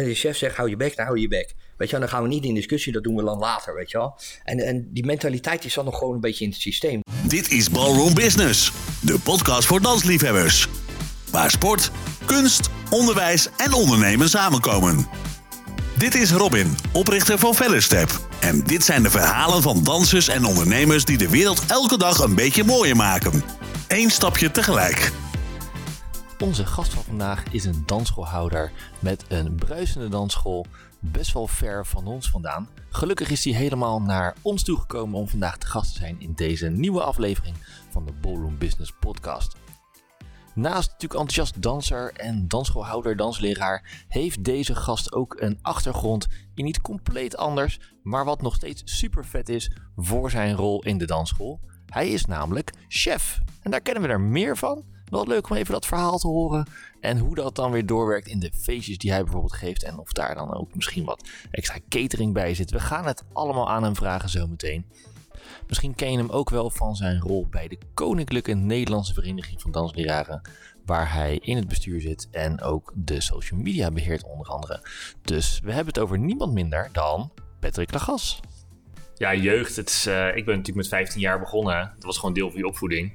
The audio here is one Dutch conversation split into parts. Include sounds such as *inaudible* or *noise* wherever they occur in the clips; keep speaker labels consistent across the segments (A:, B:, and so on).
A: De chef zegt, hou je bek, dan hou je bek. Weet je dan gaan we niet in discussie, dat doen we dan later, weet je wel. En, en die mentaliteit is dan nog gewoon een beetje in het systeem.
B: Dit is Ballroom Business, de podcast voor dansliefhebbers. Waar sport, kunst, onderwijs en ondernemen samenkomen. Dit is Robin, oprichter van Fellerstep. En dit zijn de verhalen van dansers en ondernemers die de wereld elke dag een beetje mooier maken. Eén stapje tegelijk.
C: Onze gast van vandaag is een dansschoolhouder met een bruisende dansschool, best wel ver van ons vandaan. Gelukkig is hij helemaal naar ons toegekomen om vandaag te gast te zijn in deze nieuwe aflevering van de Ballroom Business Podcast. Naast natuurlijk enthousiast danser en dansschoolhouder, dansleraar, heeft deze gast ook een achtergrond in iets compleet anders, maar wat nog steeds super vet is voor zijn rol in de dansschool. Hij is namelijk chef. En daar kennen we er meer van. Wel leuk om even dat verhaal te horen. En hoe dat dan weer doorwerkt in de feestjes die hij bijvoorbeeld geeft. En of daar dan ook misschien wat extra catering bij zit. We gaan het allemaal aan hem vragen zometeen. Misschien ken je hem ook wel van zijn rol bij de Koninklijke Nederlandse Vereniging van Dansleraren. Waar hij in het bestuur zit en ook de social media beheert onder andere. Dus we hebben het over niemand minder dan Patrick Lagas.
D: Ja, jeugd. Het is, eh, ik ben natuurlijk met 15 jaar begonnen. Dat was gewoon deel van je opvoeding.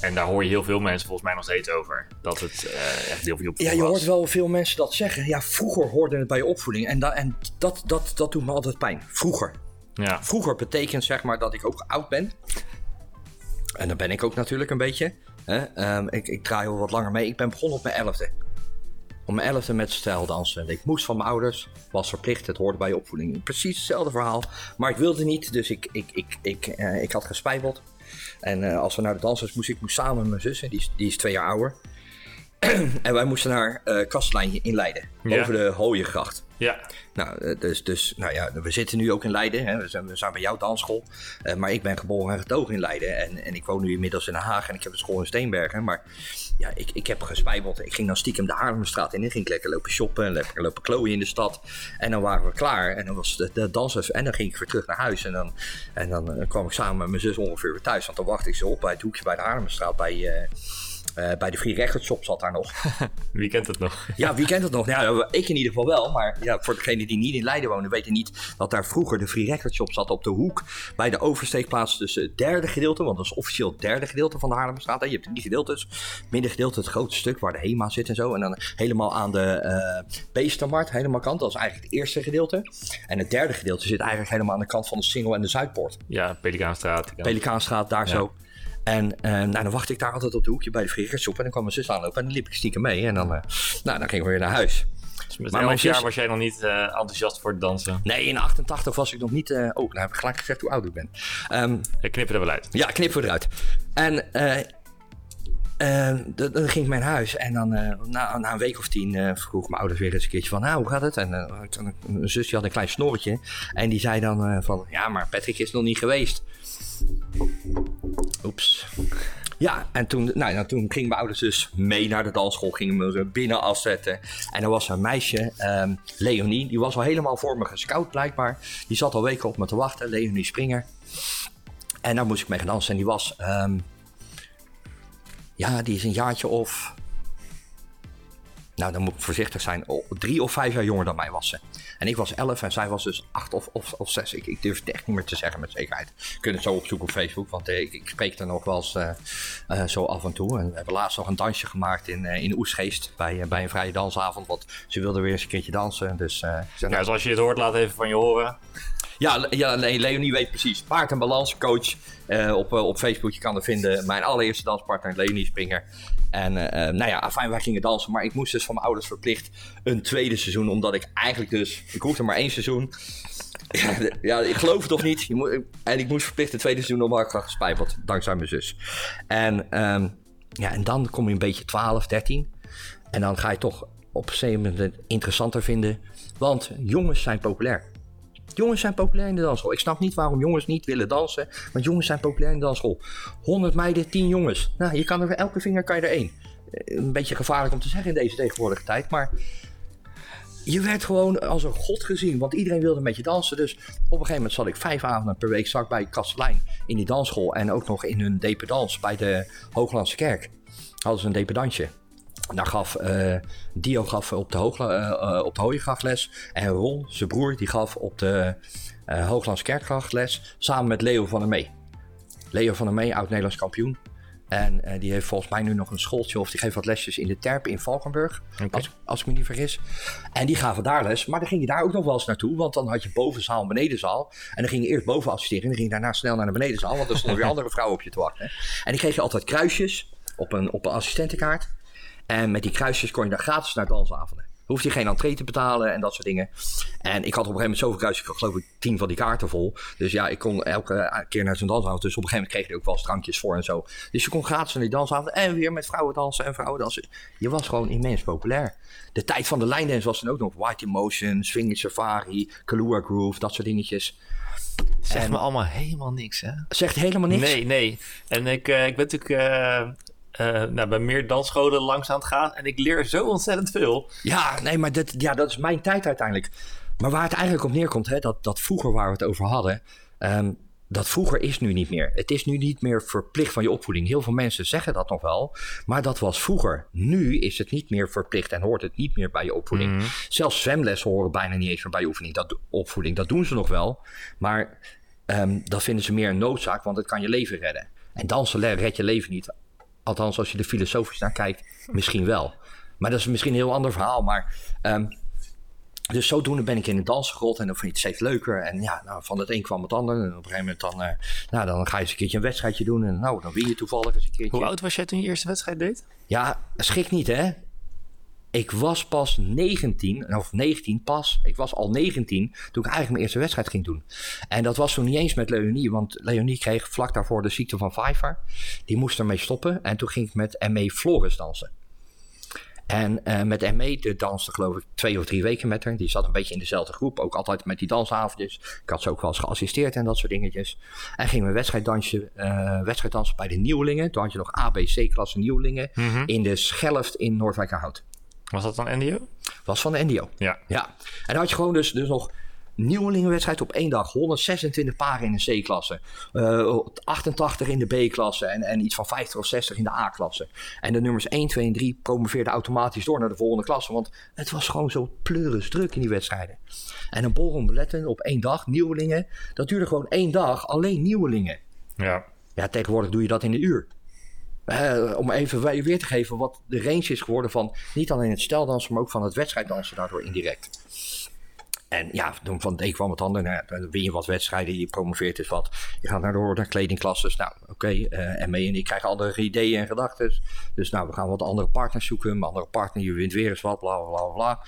D: En daar hoor je heel veel mensen volgens mij nog steeds over. Dat het eh, echt van je
A: Ja, je
D: was.
A: hoort wel veel mensen dat zeggen. Ja, vroeger hoorde het bij je opvoeding. En, da- en dat, dat, dat doet me altijd pijn. Vroeger.
D: Ja.
A: Vroeger betekent zeg maar dat ik ook oud ben. En dan ben ik ook natuurlijk een beetje. Hè? Ehm, ik, ik draai al wat langer mee. Ik ben begonnen op mijn elfde. Op mijn elfde met stijldansen. Ik moest van mijn ouders. Was verplicht. Het hoorde bij je opvoeding. Precies hetzelfde verhaal. Maar ik wilde niet. Dus ik, ik, ik, ik, eh, ik had gespijbeld. En eh, als we naar de dansers moesten, ik moest samen met mijn zus. Die is, die is twee jaar ouder. *clears throat* en wij moesten naar Kastelein in Leiden.
D: Ja.
A: Over de Hooiengracht.
D: Ja.
A: Nou, eh, dus, dus nou ja, we zitten nu ook in Leiden. Hè. We, zijn, we zijn bij jouw dansschool. Maar ik ben geboren en getogen in Leiden. En, en ik woon nu inmiddels in Den Haag. En ik heb een school in Steenbergen. Maar ja, ik, ik heb gespijbeld. Ik ging dan stiekem de Haarlemstraat in. En ging lekker lopen shoppen. En lekker lopen klooien in de stad. En dan waren we klaar. En dan was de, de dansers. En dan ging ik weer terug naar huis. En dan, en dan eh, kwam ik samen met mijn zus ongeveer weer thuis. Want dan wachtte ik ze op bij het hoekje bij de Haarlemstraat. Bij, eh, eh, bij de Free Record Shop zat daar nog. *laughs*
D: Wie kent het nog?
A: Ja, wie kent het nog? Ja, ik in ieder geval wel. Maar ja, voor degenen die niet in Leiden wonen, weten niet dat daar vroeger de Free Record Shop zat op de hoek. Bij de oversteekplaats tussen het derde gedeelte, want dat is officieel het derde gedeelte van de Haarlemstraat. hè. Je hebt drie gedeeltes. Middengedeelte, het grote stuk waar de HEMA zit en zo. En dan helemaal aan de eh Beestermarkt, helemaal kant. Dat is eigenlijk het eerste gedeelte. En het derde gedeelte zit eigenlijk helemaal aan de kant van de Singel en de Zuidpoort.
D: Ja, Pelikaanstraat.
A: Pelikaanstraat, daar zo. En eh, nou, dan wacht ik daar altijd op de hoekje bij de Free En dan kwam mijn zus aanlopen en dan liep ik stiekem mee. En dan, eh, nou, dan gingen we weer naar huis.
D: Dus met
A: Maar mijn
D: jaar
A: zus-
D: was jij nog niet eh, enthousiast voor het dansen.
A: Nee, in 88 was ik nog niet. oh, nou heb ik gelijk gezegd hoe oud ik ben. Ehm,
D: Ik knip er wel uit.
A: ja, knippen we eruit. En d- dan ging ik naar huis. En dan eh, na, een week of tien eh, vroeg mijn ouders weer eens een keertje van... Nou, hoe gaat het? En eh, ik- en mijn zusje had een klein snorretje. En die zei dan van... Ja, maar Patrick is nog niet geweest. Oeps. Ja, en toen, nou, nou, toen gingen mijn ouders dus mee naar de dansschool, gingen me binnen afzetten. En er was een meisje, ehm, Leonie, die was al helemaal voor me gescout blijkbaar. Die zat al weken op me te wachten, Leonie Springer. En daar moest ik mee gaan dansen. En die was, ehm, ja, die is een jaartje of, nou dan moet ik voorzichtig zijn, drie of vijf jaar jonger dan mij was ze. En ik was elf en zij was dus acht of, of, of zes. Ik, ik durf het echt niet meer te zeggen met zekerheid. Je kunt het zo opzoeken op Facebook, want eh, ik, ik spreek er nog wel eens eh, eh, zo af en toe. En we hebben laatst nog een dansje gemaakt in, eh, in Oesgeest bij, bij een vrije dansavond. Want ze wilde weer eens een keertje dansen. Dus nou,
D: zoals je het hoort, laat even van je horen.
A: Ja, ja nee, Leonie weet precies. Paard- en balanscoach eh, op, eh, op Facebook. Je kan er vinden. Mijn allereerste danspartner, Leonie Springer. En eh, nou ja, afijn, wij gingen dansen. Maar ik moest dus van mijn ouders verplicht een tweede seizoen. Omdat ik eigenlijk dus... Ik hoefde maar één seizoen. Ja, ik geloof het of niet. Je moet, en ik moest verplicht een tweede seizoen omdat ik had. Dankzij mijn zus. En, ehm, ja, en dan kom je een beetje 12, 13. En dan ga je toch op een het interessanter vinden. Want jongens zijn populair. Jongens zijn populair in de dansschool. Ik snap niet waarom jongens niet willen dansen. Want jongens zijn populair in de dansschool. 100 meiden, 10 jongens. Nou, je kan er elke vinger kan je er één. Eh, Een beetje gevaarlijk om te zeggen in deze tegenwoordige tijd. Maar je werd gewoon als een god gezien. Want iedereen wilde met je dansen. Dus op een gegeven moment zat ik vijf avonden per week zat bij Kastelein in die dansschool. En ook nog in hun dependance bij de Hooglandse Kerk. Hadden ze een dependantje. Daar gaf eh, Dio gaf op de, Hoogla, eh, eh, op de Hooigracht les. En Ron, zijn broer, die gaf op de eh Hooglands Kerkgracht les. Samen met Leo van der Mee. Leo van der Mee, oud-Nederlands kampioen. En die heeft volgens mij nu nog een schooltje of die geeft wat lesjes in de Terp in Valkenburg. Als, als ik me niet vergis. En die gaven daar les. Maar dan ging je daar ook nog wel eens naartoe. Want dan had je bovenzaal en benedenzaal. En dan ging je eerst boven assisteren. En dan ging je daarna snel naar de benedenzaal. Want er stonden weer *laughs* andere vrouwen op je te wachten. En die kreeg je altijd kruisjes op een, op een assistentenkaart. En met die kruisjes kon je daar gratis naar dansavonden. Hoefde je geen entree te betalen en dat soort dingen. En ik had op een gegeven moment zoveel kruisjes. Ik had geloof ik tien van die kaarten vol. Dus ja, ik kon elke keer naar zo'n dansavond. Dus op een gegeven moment kreeg je er ook wel drankjes voor en zo. Dus je kon gratis naar die dansavond. En weer met vrouwen dansen en vrouwen dansen. Je was gewoon immens populair. De tijd van de lijndance was dan ook nog. White Emotion, Swing Safari, Kahlua Groove, dat soort dingetjes.
C: Zegt
A: En-
C: me allemaal helemaal niks, hè?
A: Zegt helemaal niks.
C: Nee, nee. En ik, eh, ik ben natuurlijk eh, eh, nou, bij meer dansscholen langs aan het gaan. En ik leer zo ontzettend veel.
A: Ja, nee, maar dat, ja, dat is mijn tijd uiteindelijk. Maar waar het eigenlijk op neerkomt, hè, dat, dat vroeger waar we het over hadden, ehm, dat vroeger is nu niet meer. Het is nu niet meer verplicht van je opvoeding. Heel veel mensen zeggen dat nog wel, maar dat was vroeger. Nu is het niet meer verplicht en hoort het niet meer bij je opvoeding. Zelfs zwemlessen horen bijna niet eens meer bij je oefening, dat, opvoeding. Dat doen ze nog wel, maar ehm, dat vinden ze meer een noodzaak, want het kan je leven redden. En dansen redt je leven niet. Althans, als je er filosofisch naar kijkt, misschien wel. Maar dat is misschien een heel ander verhaal. Maar, ehm, dus zodoende ben ik in de dans gerold en dan vond je het steeds leuker. En ja, nou, van het een kwam het ander. En op een gegeven moment dan, eh, nou, dan ga je eens een keertje een wedstrijdje doen. En nou, dan win je toevallig eens een keertje.
C: Hoe oud was jij toen je eerste wedstrijd deed?
A: Ja, schrik niet hè. Ik was pas 19, of 19 pas. Ik was al 19 toen ik eigenlijk mijn eerste wedstrijd ging doen. En dat was toen niet eens met Leonie, want Leonie kreeg vlak daarvoor de ziekte van Pfeiffer. Die moest ermee stoppen en toen ging ik met ME Flores dansen. En eh, met ME de danste geloof ik twee of drie weken met haar. Die zat een beetje in dezelfde groep, ook altijd met die dansavondjes. Ik had ze ook wel eens geassisteerd en dat soort dingetjes. En gingen we wedstrijddansje, eh wedstrijddansen bij de nieuwelingen. Toen had je nog ABC-klasse nieuwelingen in de Schelft in Noordwijkerhout.
C: Was dat dan NDO?
A: Was van de NDO.
C: Ja.
A: Ja. En dan had je gewoon dus, dus nog nieuwelingenwedstrijd op één dag. 126 paren in de C-klasse. eh, 88 in de B-klasse. En, en iets van 50 of 60 in de A-klasse. En de nummers 1, 2 en 3 promoveerden automatisch door naar de volgende klasse. Want het was gewoon zo pleuris druk in die wedstrijden. En een borrel beletten op één dag, nieuwelingen. Dat duurde gewoon één dag, alleen nieuwelingen.
C: Ja.
A: Ja, tegenwoordig doe je dat in een uur. Om even weer te geven wat de range is geworden van niet alleen het steldansen, maar ook van het wedstrijddansen daardoor indirect. En ja, toen van het een kwam het ander. Nou, dan win je wat wedstrijden, je promoveert eens wat. Je gaat naar de naar kledingklasses. Nou, oké. eh, en mee en ik krijgen andere ideeën en gedachten. Dus nou, we gaan wat andere partners zoeken. Een andere partner, je wint weer eens wat, bla bla bla bla.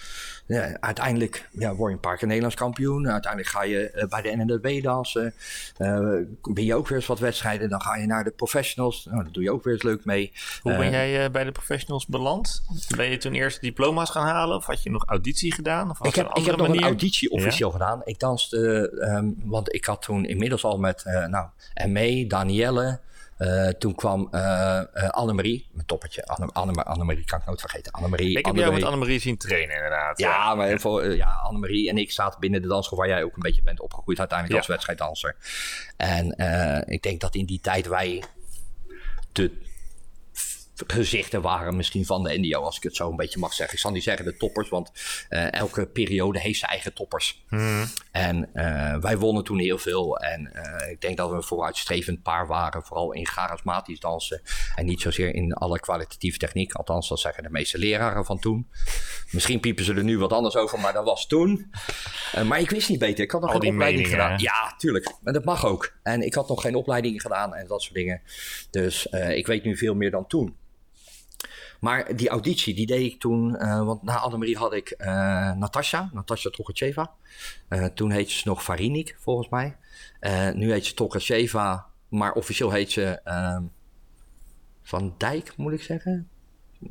A: Ja, uiteindelijk ja, word je een paar keer Nederlands kampioen. Uiteindelijk ga je eh, bij de NNDB dansen. Eh ben je ook weer eens wat wedstrijden. Dan ga je naar de professionals. Nou, daar doe je ook weer eens leuk mee.
C: Hoe ben jij bij de professionals beland? Ben je toen eerst diploma's gaan halen? Of had je nog auditie gedaan? Of was
A: Ik heb,
C: een
A: ik heb
C: andere
A: nog een
C: manier?
A: Auditie officieel gedaan. Ik danste, ehm, want ik had toen inmiddels al met, eh nou, ME, Danielle. eh, toen kwam eh, Annemarie, mijn toppertje. Anne, Anne, Annemarie kan ik nooit vergeten. Annemarie.
C: Ik heb jou met Annemarie zien trainen, inderdaad.
A: Ja, maar voor, ja, Annemarie en ik zaten binnen de dansschool waar jij ook een beetje bent opgegroeid uiteindelijk
C: Ja.
A: als wedstrijddanser. En ik denk dat in die tijd wij de gezichten waren misschien van de NDO, als ik het zo een beetje mag zeggen. Ik zal niet zeggen de toppers, want eh, elke periode heeft zijn eigen toppers. En eh, wij wonnen toen heel veel. En eh, ik denk dat we een vooruitstrevend paar waren. Vooral in charismatisch dansen. En niet zozeer in alle kwalitatieve techniek. Althans, dat zeggen de meeste leraren van toen. Misschien piepen ze er nu wat anders over, maar dat was toen. Maar ik wist niet beter. Ik had nog
C: Al
A: geen opleiding
C: meningen,
A: gedaan.
C: hè?
A: Ja, tuurlijk. En dat mag ook. En ik had nog geen opleiding gedaan en dat soort dingen. Dus ik weet nu veel meer dan toen. Maar die auditie, die deed ik toen, eh, want na Annemarie had ik eh Natasja, Natasja Tokacheva. Eh toen heette ze nog Varinik, volgens mij. Nu heet ze Tokacheva, maar officieel heet ze ehm, Van Dijk, moet ik zeggen.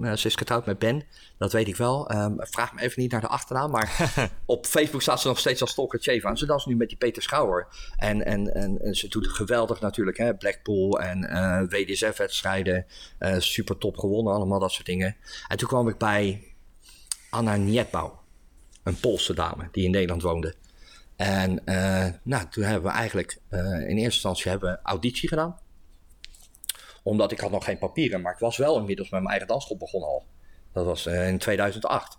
A: Eh, ze is getrouwd met Ben, dat weet ik wel. Ehm, vraag me even niet naar de achternaam, maar *laughs* op Facebook staat ze nog steeds als Tokacheva. En ze danst nu met die Peter Schouwer. En, en, en, en ze doet het geweldig natuurlijk, hè? Blackpool en eh, WDSF-wedstrijden. eh, super top gewonnen, allemaal dat soort dingen. En toen kwam ik bij Anna Nietbouw, een Poolse dame die in Nederland woonde. En nou, toen hebben we eigenlijk in eerste instantie hebben we auditie gedaan. Omdat ik had nog geen papieren, maar ik was wel inmiddels met mijn eigen dansschool begonnen al. Dat was eh, in 2008.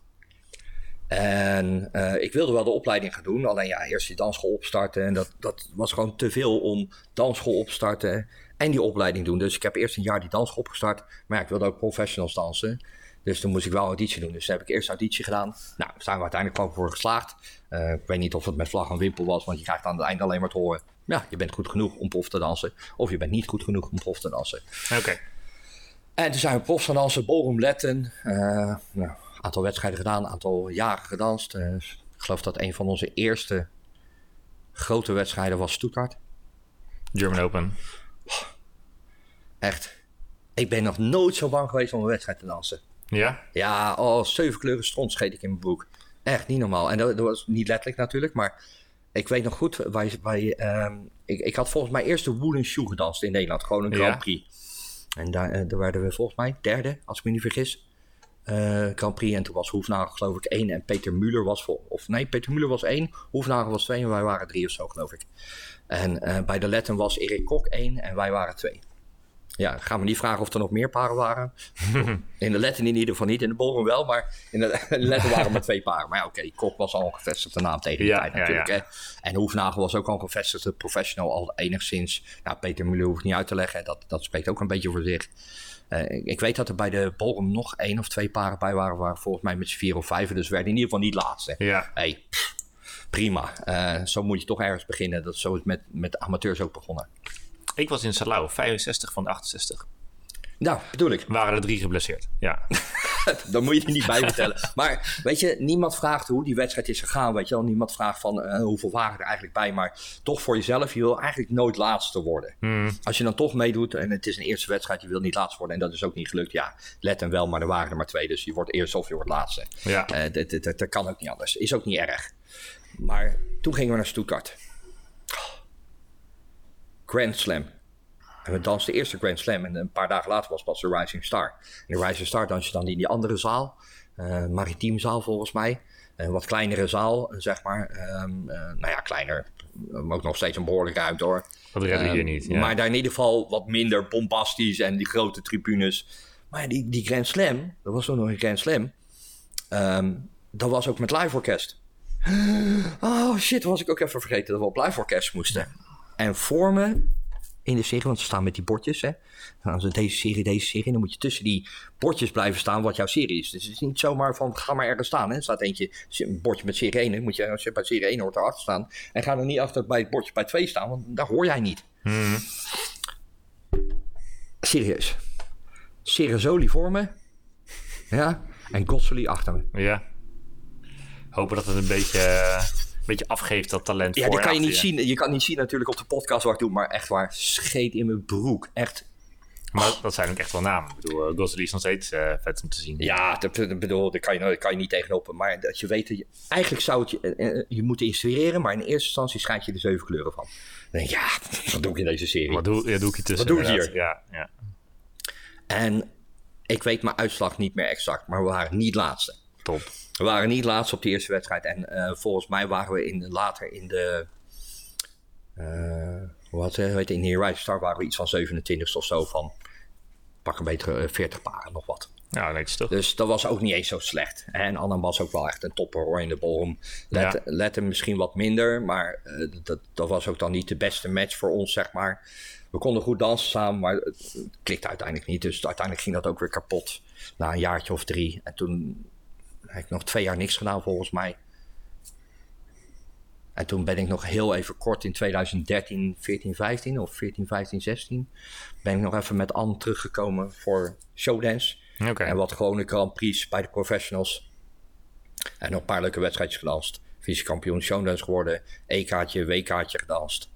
A: En eh, ik wilde wel de opleiding gaan doen. Alleen ja, eerst die dansschool opstarten. En dat, dat was gewoon te veel om dansschool opstarten en die opleiding doen. Dus ik heb eerst een jaar die dansschool opgestart. Maar ik wilde ook professionals dansen. Dus toen moest ik wel auditie doen. Dus toen heb ik eerst auditie gedaan. Nou, daar zijn we uiteindelijk gewoon voor geslaagd. Uh, ik weet niet of het met vlag en wimpel was. Want je krijgt aan het eind alleen maar te horen. Ja, je bent goed genoeg om prof te dansen. Of je bent niet goed genoeg om prof te dansen.
D: Oké.
A: En toen zijn we prof gaan dansen. Ballroom Letten. Uh, nou, aantal wedstrijden gedaan, aantal jaren gedanst. Uh, ik geloof dat een van onze eerste grote wedstrijden was Stuttgart.
D: German Open.
A: Echt. Ik ben nog nooit zo bang geweest om een wedstrijd te dansen.
D: Ja?
A: Ja, oh, zeven kleuren stront scheet ik in mijn broek. Echt niet normaal. En dat, dat, was niet letterlijk natuurlijk, maar ik weet nog goed, wij, wij, um, ik, ik had volgens mij eerst de Wooden Shoe gedanst in Nederland. Gewoon een Grand Prix. Ja. En daar, uh, daar werden we volgens mij derde, als ik me niet vergis. Uh, Grand Prix. En toen was Hoefnagel geloof ik één en Peter Muller was vol. Of nee, Peter Muller was één, Hoefnagel was twee en wij waren drie of zo geloof ik. En uh, bij de Letten was Erik Kok één en wij waren twee. Ja, gaan we niet vragen of er nog meer paren waren. *laughs* in de Letten in ieder geval niet, in de Ballroom wel, maar in de, in de Letten waren maar twee paren. Maar ja, oké, okay, Kok was al een gevestigde naam tegen die
D: ja,
A: tijd natuurlijk.
D: Ja, ja.
A: Hè? En Hoefnagel was ook al een gevestigde professional, al enigszins. Nou, Peter Muller hoef ik niet uit te leggen, dat, dat spreekt ook een beetje voor zich. Uh, ik weet dat er bij de Ballroom nog één of twee paren bij waren, waren volgens mij met z'n vier of vijf. Dus we werden in ieder geval niet laatste.
D: Ja.
A: Hey, pff, prima. Uh, zo moet je toch ergens beginnen. Dat, zo is met, met amateurs ook begonnen.
D: Ik was in Salau, 65 van de 68.
A: Nou, bedoel ik.
D: Waren er drie geblesseerd, ja. *laughs*
A: Dan moet je er niet bij vertellen. Maar weet je, niemand vraagt hoe die wedstrijd is gegaan. Weet je wel, niemand vraagt van uh, hoeveel waren er eigenlijk bij. Maar toch voor jezelf, je wil eigenlijk nooit laatste worden.
D: Hmm.
A: Als je dan toch meedoet en het is een eerste wedstrijd, je wil niet laatste worden. En dat is ook niet gelukt. Ja, let en wel, maar er waren er maar twee. Dus je wordt eerst of je wordt laatste.
D: Ja.
A: Uh, dat, dat, dat, dat kan ook niet anders. Is ook niet erg. Maar toen gingen we naar Stuttgart. Grand Slam. En we dansten de eerste Grand Slam en een paar dagen later was pas de Rising Star. En de Rising Star dans je dan in die andere zaal, uh, maritiem zaal volgens mij. Een wat kleinere zaal, zeg maar. Um, uh, nou ja, kleiner. Maar ook nog steeds een behoorlijk ruimte hoor.
D: Dat redden we hier niet. Ja.
A: Maar daar in ieder geval wat minder bombastisch en die grote tribunes. Maar die, die Grand Slam, dat was toen nog een Grand Slam. Um, dat was ook met live orkest. *gasps* Oh shit, was ik ook even vergeten dat we op live orkest moesten. En voor me in de serie, want ze staan met die bordjes. Hè. Dan is deze serie, deze serie. Dan moet je tussen die bordjes blijven staan wat jouw serie is. Dus het is niet zomaar van ga maar ergens staan. Hè. Er staat eentje, een bordje met serie 1. Dan moet je, als je bij serie 1 hoort erachter staan. En ga dan niet achter bij het bordje bij 2 staan, want daar hoor jij niet.
D: Hmm.
A: Serieus. Ceresoli voor me. Ja. En Gossoli achter me.
D: Ja. Hopen dat het een beetje, uh, een beetje afgeeft, dat talent.
A: Ja,
D: voor
A: dat kan je niet zien. Je kan niet zien natuurlijk op de podcast wat ik doe. Maar echt waar, scheet in mijn broek. Echt
D: Maar dat zijn ook echt wel namen. Ik bedoel, uh, is nog steeds uh, vet om te zien.
A: Ja, dat, bedoel, daar kan je, daar kan je niet tegenop. Maar dat je weet, dat je, eigenlijk zou het je, uh, je moeten inspireren, maar in eerste instantie schijnt je er zeven kleuren van. Dan denk ja, wat doe ik in deze serie?
D: Wat doe, ja, doe ik hier tussen?
A: Wat doe ik hier?
D: Ja, ja.
A: En ik weet mijn uitslag niet meer exact, maar we waren niet laatste.
D: Top.
A: We waren niet laatste op de eerste wedstrijd. En uh, volgens mij waren we in, later in de. Uh, wat weet je, in de Rising Star waren we iets van 27 of zo van. Pak een betere 40 paren, nog wat.
D: Ja, netjes toch?
A: Dus dat was ook niet eens zo slecht. En Annan was ook wel echt een topper hoor in de ballroom. Let,
D: Ja.
A: let hem misschien wat minder, maar uh, dat, dat was ook dan niet de beste match voor ons, zeg maar. We konden goed dansen samen, maar het klikte uiteindelijk niet. Dus uiteindelijk ging dat ook weer kapot na een jaartje of drie. En toen heb ik nog twee jaar niks gedaan volgens mij. En toen ben ik nog heel even kort in 2013, 14, 15 of 14, 15, 16... ben ik nog even met Anne teruggekomen voor showdance. En wat gewone Grand Prix bij de professionals. En nog een paar leuke wedstrijdjes gedanst. Vice-kampioen showdance geworden. E-kaartje, W-kaartje gedanst.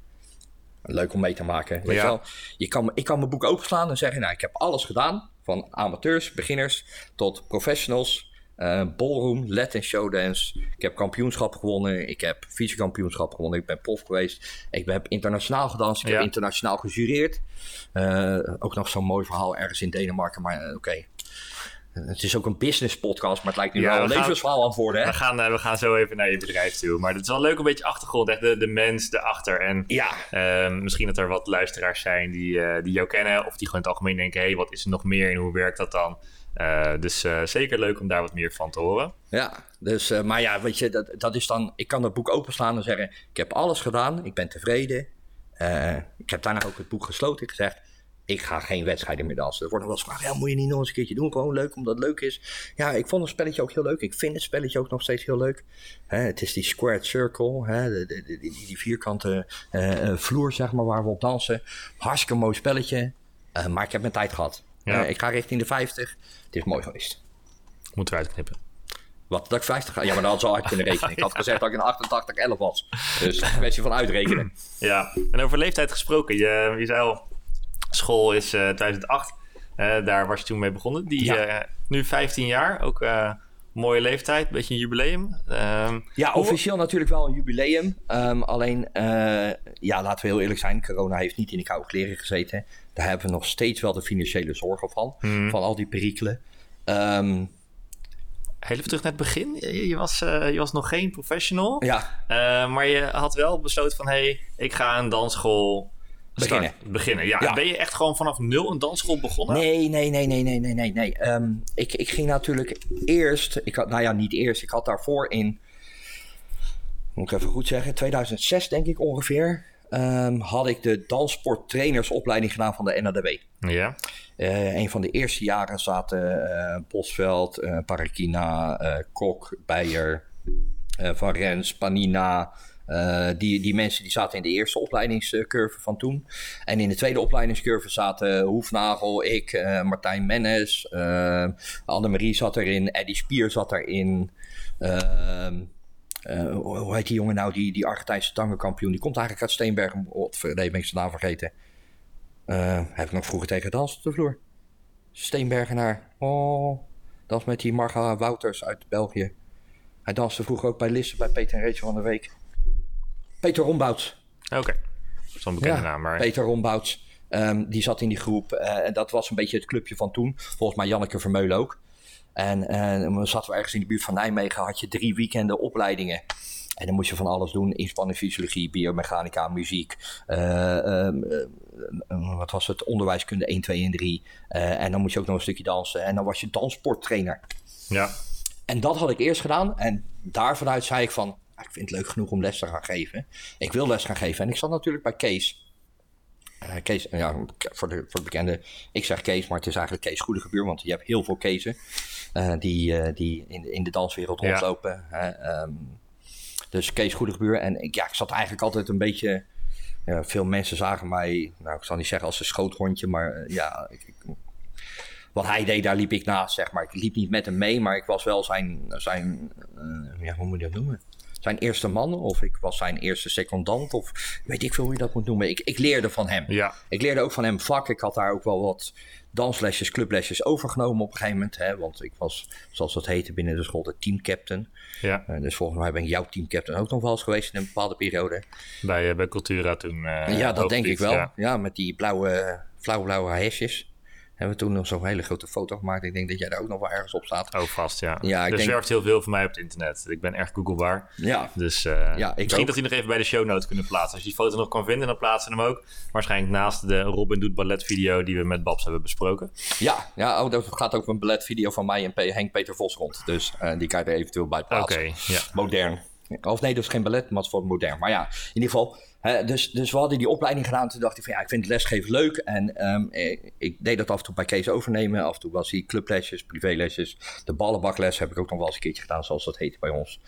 A: Leuk om mee te maken. Weet
D: Ja.
A: wel? Je kan, ik kan mijn boek openslaan en zeggen... Nou, ik heb alles gedaan. Van amateurs, beginners tot professionals. Eh ballroom, Latin showdance. Ik heb kampioenschap gewonnen. Ik heb vice-kampioenschap gewonnen. Ik ben prof geweest. Ik heb internationaal gedanst. Ik
D: Ja.
A: heb internationaal gejureerd. Eh, ook nog zo'n mooi verhaal ergens in Denemarken. Maar eh, oké. Het is ook een business podcast, maar het lijkt nu
D: Ja,
A: wel
D: we
A: een levensverhaal aan worden. Hè?
D: We gaan, we gaan zo even naar je bedrijf toe. Maar het is wel leuk een beetje achtergrond. Echt de, de mens erachter. En
A: Ja,
D: Ehm, misschien dat er wat luisteraars zijn die, die jou kennen, of die gewoon in het algemeen denken: hé, hey, wat is er nog meer en hoe werkt dat dan? Eh, dus eh, zeker leuk om daar wat meer van te horen.
A: Ja, dus, eh, maar ja, weet je, dat, dat is dan... Ik kan dat boek openslaan en zeggen... Ik heb alles gedaan, ik ben tevreden. Ik heb daarna ook het boek gesloten en gezegd... Ik ga geen wedstrijden meer dansen. Er wordt nog wel eens gevraagd... Ja, moet je niet nog eens een keertje doen? Gewoon leuk, omdat het leuk is. Ja, ik vond het spelletje ook heel leuk. Ik vind het spelletje ook nog steeds heel leuk. Het is die squared circle. Hè, de, de, de- die, die vierkante vloer, zeg maar, waar we op dansen. Hartstikke mooi spelletje. Maar ik heb mijn tijd gehad.
D: Ja.
A: Ik ga richting de 50. Het is mooi geweest.
D: Moeten we uitknippen.
A: Wat, dat ik 50 ga? Ja, maar dat had zo hard kunnen rekenen. Ik had *laughs* gezegd dat ik in 88 11 was. Dus een kwestie van uitrekenen. *clears throat*
D: Ja, en over leeftijd gesproken. Je, je zei al, school is eh 2008. Eh, daar was je toen mee begonnen. Die,
A: Ja.
D: eh, nu 15 jaar, ook eh, mooie leeftijd, beetje een jubileum. Ehm,
A: Ja, officieel natuurlijk wel een jubileum. Ehm, alleen, eh, ja, laten we heel eerlijk zijn. Corona heeft niet in de koude kleren gezeten. Daar hebben we nog steeds wel de financiële zorgen van. Van al die perikelen. Ehm,
D: heel even terug naar het begin. Je, je was, eh, je was nog geen professional.
A: ja,
D: Eh, maar je had wel besloten van... hé, hey, ik ga een dansschool
A: Beginnen.
D: starten. Beginnen, ja.
A: Ja.
D: Ben je echt gewoon vanaf nul een dansschool begonnen?
A: Nee, nee, nee, nee, nee, nee, nee. nee. Ehm, ik, ik ging natuurlijk eerst, ik had, nou ja, niet eerst, ik had daarvoor in, moet ik even goed zeggen, 2006 denk ik ongeveer, ehm, had ik de danssporttrainersopleiding gedaan van de NADW.
D: Ja,
A: Eh, een van de eerste jaren zaten eh, Bosveld, eh Parakina, Kok, Beijer, Van Rens, Panina. Eh, die, die mensen die zaten in de eerste opleidingscurve van toen. En in de tweede opleidingscurve zaten Hoefnagel, ik, eh, Martijn Mennes, eh Annemarie zat erin, Eddie Spier zat erin. ehm, eh, hoe heet die jongen nou, die, die Argentijnse tangenkampioen? Die komt eigenlijk uit Steenberg. Wat nee, ben ik zijn naam vergeten. Heb ik nog vroeger tegen gedanst op de vloer. Steenbergenaar. Oh, dans met die Marga Wouters uit België. Hij danste vroeger ook bij Lisse, bij Peter en Rachel van de Week. Peter Rombouts.
D: oké. Zo'n bekende naam, maar...
A: Peter Rombouts. Ehm, die zat in die groep. eh, En dat was een beetje het clubje van toen. Volgens mij Janneke Vermeulen ook. En eh, dan zaten we ergens in de buurt van Nijmegen. Had je drie weekenden opleidingen. En dan moest je van alles doen. Inspanning fysiologie, biomechanica, muziek. eh, ehm, eh, eh, wat was het? Onderwijskunde 1, 2 en 3. Eh, en dan moest je ook nog een stukje dansen. En dan was je danssporttrainer.
D: Ja,
A: En dat had ik eerst gedaan. En daar vanuit zei ik van... "Ah, Ik vind het leuk genoeg om les te gaan geven. Ik wil les gaan geven. En ik zat natuurlijk bij Kees. Eh, Kees, ja, voor de, voor de bekende... Ik zeg Kees, maar het is eigenlijk Kees Goedegebuur. Want je hebt heel veel Keezen. eh, die, eh, die in, de- in de danswereld rondlopen. Ehm, dus Kees Goedegebuur. En ik, ja, ik zat eigenlijk altijd een beetje... veel mensen zagen mij... Nou, ik zal niet zeggen als een schoothondje. Maar ja... Ik, ik- wat hij deed, daar liep ik naast, zeg maar. Ik liep niet met hem mee, maar ik was wel zijn, zijn ja, hoe moet je dat noemen? Zijn eerste man, of ik was zijn eerste secondant, of weet ik veel hoe je dat moet noemen. Ik, ik leerde van hem.
D: ja.
A: Ik leerde ook van hem vak. Ik had daar ook wel wat danslesjes, clublesjes overgenomen op een gegeven moment. Hè, want ik was, zoals dat heette binnen de school, de teamcaptain.
D: ja.
A: Eh, dus volgens mij ben ik jouw teamcaptain ook nog wel eens geweest in een bepaalde periode.
D: Bij, eh, bij Cultura toen. eh,
A: ja, dat denk ik wel.
D: Ja.
A: Ja, met die blauwe, flauwblauwe hesjes. Hebben we toen nog zo'n hele grote foto gemaakt. Ik denk dat jij daar ook nog wel ergens op staat.
D: Oh, vast, ja.
A: Ja, ik
D: er
A: denk-
D: zwerft heel veel van mij op het internet. Ik ben erg googlebaar.
A: Ja,
D: Dus eh,
A: Ja, ik
D: misschien
A: ook.
D: dat hij nog even bij de show notes kunnen plaatsen. Als je die foto nog kan vinden, dan plaatsen we hem ook. Waarschijnlijk naast de Robin Doet Ballet video die we met Babs hebben besproken.
A: Ja, ja oh, er gaat ook een balletvideo van mij en P- Henk Peter Vos rond. Dus eh, die kan je er eventueel bij
D: Oké,
A: plaatsen.
D: ja.
A: Modern. Of nee, dat is geen ballet, maar het is voor modern. Maar ja, in ieder geval. Hè, dus, dus we hadden die opleiding gedaan. Toen dacht ik van ja, ik vind het lesgeven leuk. En ehm, ik, ik deed dat af en toe bij Kees overnemen. Af en toe was hij clublesjes, privélesjes. De ballenbakles heb ik ook nog wel eens een keertje gedaan, zoals dat heette bij ons.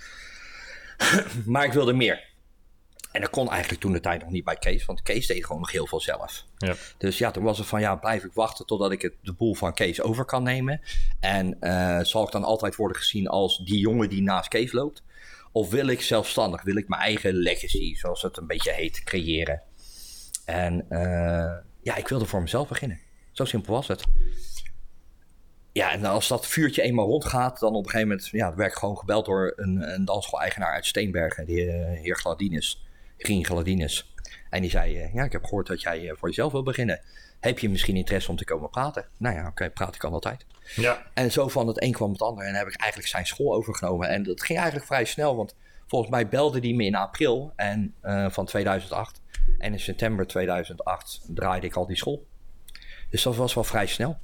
A: *clears throat* maar ik wilde meer. En dat kon eigenlijk toen de tijd nog niet bij Kees, want Kees deed gewoon nog heel veel zelf.
D: ja.
A: Dus ja, toen was het van ja, blijf ik wachten totdat ik het, de boel van Kees over kan nemen. En eh, zal ik dan altijd worden gezien als die jongen die naast Kees loopt? Of wil ik zelfstandig, wil ik mijn eigen legacy, zoals het een beetje heet, creëren? En eh, ja, ik wilde voor mezelf beginnen. Zo simpel was het. Ja, en als dat vuurtje eenmaal rondgaat, dan op een gegeven moment ja, werd ik gewoon gebeld door een, een dansschool-eigenaar uit Steenbergen, de eh, heer Gladines, Rien Gladines. En die zei, eh, ja, ik heb gehoord dat jij voor jezelf wil beginnen. Heb je misschien interesse om te komen praten? Nou ja, oké, praat ik altijd.
D: Ja.
A: En zo van het een kwam het ander en heb ik eigenlijk zijn school overgenomen. En dat ging eigenlijk vrij snel, want volgens mij belde die me in april en, eh, van 2008. En in september 2008 draaide ik al die school. Dus dat was wel vrij snel.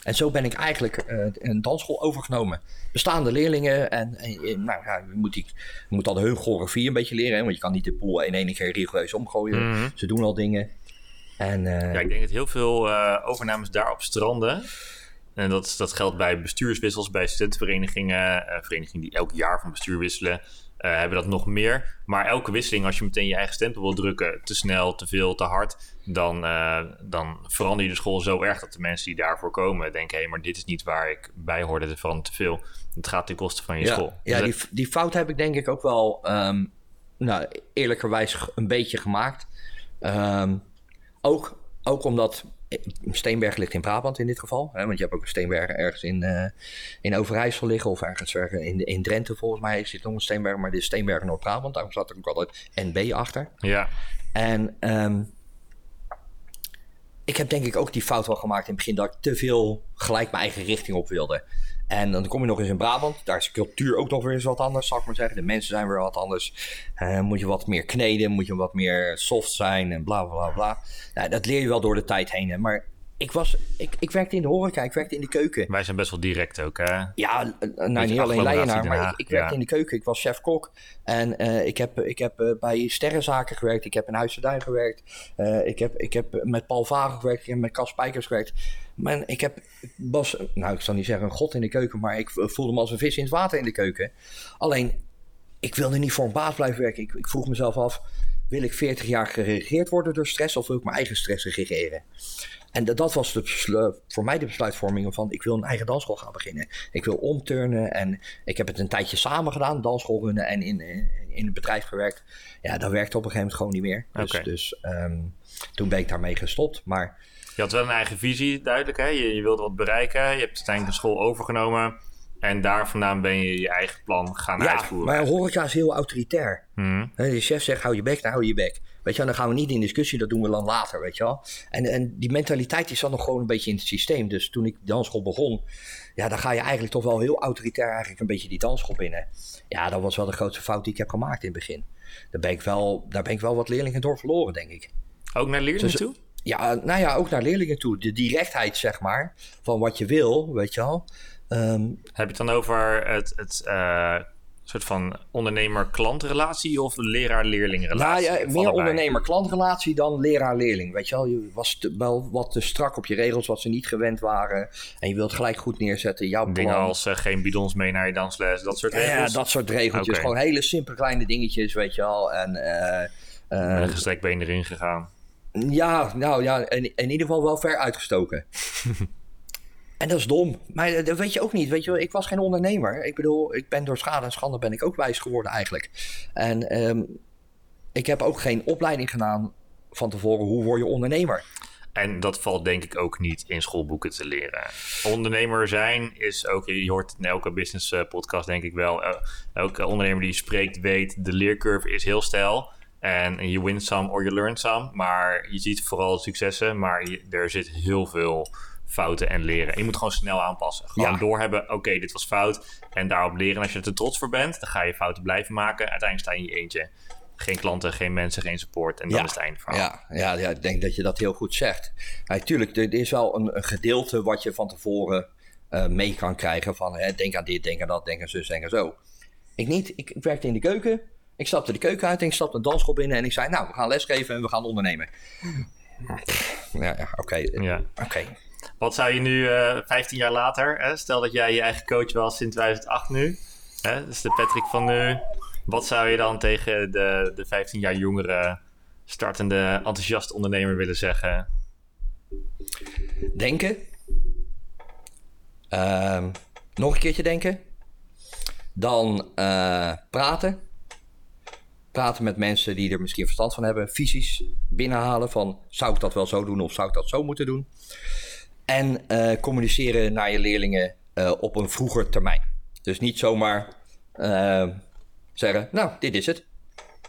A: en zo ben ik eigenlijk eh, een dansschool overgenomen. Bestaande leerlingen en, en, nou, ja, je, moet die, moet al de hun choreografie een beetje leren. Hè, want je kan niet de pool in één keer rigoureus omgooien.
D: Mhm.
A: Ze doen al dingen. En, eh,
D: Ja, ik denk dat heel veel eh, overnames daar op stranden. En dat, dat geldt bij bestuurswissels, bij studentenverenigingen, eh, verenigingen die elk jaar van bestuur wisselen, hebben dat nog meer. Maar elke wisseling, als je meteen je eigen stempel wil drukken, te snel, te veel, te hard, dan, dan verander je de school zo erg dat de mensen die daarvoor komen denken: hé, maar dit is niet waar ik bij hoorde, dit verandert te veel. Het gaat ten koste van je
A: ja,
D: school.
A: ja
D: Dus
A: die, die fout heb ik denk ik ook wel ehm, nou, eerlijkerwijs een beetje gemaakt. Ehm, ook, ook omdat Steenberg ligt in Brabant in dit geval. Hè, want je hebt ook een Steenberg ergens in, eh, in Overijssel liggen. Of ergens ergens in, in Drenthe volgens mij zit nog een Steenberg. Maar dit is Steenberg Noord-Brabant. Daarom zat er ook altijd NB achter.
D: ja,
A: En ehm, ik heb denk ik ook die fout wel gemaakt in het begin... dat ik te veel gelijk mijn eigen richting op wilde. En dan kom je nog eens in Brabant. Daar is de cultuur ook nog weer eens wat anders, zal ik maar zeggen. De mensen zijn weer wat anders. Eh, moet je wat meer kneden, moet je wat meer soft zijn en bla bla bla. Nou, dat leer je wel door de tijd heen. Hè. Maar ik, was, ik, ik werkte in de horeca, ik werkte in de keuken.
D: wij zijn best wel direct ook. Hè?
A: Ja, nou, niet alleen Leijenaar, maar ik, ik werkte
D: ja.
A: in de keuken. Ik was chef-kok. En eh, ik heb, ik heb eh, bij sterrenzaken gewerkt. Ik heb in Huis gewerkt. Ik, heb, ik heb met Paul Vagen gewerkt. Ik heb met Cas Spijkers gewerkt. Maar ik heb, was, nou ik zal niet zeggen een god in de keuken. Maar ik voelde me als een vis in het water in de keuken. Alleen, ik wilde niet voor een baas blijven werken. Ik, ik vroeg mezelf af, wil ik 40 jaar geregeerd worden door stress? Of wil ik mijn eigen stress regeren? En dat, dat was de, voor mij de besluitvorming van ik wil een eigen dansschool gaan beginnen. Ik wil omturnen en ik heb het een tijdje samen gedaan, dansschool runnen en in, in, in het bedrijf gewerkt. Ja, dat werkte op een gegeven moment gewoon niet meer. Dus, dus ehm, toen ben ik daarmee gestopt. Maar
D: Je had wel een eigen visie, duidelijk. Hè? Je, je wilde wat bereiken. Je hebt uiteindelijk de school overgenomen. En daar vandaan ben je je eigen plan gaan
A: ja,
D: uitvoeren.
A: maar horeca is heel autoritair. Hè, De chef zegt, hou je bek, dan hou je bek. Weet je wel, dan gaan we niet in discussie, dat doen we dan later, weet je wel. En, en die mentaliteit die zat nog gewoon een beetje in het systeem. Dus toen ik de dansschool begon, ja, dan ga je eigenlijk toch wel heel autoritair eigenlijk een beetje die dansschool binnen. Ja, dat was wel de grootste fout die ik heb gemaakt in het begin. Daar ben ik wel, daar ben ik wel wat leerlingen door verloren, denk ik.
D: Ook naar leerlingen
A: Dus-
D: toe?
A: Ja, nou ja, ook naar leerlingen toe. De directheid, zeg maar, van wat je wil, weet je wel. Ehm,
D: Heb je het dan over het, het eh, soort van ondernemer-klantrelatie of
A: Nou
D: leraar-leerlingrelatie?
A: ja,
D: Of
A: meer ondernemer-klantrelatie dan leraar-leerling. Weet je wel, je was te- wel wat te strak op je regels, wat ze niet gewend waren. En je wilt gelijk goed neerzetten. Jouw
D: Dingen
A: plan.
D: als eh, geen bidons mee naar je dansles, dat soort
A: Ja, dat soort regeltjes. Gewoon hele simpele kleine dingetjes, weet je wel. En eh,
D: Met een gestrekt been erin gegaan.
A: Ja, nou ja, in, in ieder geval wel ver uitgestoken. *laughs* en dat is dom. Maar eh, dat weet je ook niet. Weet je wel, ik was geen ondernemer. Ik bedoel, ik ben door schade en schande ben ik ook wijs geworden eigenlijk. En ehm, ik heb ook geen opleiding gedaan van tevoren. Hoe word je ondernemer?
D: En dat valt denk ik ook niet in schoolboeken te leren. Ondernemer zijn is ook, je hoort in elke business eh, podcast denk ik wel. eh, elke ondernemer die spreekt weet, de leercurve is heel stijl. En je win some or you learn some. Maar je ziet vooral successen, maar je- er zit heel veel fouten en leren. En je moet gewoon snel aanpassen. Gewoon
A: Ja.
D: doorhebben, oké, dit was fout. En daarop leren. En als je er te trots voor bent, dan ga je fouten blijven maken. Uiteindelijk sta je in je eentje. Geen klanten, geen mensen, geen support. En dan
A: Ja.
D: is het einde verhaal.
A: Ja, ja, ja, ik denk dat je dat heel goed zegt. Natuurlijk, er is wel een, een gedeelte wat je van tevoren eh, mee kan krijgen. Van hè, denk aan dit, denk aan dat, denk aan zus, denk aan zo. Ik niet. Ik, ik werkte in de keuken. Ik stapte de keuken uit en ik stapte een dansschool binnen. En ik zei, nou, we gaan lesgeven en we gaan ondernemen. Ja, oké.
D: Ja.
A: Oké.
D: Wat zou je nu, eh 15 jaar later, hè, stel dat jij je eigen coach was in 2008 nu, hè, dus de Patrick van nu, wat zou je dan tegen de, de 15 jaar jongere, startende, enthousiaste ondernemer willen zeggen?
A: Denken. Ehm, nog een keertje denken. Dan eh, praten. Praten met mensen die er misschien verstand van hebben. Visies binnenhalen van zou ik dat wel zo doen of zou ik dat zo moeten doen. En eh, communiceren naar je leerlingen eh, op een vroeger termijn. Dus niet zomaar eh, zeggen, nou, dit is het.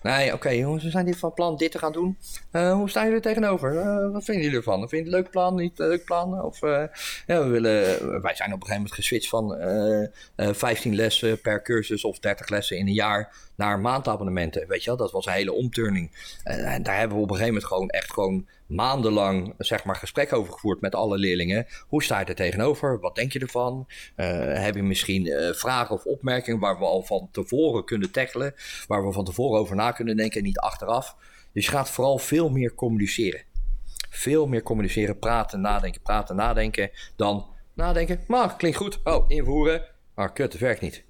A: Nee, oké jongens, we zijn hier van plan dit te gaan doen. Hoe staan jullie er tegenover? Wat vinden jullie ervan? Vind je het een leuk plan, niet een leuk plan? Of, ja, we willen, wij zijn op een gegeven moment geswitcht van eh, eh, 15 lessen per cursus of 30 lessen in een jaar naar maandabonnementen. Weet je wel, dat was een hele omturning. Eh, en daar hebben we op een gegeven moment gewoon echt gewoon maandenlang zeg maar, gesprek over gevoerd met alle leerlingen. Hoe sta je er tegenover? Wat denk je ervan? Uh, heb je misschien uh, vragen of opmerkingen waar we al van tevoren kunnen tackelen? Waar we van tevoren over na kunnen denken en niet achteraf? Dus je gaat vooral veel meer communiceren. Veel meer communiceren, praten, nadenken, praten, nadenken. Dan nadenken, maar klinkt goed. Oh, invoeren. Maar kut, het werkt niet.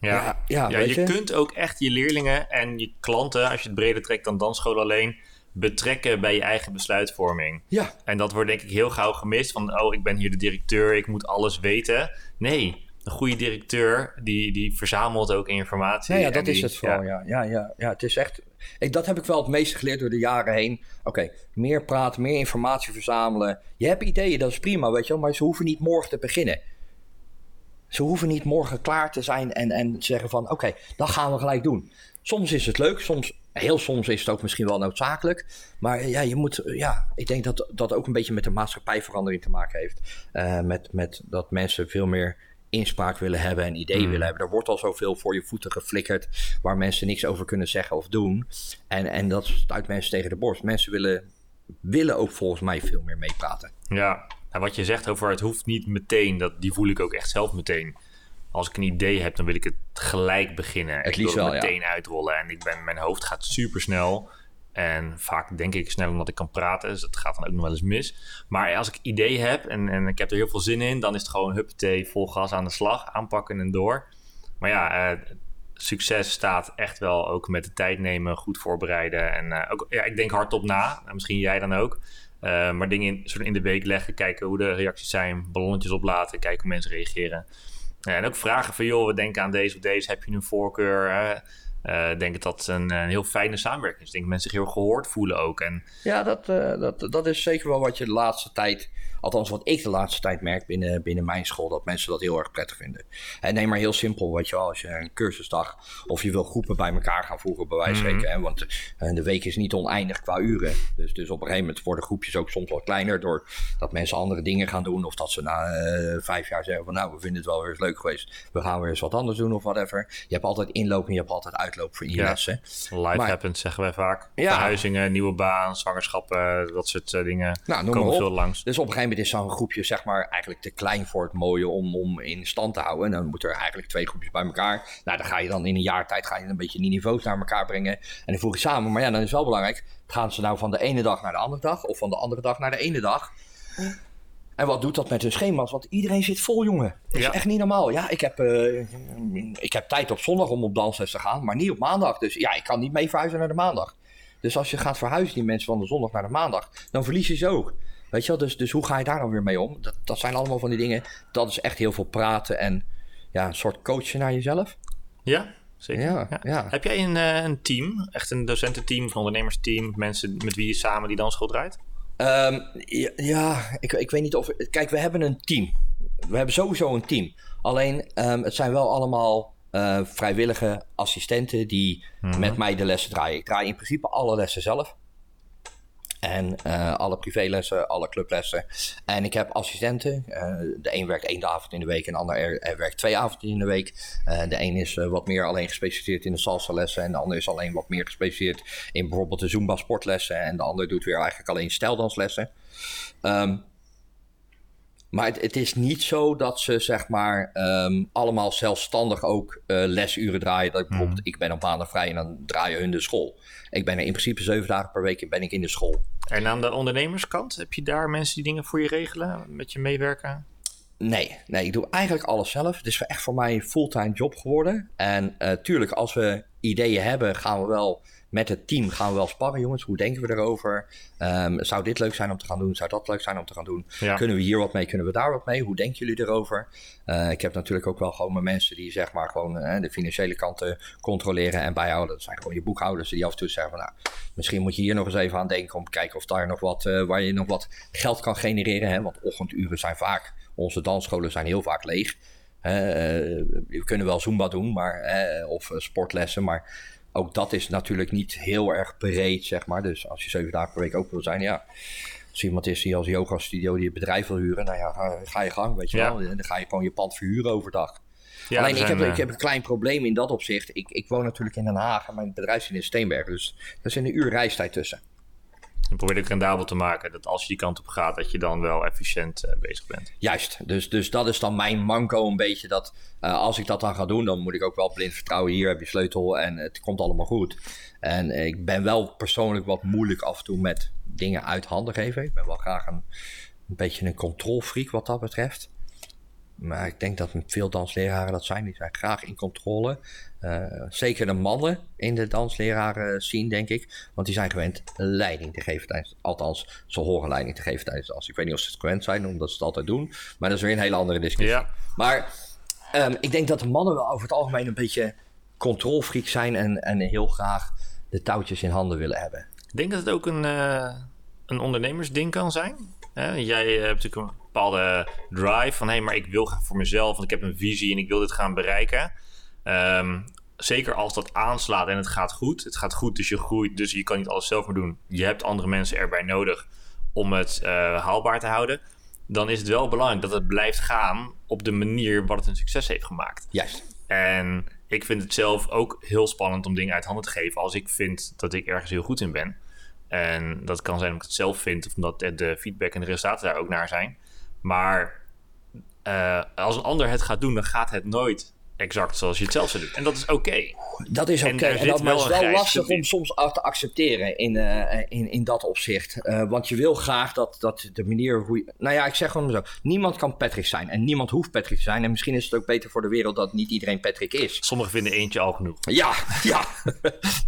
D: Ja, ja, ja, je, je kunt ook echt je leerlingen en je klanten, als je het breder trekt dan dansschool alleen, betrekken bij je eigen besluitvorming.
A: Ja.
D: En dat wordt denk ik heel gauw gemist. Van, oh, ik ben hier de directeur, ik moet alles weten. Nee, een goede directeur, die, die verzamelt ook informatie.
A: Ja, ja dat is het vooral, ja. Ja, ja, ja, het is echt... Ik, dat heb ik wel het meeste geleerd door de jaren heen. Oké, meer praten, meer informatie verzamelen. Je hebt ideeën, dat is prima, weet je wel. Maar ze hoeven niet morgen te beginnen. Ze hoeven niet morgen klaar te zijn en, en zeggen van... Oké, dat gaan we gelijk doen. Soms is het leuk, soms Heel soms is het ook misschien wel noodzakelijk. Maar ja, je moet, ja, ik denk dat dat ook een beetje met de maatschappijverandering te maken heeft. Uh, met, met dat mensen veel meer inspraak willen hebben en ideeën mm. willen hebben. Er wordt al zoveel voor je voeten geflikkerd waar mensen niks over kunnen zeggen of doen. En, en dat stuit mensen tegen de borst. Mensen willen, willen ook volgens mij veel meer meepraten.
D: Ja, en wat je zegt over het hoeft niet meteen, dat, die voel ik ook echt zelf meteen als ik een idee heb, dan wil ik het gelijk beginnen. Het ik wil het meteen uitrollen. En ik ben, mijn hoofd gaat super snel. En vaak denk ik sneller omdat ik kan praten. Dus dat gaat dan ook nog wel eens mis. Maar als ik idee heb en, en ik heb er heel veel zin in, dan is het gewoon huppatee, vol gas aan de slag, aanpakken en door. Maar ja, uh, succes staat echt wel ook met de tijd nemen, goed voorbereiden. En uh, ook, ja, ik denk hardop na. Misschien jij dan ook. Uh, maar dingen in, in de week leggen, kijken hoe de reacties zijn, ballonnetjes oplaten, kijken hoe mensen reageren. En ook vragen van, joh, we denken aan deze of deze, heb je een voorkeur? Uh, denk dat het een, een, heel fijne samenwerking is. Ik denk dat mensen zich heel gehoord voelen ook. En...
A: Ja, dat, uh, dat, dat is zeker wel wat je de laatste tijd Althans, wat ik de laatste tijd merk binnen, binnen mijn school, dat mensen dat heel erg prettig vinden. En neem maar heel simpel, wat je wel, als je een cursusdag of je wil groepen bij elkaar gaan voegen, bij wijze van mm -hmm. Want uh, de week is niet oneindig qua uren. Dus, dus op een gegeven moment worden groepjes ook soms wat kleiner, doordat mensen andere dingen gaan doen. Of dat ze na uh, vijf jaar zeggen van nou, we vinden het wel weer eens leuk geweest. We gaan weer eens wat anders doen of whatever. Je hebt altijd inloop en je hebt altijd uitloop voor je ja. lessen.
D: Life maar, happens, zeggen wij vaak. Ja. Verhuizingen, nieuwe baan, zwangerschappen, dat soort uh, dingen.
A: Nou, noem komen veel langs. Dus op een gegeven moment is zo'n groepje zeg maar eigenlijk te klein voor het mooie om, om in stand te houden. En dan moeten er eigenlijk twee groepjes bij elkaar. Nou, dan ga je dan in een jaar tijd ga je een beetje die niveaus naar elkaar brengen. En dan voeg je samen. Maar ja, dan is wel belangrijk. Gaan ze nou van de ene dag naar de andere dag? Of van de andere dag naar de ene dag? En wat doet dat met hun schema's? Want iedereen zit vol, jongen. Dat is echt niet normaal. Ja, ik heb, uh, ik heb tijd op zondag om op dansles te gaan, maar niet op maandag. Dus ja, ik kan niet mee verhuizen naar de maandag. Dus als je gaat verhuizen, die mensen van de zondag naar de maandag, dan verlies je ze ook. Weet je wel, dus, dus hoe ga je daar dan weer mee om? Dat, dat zijn allemaal van die dingen. Dat is echt heel veel praten en ja, een soort coachen naar jezelf.
D: Ja, zeker. Ja, ja. Heb jij een, uh, een team, echt een docententeam een ondernemersteam, mensen met wie je samen die dansschool draait?
A: Um, ja, ja, ik, ik weet niet of... Kijk, we hebben een team. We hebben sowieso een team. Alleen, um, het zijn wel allemaal uh, vrijwillige assistenten die mm-hmm. met mij de lessen draaien. Ik draai in principe alle lessen zelf. En uh, alle privélessen, alle clublessen. En ik heb assistenten. Uh, de een werkt één avond in de week en de ander er, werkt twee avonden in de week. Uh, de een is wat meer alleen gespecialiseerd in de salsa lessen. En de ander is alleen wat meer gespecialiseerd in bijvoorbeeld de Zumba sportlessen. En de ander doet weer eigenlijk alleen stijldanslessen. Um, maar het, het, is niet zo dat ze zeg maar um, allemaal zelfstandig ook uh, lesuren draaien. Dat ik bijvoorbeeld, mhm. ik ben op maandag vrij en dan draaien hun de school. Ik ben er in principe zeven dagen per week ben ik in de school.
D: En aan de ondernemerskant, heb je daar mensen die dingen voor je regelen, met je meewerken?
A: Nee, nee, ik doe eigenlijk alles zelf. Het is echt voor mij een fulltime job geworden. En uh, tuurlijk, als we ideeën hebben, gaan we wel met het team gaan we wel sparren, jongens. Hoe denken we erover? Um, zou dit leuk zijn om te gaan doen? Zou dat leuk zijn om te gaan doen? Kunnen we hier wat mee? Kunnen we daar wat mee? Hoe denken jullie erover? Uh, ik heb natuurlijk ook wel gewoon mijn mensen die zeg maar gewoon uh, de financiële kanten controleren en bijhouden. Dat zijn gewoon je boekhouders die af en toe zeggen van nou, misschien moet je hier nog eens even aan denken om te kijken of daar nog wat, uh, waar je nog wat geld kan genereren. Hè? Want ochtenduren zijn vaak, onze dansscholen zijn heel vaak leeg. we kunnen wel Zumba doen, maar, of sportlessen, maar ook dat is natuurlijk niet heel erg breed, zeg maar. Dus als je zeven dagen per week ook wil zijn, ja. Als iemand is die als yoga studio die het bedrijf wil huren, nou ja, ga, je gang, weet je wel. Dan ga je gewoon je pand verhuren overdag. Ja, Alleen ik, heb, ik heb een klein probleem in dat opzicht. Ik, ik woon natuurlijk in Den Haag en mijn bedrijf zit in Steenberg. Dus er zit een uur reistijd tussen.
D: En probeer het rendabel te maken. Dat als je die kant op gaat, dat je dan wel efficiënt uh, bezig bent.
A: Juist. Dus, dus dat is dan mijn manco een beetje. Dat uh, als ik dat dan ga doen, dan moet ik ook wel blind vertrouwen. Hier heb je sleutel en het komt allemaal goed. En ik ben wel persoonlijk wat moeilijk af en toe met dingen uit handen geven. Ik ben wel graag een, een beetje een controlfreak wat dat betreft. Maar ik denk dat veel dansleraren dat zijn. Die zijn graag in controle. Uh, zeker de mannen in de dansleraren zien, denk ik. Want die zijn gewend leiding te geven tijdens... Althans, ze horen leiding te geven tijdens de dans. Ik weet niet of ze het gewend zijn, omdat ze het altijd doen. Maar dat is weer een hele andere discussie. Ja. Maar um, ik denk dat de mannen wel over het algemeen een beetje controlfreak zijn... En, en heel graag de touwtjes in handen willen hebben.
D: Ik denk dat het ook een, uh, een ondernemersding kan zijn. Jij hebt natuurlijk een bepaalde drive van... hé, hey, maar ik wil gaan voor mezelf, want ik heb een visie en ik wil dit gaan bereiken... Um, zeker als dat aanslaat en het gaat goed. Het gaat goed, dus je groeit, dus je kan niet alles zelf meer doen. Je hebt andere mensen erbij nodig om het uh, haalbaar te houden. Dan is het wel belangrijk dat het blijft gaan op de manier wat het een succes heeft gemaakt.
A: Juist.
D: En ik vind het zelf ook heel spannend om dingen uit handen te geven als ik vind dat ik ergens heel goed in ben. En dat kan zijn omdat ik het zelf vind of omdat de feedback en de resultaten daar ook naar zijn. Maar uh, als een ander het gaat doen, dan gaat het nooit exact zoals je het zelf zou doen. En dat is oké.
A: Dat is oké. Okay. En, en, dat is wel lastig om soms te accepteren in, uh, in, in dat opzicht. Uh, want je wil graag dat, dat de manier hoe je... Nou ja, ik zeg gewoon zo. Niemand kan Patrick zijn. En niemand hoeft Patrick te zijn. En misschien is het ook beter voor de wereld dat niet iedereen Patrick is.
D: Sommigen vinden eentje al genoeg.
A: Ja, *laughs* ja.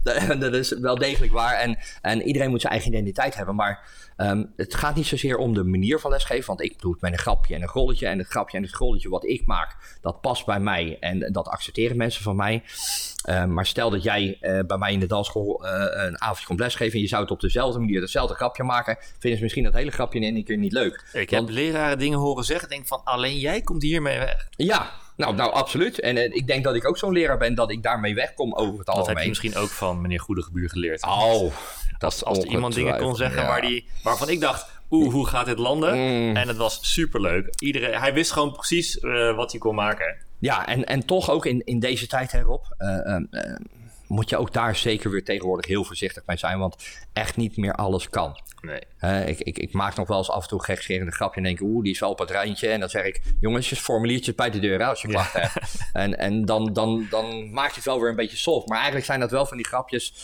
A: *laughs* dat is wel degelijk waar. En, en iedereen moet zijn eigen identiteit hebben. Maar um, het gaat niet zozeer om de manier van lesgeven. Want ik doe het met een grapje en een grolletje. En het grapje en het grolletje wat ik maak, dat past bij mij. En dat accepteren mensen van mij. Uh, maar stel dat jij uh, bij mij in de dansschool uh, een avondje komt lesgeven. En je zou het op dezelfde manier, hetzelfde grapje maken. Vinden ze misschien dat hele grapje in één keer niet leuk.
D: Ik Want, heb leraren dingen horen zeggen. Denk van alleen jij komt hiermee weg.
A: Ja, nou, nou absoluut. En ik denk dat ik ook zo'n leraar ben dat ik daarmee wegkom over het algemeen.
D: Dat heb je misschien ook van meneer Goedegebuur geleerd.
A: Oh,
D: dat als, als iemand dingen kon zeggen ja. waar die, waarvan ik dacht oeh, hoe gaat dit landen? Mm. En het was superleuk. Iedereen, hij wist gewoon precies wat hij kon maken.
A: Ja, en, en toch ook in, in deze tijd erop. Uh, uh, moet je ook daar zeker weer tegenwoordig heel voorzichtig mee zijn. Want echt niet meer alles kan.
D: Nee.
A: Uh, ik, ik, ik, maak nog wel eens af en toe gekscherende grapje en denk oeh, die is wel op het rijntje. En dan zeg ik, jongens, formuliertjes bij de deur als je klachten ja. hebt. *laughs* En, en dan, dan, dan maak je het wel weer een beetje soft. Maar eigenlijk zijn dat wel van die grapjes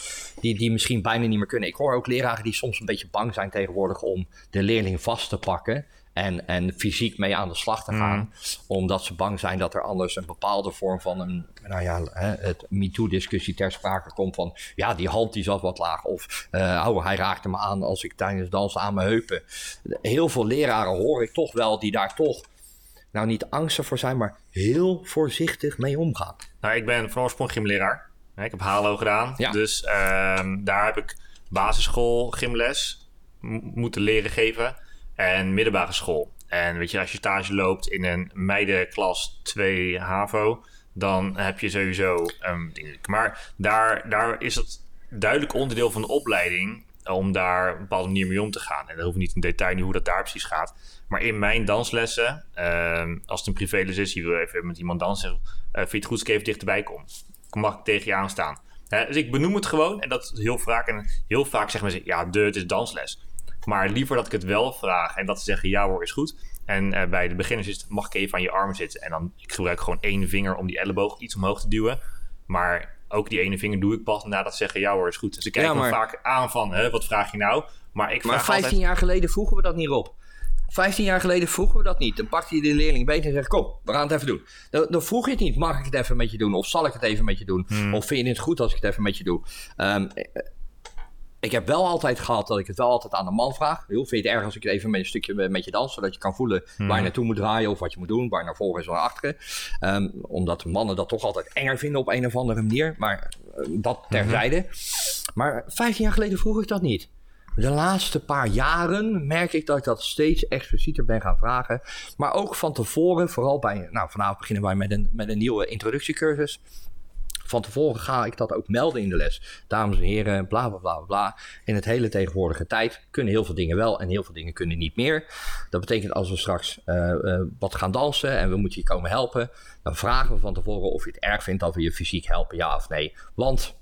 A: die, die misschien bijna niet meer kunnen. Ik hoor ook leraren die soms een beetje bang zijn tegenwoordig om de leerling vast te pakken en, en fysiek mee aan de slag te gaan. Mm. Omdat ze bang zijn dat er anders een bepaalde vorm van een, nou ja, het MeToo-discussie ter sprake komt van, ja, die hand die zat wat laag. Of, uh, oh, hij raakte me aan als ik tijdens dansen aan mijn heupen. Heel veel leraren hoor ik toch wel die daar toch, nou niet angstig voor zijn, maar heel voorzichtig mee omgaan.
D: Nou, ik ben van oorsprong gymleraar. Ik heb HALO gedaan. Ja. Dus um, daar heb ik basisschool gymles moeten leren geven en middelbare school. En weet je, als je stage loopt in een meidenklas 2 HAVO, dan heb je sowieso um, Maar daar, daar is het duidelijk onderdeel van de opleiding om daar op een bepaalde manier mee om te gaan. En dat hoeft niet in detail nu hoe dat daar precies gaat. Maar in mijn danslessen, um, als het een privéles is, je wil even met iemand dansen, uh, vind je het goed ik even dichterbij kom? Mag ik tegen je aanstaan? Dus ik benoem het gewoon en dat is heel vaak. En heel vaak zeggen mensen, ja, de, het is dansles. Maar liever dat ik het wel vraag en dat ze zeggen ja hoor is goed. En uh, bij de beginners is het, mag ik even aan je arm zitten. En dan ik gebruik gewoon één vinger om die elleboog iets omhoog te duwen. Maar ook die ene vinger doe ik pas nadat ze zeggen ja hoor is goed. Dus ik kijk ja, maar... vaak aan van hè, wat vraag je nou? Maar, ik
A: maar 15
D: altijd...
A: jaar geleden vroegen we dat niet op. 15 jaar geleden vroegen we dat niet. Dan pakte je de leerling beter en zei: Kom, we gaan het even doen. Dan, dan, vroeg je het niet: Mag ik het even met je doen? Of zal ik het even met je doen? Hmm. Of vind je het goed als ik het even met je doe? Um, ik heb wel altijd gehad dat ik het wel altijd aan de man vraag. Heel, vind je het erg als ik het even met een stukje met je dans, zodat je kan voelen waar je mhm. naartoe moet draaien of wat je moet doen, waar je naar voren is of naar achteren. Um, omdat mannen dat toch altijd enger vinden op een of andere manier. Maar uh, dat terzijde. Mm Maar 15 jaar geleden vroeg ik dat niet. De laatste paar jaren merk ik dat ik dat steeds explicieter ben gaan vragen. Maar ook van tevoren, vooral bij, nou vanavond beginnen wij met een, met een nieuwe introductiecursus. Van tevoren ga ik dat ook melden in de les. Dames en heren, bla bla bla bla. In het hele tegenwoordige tijd kunnen heel veel dingen wel en heel veel dingen kunnen niet meer. Dat betekent als we straks uh, uh, wat gaan dansen en we moeten je komen helpen, dan vragen we van tevoren of je het erg vindt dat we je fysiek helpen, ja of nee. Want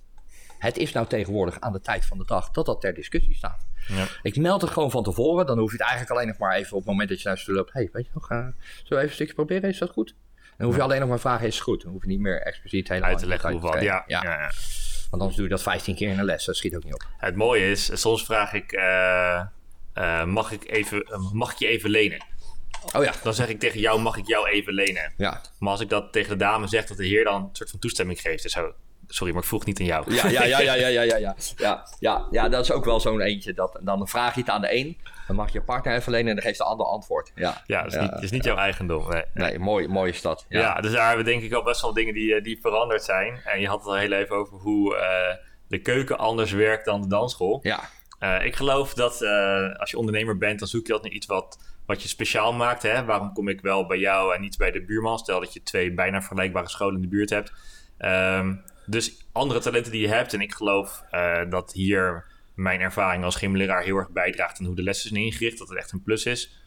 A: het is nou tegenwoordig aan de tijd van de dag dat dat ter discussie staat.
D: Ja.
A: Ik meld het gewoon van tevoren. Dan hoef je het eigenlijk alleen nog maar even op het moment dat je naar de stoel loopt. hey, weet je nog, uh, zullen we even een stukje proberen? Is dat goed? Dan hoef je alleen nog maar vragen, is het goed? Dan hoef je niet meer expliciet helemaal
D: Uit te leggen hoe wat. Ja,
A: ja.
D: ja.
A: Want anders doe je dat 15 keer in een les. Dat schiet ook niet op.
D: Het mooie is, soms vraag ik, uh, uh, mag, ik even, uh, mag ik je even lenen?
A: Oh ja.
D: Dan zeg ik tegen jou, mag ik jou even lenen?
A: Ja.
D: Maar als ik dat tegen de dame zeg, dat de heer dan een soort van toestemming geeft. Is Sorry, maar ik vroeg niet aan jou.
A: Ja, ja, ja, ja, ja, ja, ja, ja. Ja, ja, ja dat is ook wel zo'n eentje. Dat, dan vraag je het aan de een, dan mag je partner even lenen en dan geeft de ander antwoord. Ja,
D: ja dat is niet, is niet jouw eigendom. Nee,
A: nee mooi, mooie stad.
D: Ja. ja, dus daar hebben we denk ik al best wel dingen die, die veranderd zijn. En je had het al heel even over hoe uh, de keuken anders werkt dan de dansschool.
A: Ja.
D: Uh, ik geloof dat als je ondernemer bent, dan zoek je altijd naar iets wat, wat je speciaal maakt. Hè? Waarom kom ik wel bij jou en niet bij de buurman? Stel dat je twee bijna vergelijkbare scholen in de buurt hebt. Um, dus andere talenten die je hebt. En ik geloof uh, dat hier mijn ervaring als gymleraar heel erg bijdraagt aan hoe de lessen zijn ingericht. Dat het echt een plus is.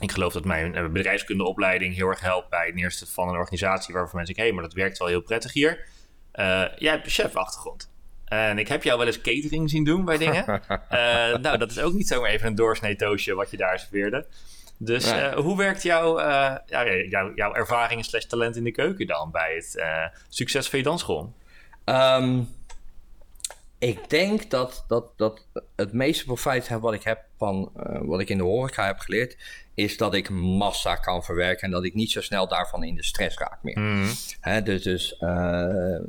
D: Ik geloof dat mijn uh, bedrijfskundeopleiding heel erg helpt bij het neerzetten van een organisatie waarvan mensen zeggen: hé, hey, maar dat werkt wel heel prettig hier. Uh, jij hebt een chef-achtergrond. En ik heb jou wel eens catering zien doen bij dingen. *laughs* nou, dat is ook niet zomaar even een doorsnee toastje wat je daar serveerde. Dus uh, hoe werkt jouw, uh, jou, jouw ervaring slash talent in de keuken dan bij het uh, succes van je dansschool?
A: Um, ik denk dat, dat, dat het meeste profijt wat ik heb van wat ik in de horeca heb geleerd, is dat ik massa kan verwerken en dat ik niet zo snel daarvan in de stress raak meer.
D: Mm.
A: Hè, dus dus uh,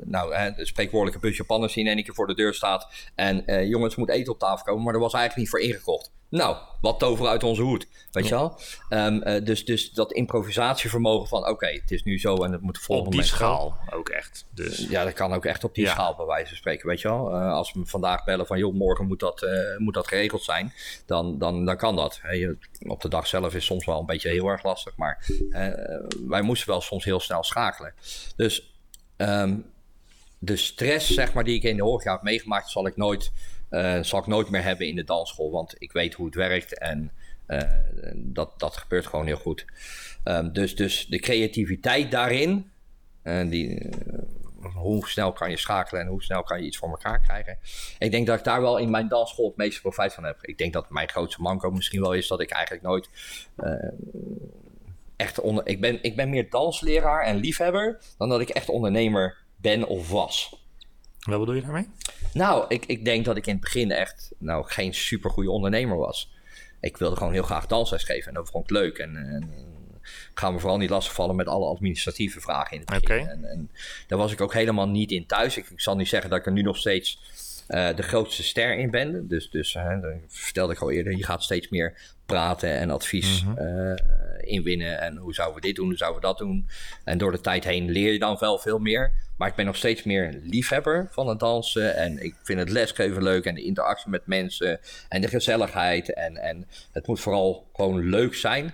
A: nou, hè, de spreekwoordelijke bus Japanners die in één keer voor de deur staat en uh, jongens moet eten op tafel komen, maar er was eigenlijk niet voor ingekocht. Nou, wat toveren uit onze hoed, weet je wel? Um, uh, dus, dus dat improvisatievermogen van, oké, okay, het is nu zo en het moet volgende
D: Op die schaal ook echt. Dus.
A: Ja, dat kan ook echt op die ja. schaal bij wijze van spreken, weet je wel? Uh, als we vandaag bellen van, joh, morgen moet dat, uh, moet dat geregeld zijn, dan, dan, dan kan dat. Op de dag zelf is soms wel een beetje heel erg lastig, maar wij moesten wel soms heel snel schakelen. Dus um, de stress, zeg maar, die ik in de horeca heb meegemaakt, zal ik nooit... Uh, zal ik nooit meer hebben in de dansschool. Want ik weet hoe het werkt en dat, dat gebeurt gewoon heel goed. Um, dus, dus de creativiteit daarin, die, hoe snel kan je schakelen en hoe snel kan je iets voor elkaar krijgen. Ik denk dat ik daar wel in mijn dansschool het meeste profijt van heb. Ik denk dat mijn grootste manco misschien wel is dat ik eigenlijk nooit echt onder. Ik ben, ik ben meer dansleraar en liefhebber dan dat ik echt ondernemer ben of was.
D: Wat bedoel je daarmee?
A: Nou, ik, ik denk dat ik in het begin echt nou, geen supergoeie ondernemer was. Ik wilde gewoon heel graag dansles geven en dat vond ik leuk. En, en ga me vooral niet lastigvallen met alle administratieve vragen in het begin.
D: Okay.
A: En, en daar was ik ook helemaal niet in thuis. Ik, ik zal niet zeggen dat ik er nu nog steeds uh, de grootste ster in ben. Dus, dus dat vertelde ik al eerder, je gaat steeds meer praten en advies
D: Mhm.
A: uh, inwinnen. En hoe zouden we dit doen, hoe zouden we dat doen. En door de tijd heen leer je dan wel veel meer. Maar ik ben nog steeds meer liefhebber van het dansen. En ik vind het lesgeven leuk en de interactie met mensen. En de gezelligheid. En, en het moet vooral gewoon leuk zijn.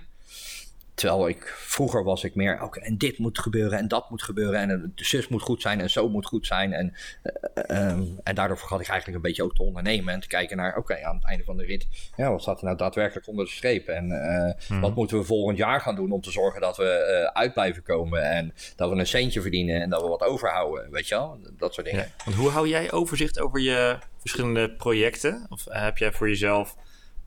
A: Terwijl ik vroeger was ik meer, oké, okay, en dit moet gebeuren en dat moet gebeuren. En de zus moet goed zijn en zo moet goed zijn. En, uh, um, en daardoor vergat ik eigenlijk een beetje ook te ondernemen. En te kijken naar, oké, okay, aan het einde van de rit, ja, wat staat er nou daadwerkelijk onder de streep? En uh, hmm. wat moeten we volgend jaar gaan doen om te zorgen dat we uh, uit blijven komen. En dat we een centje verdienen en dat we wat overhouden, weet je wel? Dat soort dingen.
D: Ja. Want hoe hou jij overzicht over je verschillende projecten? Of heb jij voor jezelf...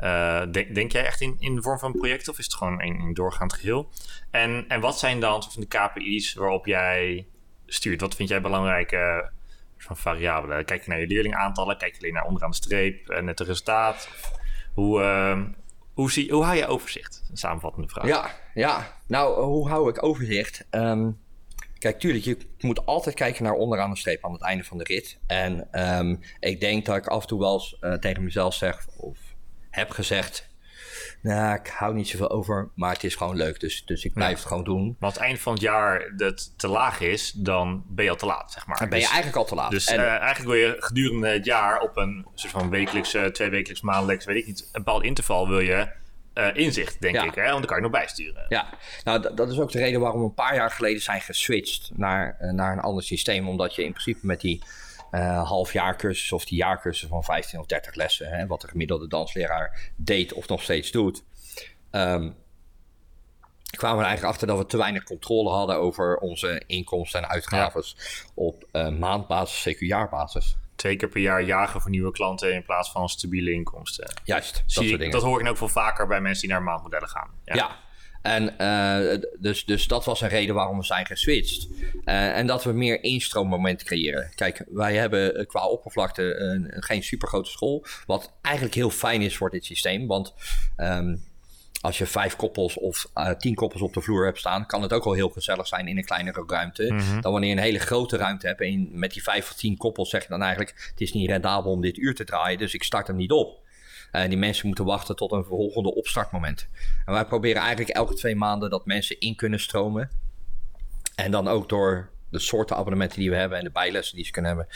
D: Uh, denk, jij echt in, in de vorm van project of is het gewoon een, een doorgaand geheel? En, en wat zijn dan de KPI's waarop jij stuurt? Wat vind jij belangrijke van variabelen? Kijk je naar je leerlingaantallen? Kijk je alleen naar onderaan de streep en het resultaat? Hoe, uh, hoe, zie, hoe hou je overzicht? Een samenvattende vraag.
A: Ja, ja. nou hoe hou ik overzicht? Um, Kijk, tuurlijk, je moet altijd kijken naar onderaan de streep aan het einde van de rit. En um, ik denk dat ik af en toe wel tegen mezelf zeg... Of, heb gezegd, nou, ik hou niet zoveel over, maar het is gewoon leuk, dus, dus ik blijf ja. het gewoon doen.
D: Maar als het eind van het jaar dat te laag is, dan ben je al te laat, zeg maar.
A: Dan ben je
D: dus,
A: eigenlijk al te laat.
D: Dus en, uh, eigenlijk wil je gedurende het jaar op een soort van wekelijks, uh, twee wekelijks, maandelijks, weet ik niet, een bepaald interval wil je uh, inzicht, denk
A: Ja.
D: ik, hè? want dan kan je nog bijsturen.
A: Ja, nou dat is ook de reden waarom we een paar jaar geleden zijn geswitcht naar, eh, naar een ander systeem. Omdat je in principe met die eh halfjaarcursus of die jaarcursus van 15 of 30 lessen, hè, wat de gemiddelde dansleraar deed of nog steeds doet, ehm, kwamen we er eigenlijk achter dat we te weinig controle hadden over onze inkomsten en uitgaven op eh, maandbasis, CQ-jaarbasis.
D: twee keer per jaar jagen voor nieuwe klanten in plaats van stabiele inkomsten.
A: Juist, dat soort dingen.
D: dat hoor ik ook veel vaker bij mensen die naar maandmodellen gaan.
A: Ja. En eh, dus, dus dat was een reden waarom we zijn geswitcht. Eh, en dat we meer instroommomenten creëren. Kijk, wij hebben eh, qua oppervlakte een, een geen supergrote school. Wat eigenlijk heel fijn is voor dit systeem. Want ehm, als je vijf koppels of tien koppels op de vloer hebt staan, kan het ook al heel gezellig zijn in een kleinere ruimte. Dan wanneer je een hele grote ruimte hebt en met die vijf of tien koppels zeg je dan eigenlijk: het is niet rendabel om dit uur te draaien, dus ik start hem niet op. Uh, die mensen moeten wachten tot een volgende opstartmoment. En wij proberen eigenlijk elke twee maanden dat mensen in kunnen stromen. En dan ook door de soorten abonnementen die we hebben en de bijlessen die ze kunnen hebben,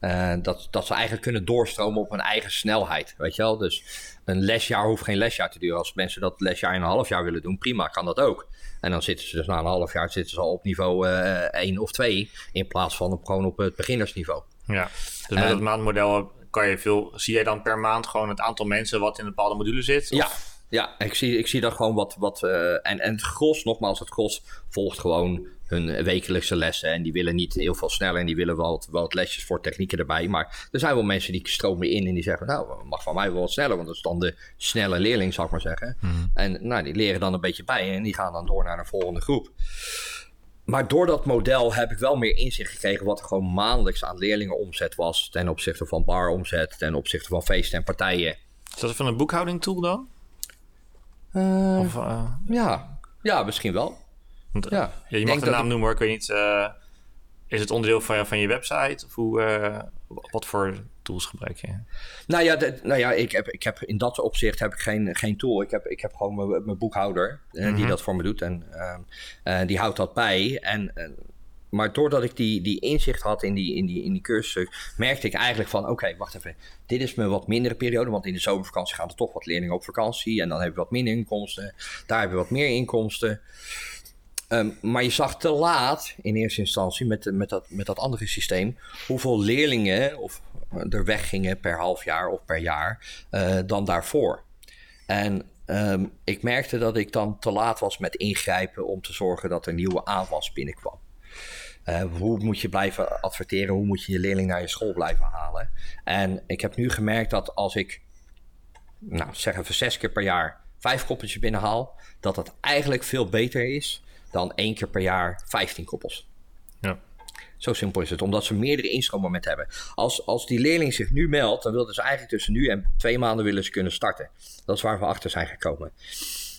A: uh, dat, dat ze eigenlijk kunnen doorstromen op hun eigen snelheid. Weet je wel? Dus een lesjaar hoeft geen lesjaar te duren. Als mensen dat lesjaar in een half jaar willen doen, prima, kan dat ook. En dan zitten ze dus na een half jaar zitten ze al op niveau uh, 1 of 2, in plaats van op, gewoon op het beginnersniveau.
D: Ja, dus met het maandmodel kan je veel. Zie jij dan per maand gewoon het aantal mensen wat in een bepaalde module zit? Of?
A: Ja, ja ik, zie, ik zie dat gewoon wat. wat uh, en, en het gros, nogmaals, het gros volgt gewoon hun wekelijkse lessen. En die willen niet heel veel sneller en die willen wel wat, wat lesjes voor technieken erbij. Maar er zijn wel mensen die stromen in en die zeggen: Nou, mag van mij wel wat sneller, want dat is dan de snelle leerling, zal ik maar zeggen.
D: Hmm.
A: En nou, die leren dan een beetje bij en die gaan dan door naar een volgende groep. Maar door dat model heb ik wel meer inzicht gekregen wat er gewoon maandelijks aan leerlingen omzet was. Ten opzichte van bar omzet, ten opzichte van feesten en partijen.
D: Is dat van een boekhouding tool dan?
A: Uh,
D: of, uh,
A: ja. ja, misschien wel.
D: Want,
A: ja.
D: ja, je mag de naam ik... noemen hoor, ik weet niet. Uh, is het onderdeel van, van je website? Of hoe, wat voor tools gebruik je?
A: Nou ja, de, nou ja ik, heb, ik heb in dat opzicht heb ik geen, geen tool. Ik heb, ik heb gewoon mijn boekhouder uh, -hmm. die dat voor me doet. En uh, die houdt dat bij. En, maar doordat ik die, die inzicht had in die, in die, in die cursus, merkte ik eigenlijk van: oké, okay, wacht even. Dit is mijn wat mindere periode. Want in de zomervakantie gaan er toch wat leerlingen op vakantie. En dan heb je wat minder inkomsten. Daar heb je wat meer inkomsten. Um, maar je zag te laat in eerste instantie met, met, dat, met dat andere systeem hoeveel leerlingen of er weggingen per half jaar of per jaar uh, dan daarvoor. En um, ik merkte dat ik dan te laat was met ingrijpen om te zorgen dat er nieuwe aanwas binnenkwam. Uh, hoe moet je blijven adverteren? Hoe moet je je leerling naar je school blijven halen? En ik heb nu gemerkt dat als ik, nou zeg even zes keer per jaar, vijf koppeltjes binnenhaal, dat dat eigenlijk veel beter is dan één keer per jaar 15 koppels.
D: Ja.
A: Zo simpel is het, omdat ze meerdere instroommomenten hebben. Als, als die leerling zich nu meldt, dan willen ze eigenlijk tussen nu en twee maanden willen ze kunnen starten. Dat is waar we achter zijn gekomen.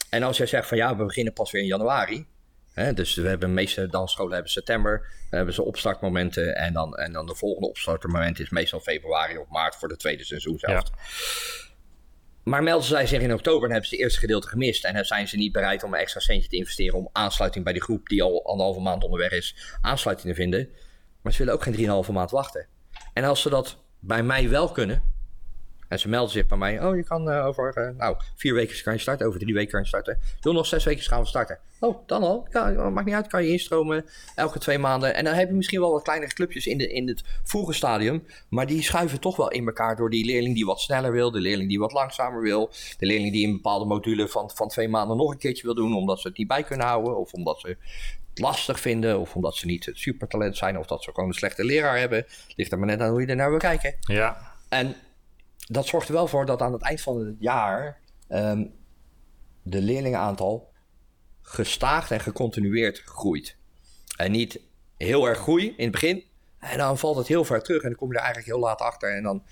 A: En als jij zegt van ja, we beginnen pas weer in januari. Hè, dus we hebben de meeste dansscholen hebben september, dan hebben ze opstartmomenten. En dan, en dan de volgende opstartmoment is meestal februari of maart voor de tweede seizoen zelf. Ja. Maar melden zij zich in oktober en hebben ze het eerste gedeelte gemist. En zijn ze niet bereid om een extra centje te investeren om aansluiting bij die groep die al anderhalve maand onderweg is, aansluiting te vinden. Maar ze willen ook geen 3,5 maand wachten. En als ze dat bij mij wel kunnen, en ze melden zich bij mij, oh je kan uh, over, uh, nou vier weken kan je starten, over drie weken kan je starten. Doe nog zes weken gaan we starten. Oh, dan al? Ja, maakt niet uit, kan je instromen elke twee maanden. En dan heb je misschien wel wat kleinere clubjes in, de, in het vroege stadium, maar die schuiven toch wel in elkaar door die leerling die wat sneller wil, de leerling die wat langzamer wil, de leerling die een bepaalde module van, van twee maanden nog een keertje wil doen, omdat ze het niet bij kunnen houden, of omdat ze lastig vinden, of omdat ze niet het supertalent zijn, of dat ze gewoon een slechte leraar hebben. Ligt er maar net aan hoe je er naar wil kijken.
D: Ja.
A: En dat zorgt er wel voor dat aan het eind van het jaar um, de leerlingenaantal gestaagd en gecontinueerd groeit. En niet heel erg groei in het begin. En dan valt het heel ver terug en dan kom je er eigenlijk heel laat achter. En dan,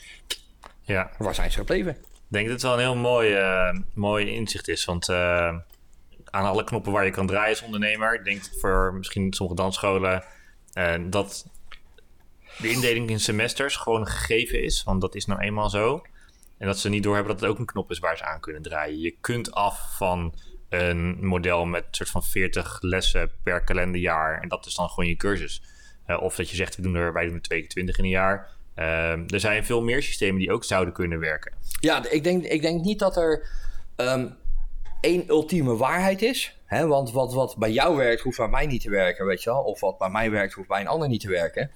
D: ja.
A: waar zijn ze gebleven?
D: Ik denk dat het wel een heel mooi, uh, mooi inzicht is. Want uh, aan alle knoppen waar je kan draaien als ondernemer. Ik denk voor misschien sommige dansscholen uh, dat de indeling in semesters gewoon een gegeven is. Want dat is nou eenmaal zo. En dat ze niet doorhebben dat het ook een knop is waar ze aan kunnen draaien. Je kunt af van een model met een soort van 40 lessen per kalenderjaar. En dat is dan gewoon je cursus. Uh, of dat je zegt, we doen er, wij doen er 22 in een jaar. Uh, er zijn veel meer systemen die ook zouden kunnen werken.
A: Ja, ik denk, ik denk niet dat er um, één ultieme waarheid is. Hè? Want wat, wat bij jou werkt, hoeft bij mij niet te werken, weet je wel. Of wat bij mij werkt, hoeft bij een ander niet te werken.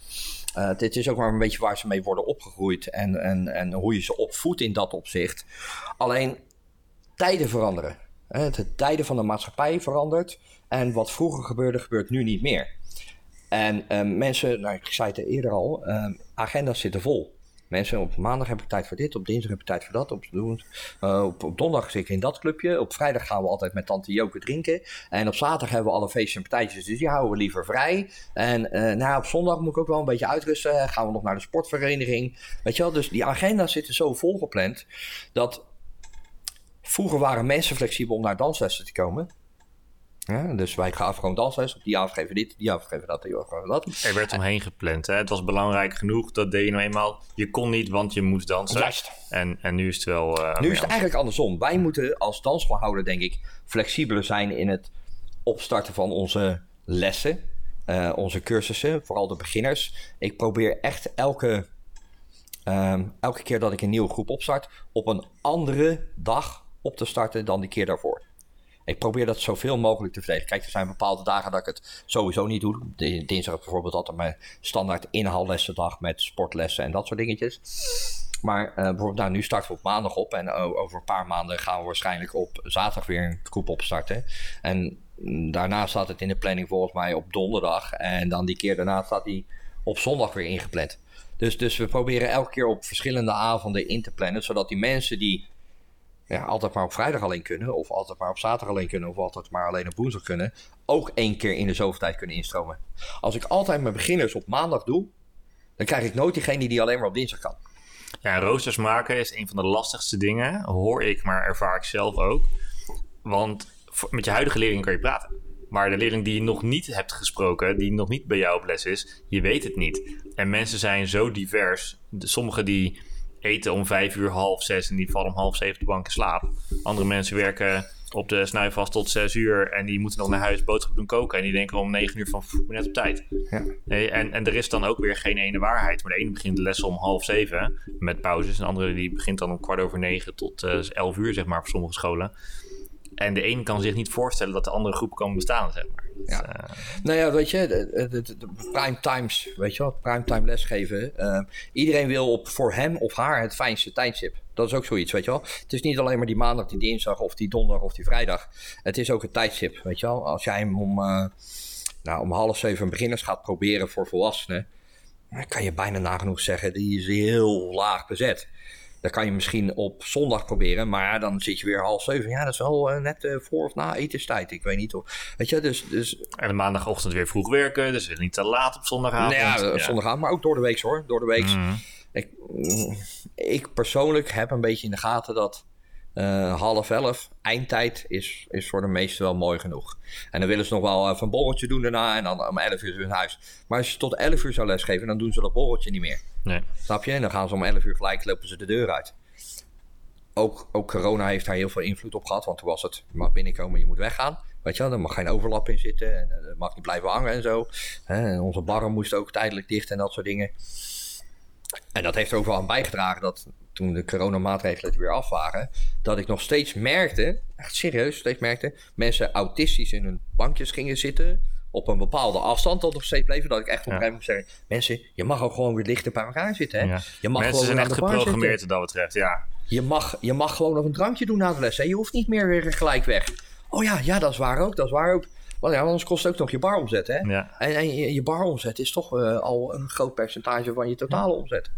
A: Uh, dit is ook maar een beetje waar ze mee worden opgegroeid en, en, en hoe je ze opvoedt in dat opzicht. Alleen tijden veranderen. Hè? De tijden van de maatschappij verandert. En wat vroeger gebeurde, gebeurt nu niet meer. En uh, mensen, nou, ik zei het eerder al, uh, agenda's zitten vol. Mensen, op maandag heb ik tijd voor dit, op dinsdag heb ik tijd voor dat. Op, uh, op, op, donderdag zit ik in dat clubje. Op vrijdag gaan we altijd met tante Joke drinken. En op zaterdag hebben we alle feestjes en partijtjes, dus die houden we liever vrij. En uh, nou, op zondag moet ik ook wel een beetje uitrusten. Gaan we nog naar de sportvereniging. Weet je wel, dus die agenda's zitten zo volgepland dat vroeger waren mensen flexibel om naar danslessen te komen. Ja, dus wij gaven gewoon dansles. Op die avond geven dit, die avond geven dat, die avond geven dat.
D: Er werd omheen gepland. Hè? Het was belangrijk genoeg. Dat deed je nou eenmaal. Je kon niet, want je moest dansen.
A: Juist.
D: En, en nu is het wel... Uh,
A: nu is het eigenlijk andersom. Wij moeten als dansschoolhouder, denk ik, flexibeler zijn in het opstarten van onze lessen. Uh, onze cursussen, vooral de beginners. Ik probeer echt elke, um, elke keer dat ik een nieuwe groep opstart, op een andere dag op te starten dan die keer daarvoor. Ik probeer dat zoveel mogelijk te verdedigen. Kijk, er zijn bepaalde dagen dat ik het sowieso niet doe. Dinsdag bijvoorbeeld altijd mijn standaard inhaallessen met sportlessen en dat soort dingetjes. Maar uh, bijvoorbeeld, nou, nu starten we op maandag op. En over een paar maanden gaan we waarschijnlijk op zaterdag weer een groep opstarten. En daarna staat het in de planning volgens mij op donderdag. En dan die keer daarna staat die op zondag weer ingepland. Dus, dus we proberen elke keer op verschillende avonden in te plannen. Zodat die mensen die ja, altijd maar op vrijdag alleen kunnen, of altijd maar op zaterdag alleen kunnen, of altijd maar alleen op woensdag kunnen, ook één keer in de zoveel tijd kunnen instromen. Als ik altijd mijn beginners op maandag doe, dan krijg ik nooit diegene die alleen maar op dinsdag kan.
D: Ja, roosters maken is een van de lastigste dingen, hoor ik, maar ervaar ik zelf ook. Want met je huidige leerling kan je praten. Maar de leerling die je nog niet hebt gesproken, die nog niet bij jou op les is, je weet het niet. En mensen zijn zo divers. Sommigen die eten om vijf uur, half zes en die vallen om half zeven de bank in slaap. Andere mensen werken op de snuifvast tot zes uur en die moeten nog naar huis boodschappen doen koken. En die denken om negen uur van net op tijd. Ja. En, en er is dan ook weer geen ene waarheid. Maar de ene begint de les om half zeven met pauzes. En de andere die begint dan om kwart over negen tot uh, elf uur, zeg maar, op sommige scholen. En de een kan zich niet voorstellen dat de andere groep kan bestaan, zeg maar.
A: Ja. Uh, nou ja, weet je, de, de, de, prime times, weet je wel, prime time lesgeven. Uh, iedereen wil op voor hem of haar het fijnste tijdstip. Dat is ook zoiets, weet je wel. Het is niet alleen maar die maandag, die dinsdag of die donderdag of die vrijdag. Het is ook het tijdstip, weet je wel. Als jij hem om, uh, nou, om half zeven beginners gaat proberen voor volwassenen, dan kan je bijna nagenoeg zeggen, die is heel laag bezet. Dan kan je misschien op zondag proberen, maar dan zit je weer half zeven. Ja, dat is wel uh, net uh, voor of na etenstijd. Ik weet niet of. Weet je, dus. dus...
D: En de maandagochtend weer vroeg werken, dus niet te laat op zondagavond.
A: Nee, ja, ja. zondagavond, maar ook door de week hoor. Door de week. Mm. Ik, ik persoonlijk heb een beetje in de gaten dat uh, half elf, eindtijd, is, is voor de meesten wel mooi genoeg. En dan willen ze nog wel even een borreltje doen daarna en dan om elf uur weer naar huis. Maar als je tot elf uur zou lesgeven, dan doen ze dat borreltje niet meer. Nee. Snap je? En dan gaan ze om elf uur gelijk, lopen ze de deur uit. Ook, ook corona heeft daar heel veel invloed op gehad, want toen was het, je mag binnenkomen, je moet weggaan. Weet je wel, er mag geen overlap in zitten en er mag niet blijven hangen en zo. En onze barren moesten ook tijdelijk dicht en dat soort dingen. En dat heeft er ook wel aan bijgedragen dat toen de coronamaatregelen er weer af waren, dat ik nog steeds merkte, echt serieus steeds merkte, mensen autistisch in hun bankjes gingen zitten op een bepaalde afstand tot nog steeds bleven. Dat ik echt op een gegeven moment zeg, mensen, je mag ook gewoon weer dichter bij elkaar zitten. Hè? Ja.
D: Je mag mensen zijn echt geprogrammeerd wat dat betreft, ja.
A: Je mag, je mag gewoon nog een drankje doen na de les. Hè? Je hoeft niet meer weer gelijk weg. Oh ja, ja, dat is waar ook, dat is waar ook. Want ja, anders kost het ook nog je baromzet. Hè? Ja. En, en je, je baromzet is toch uh, al een groot percentage van je totale omzet.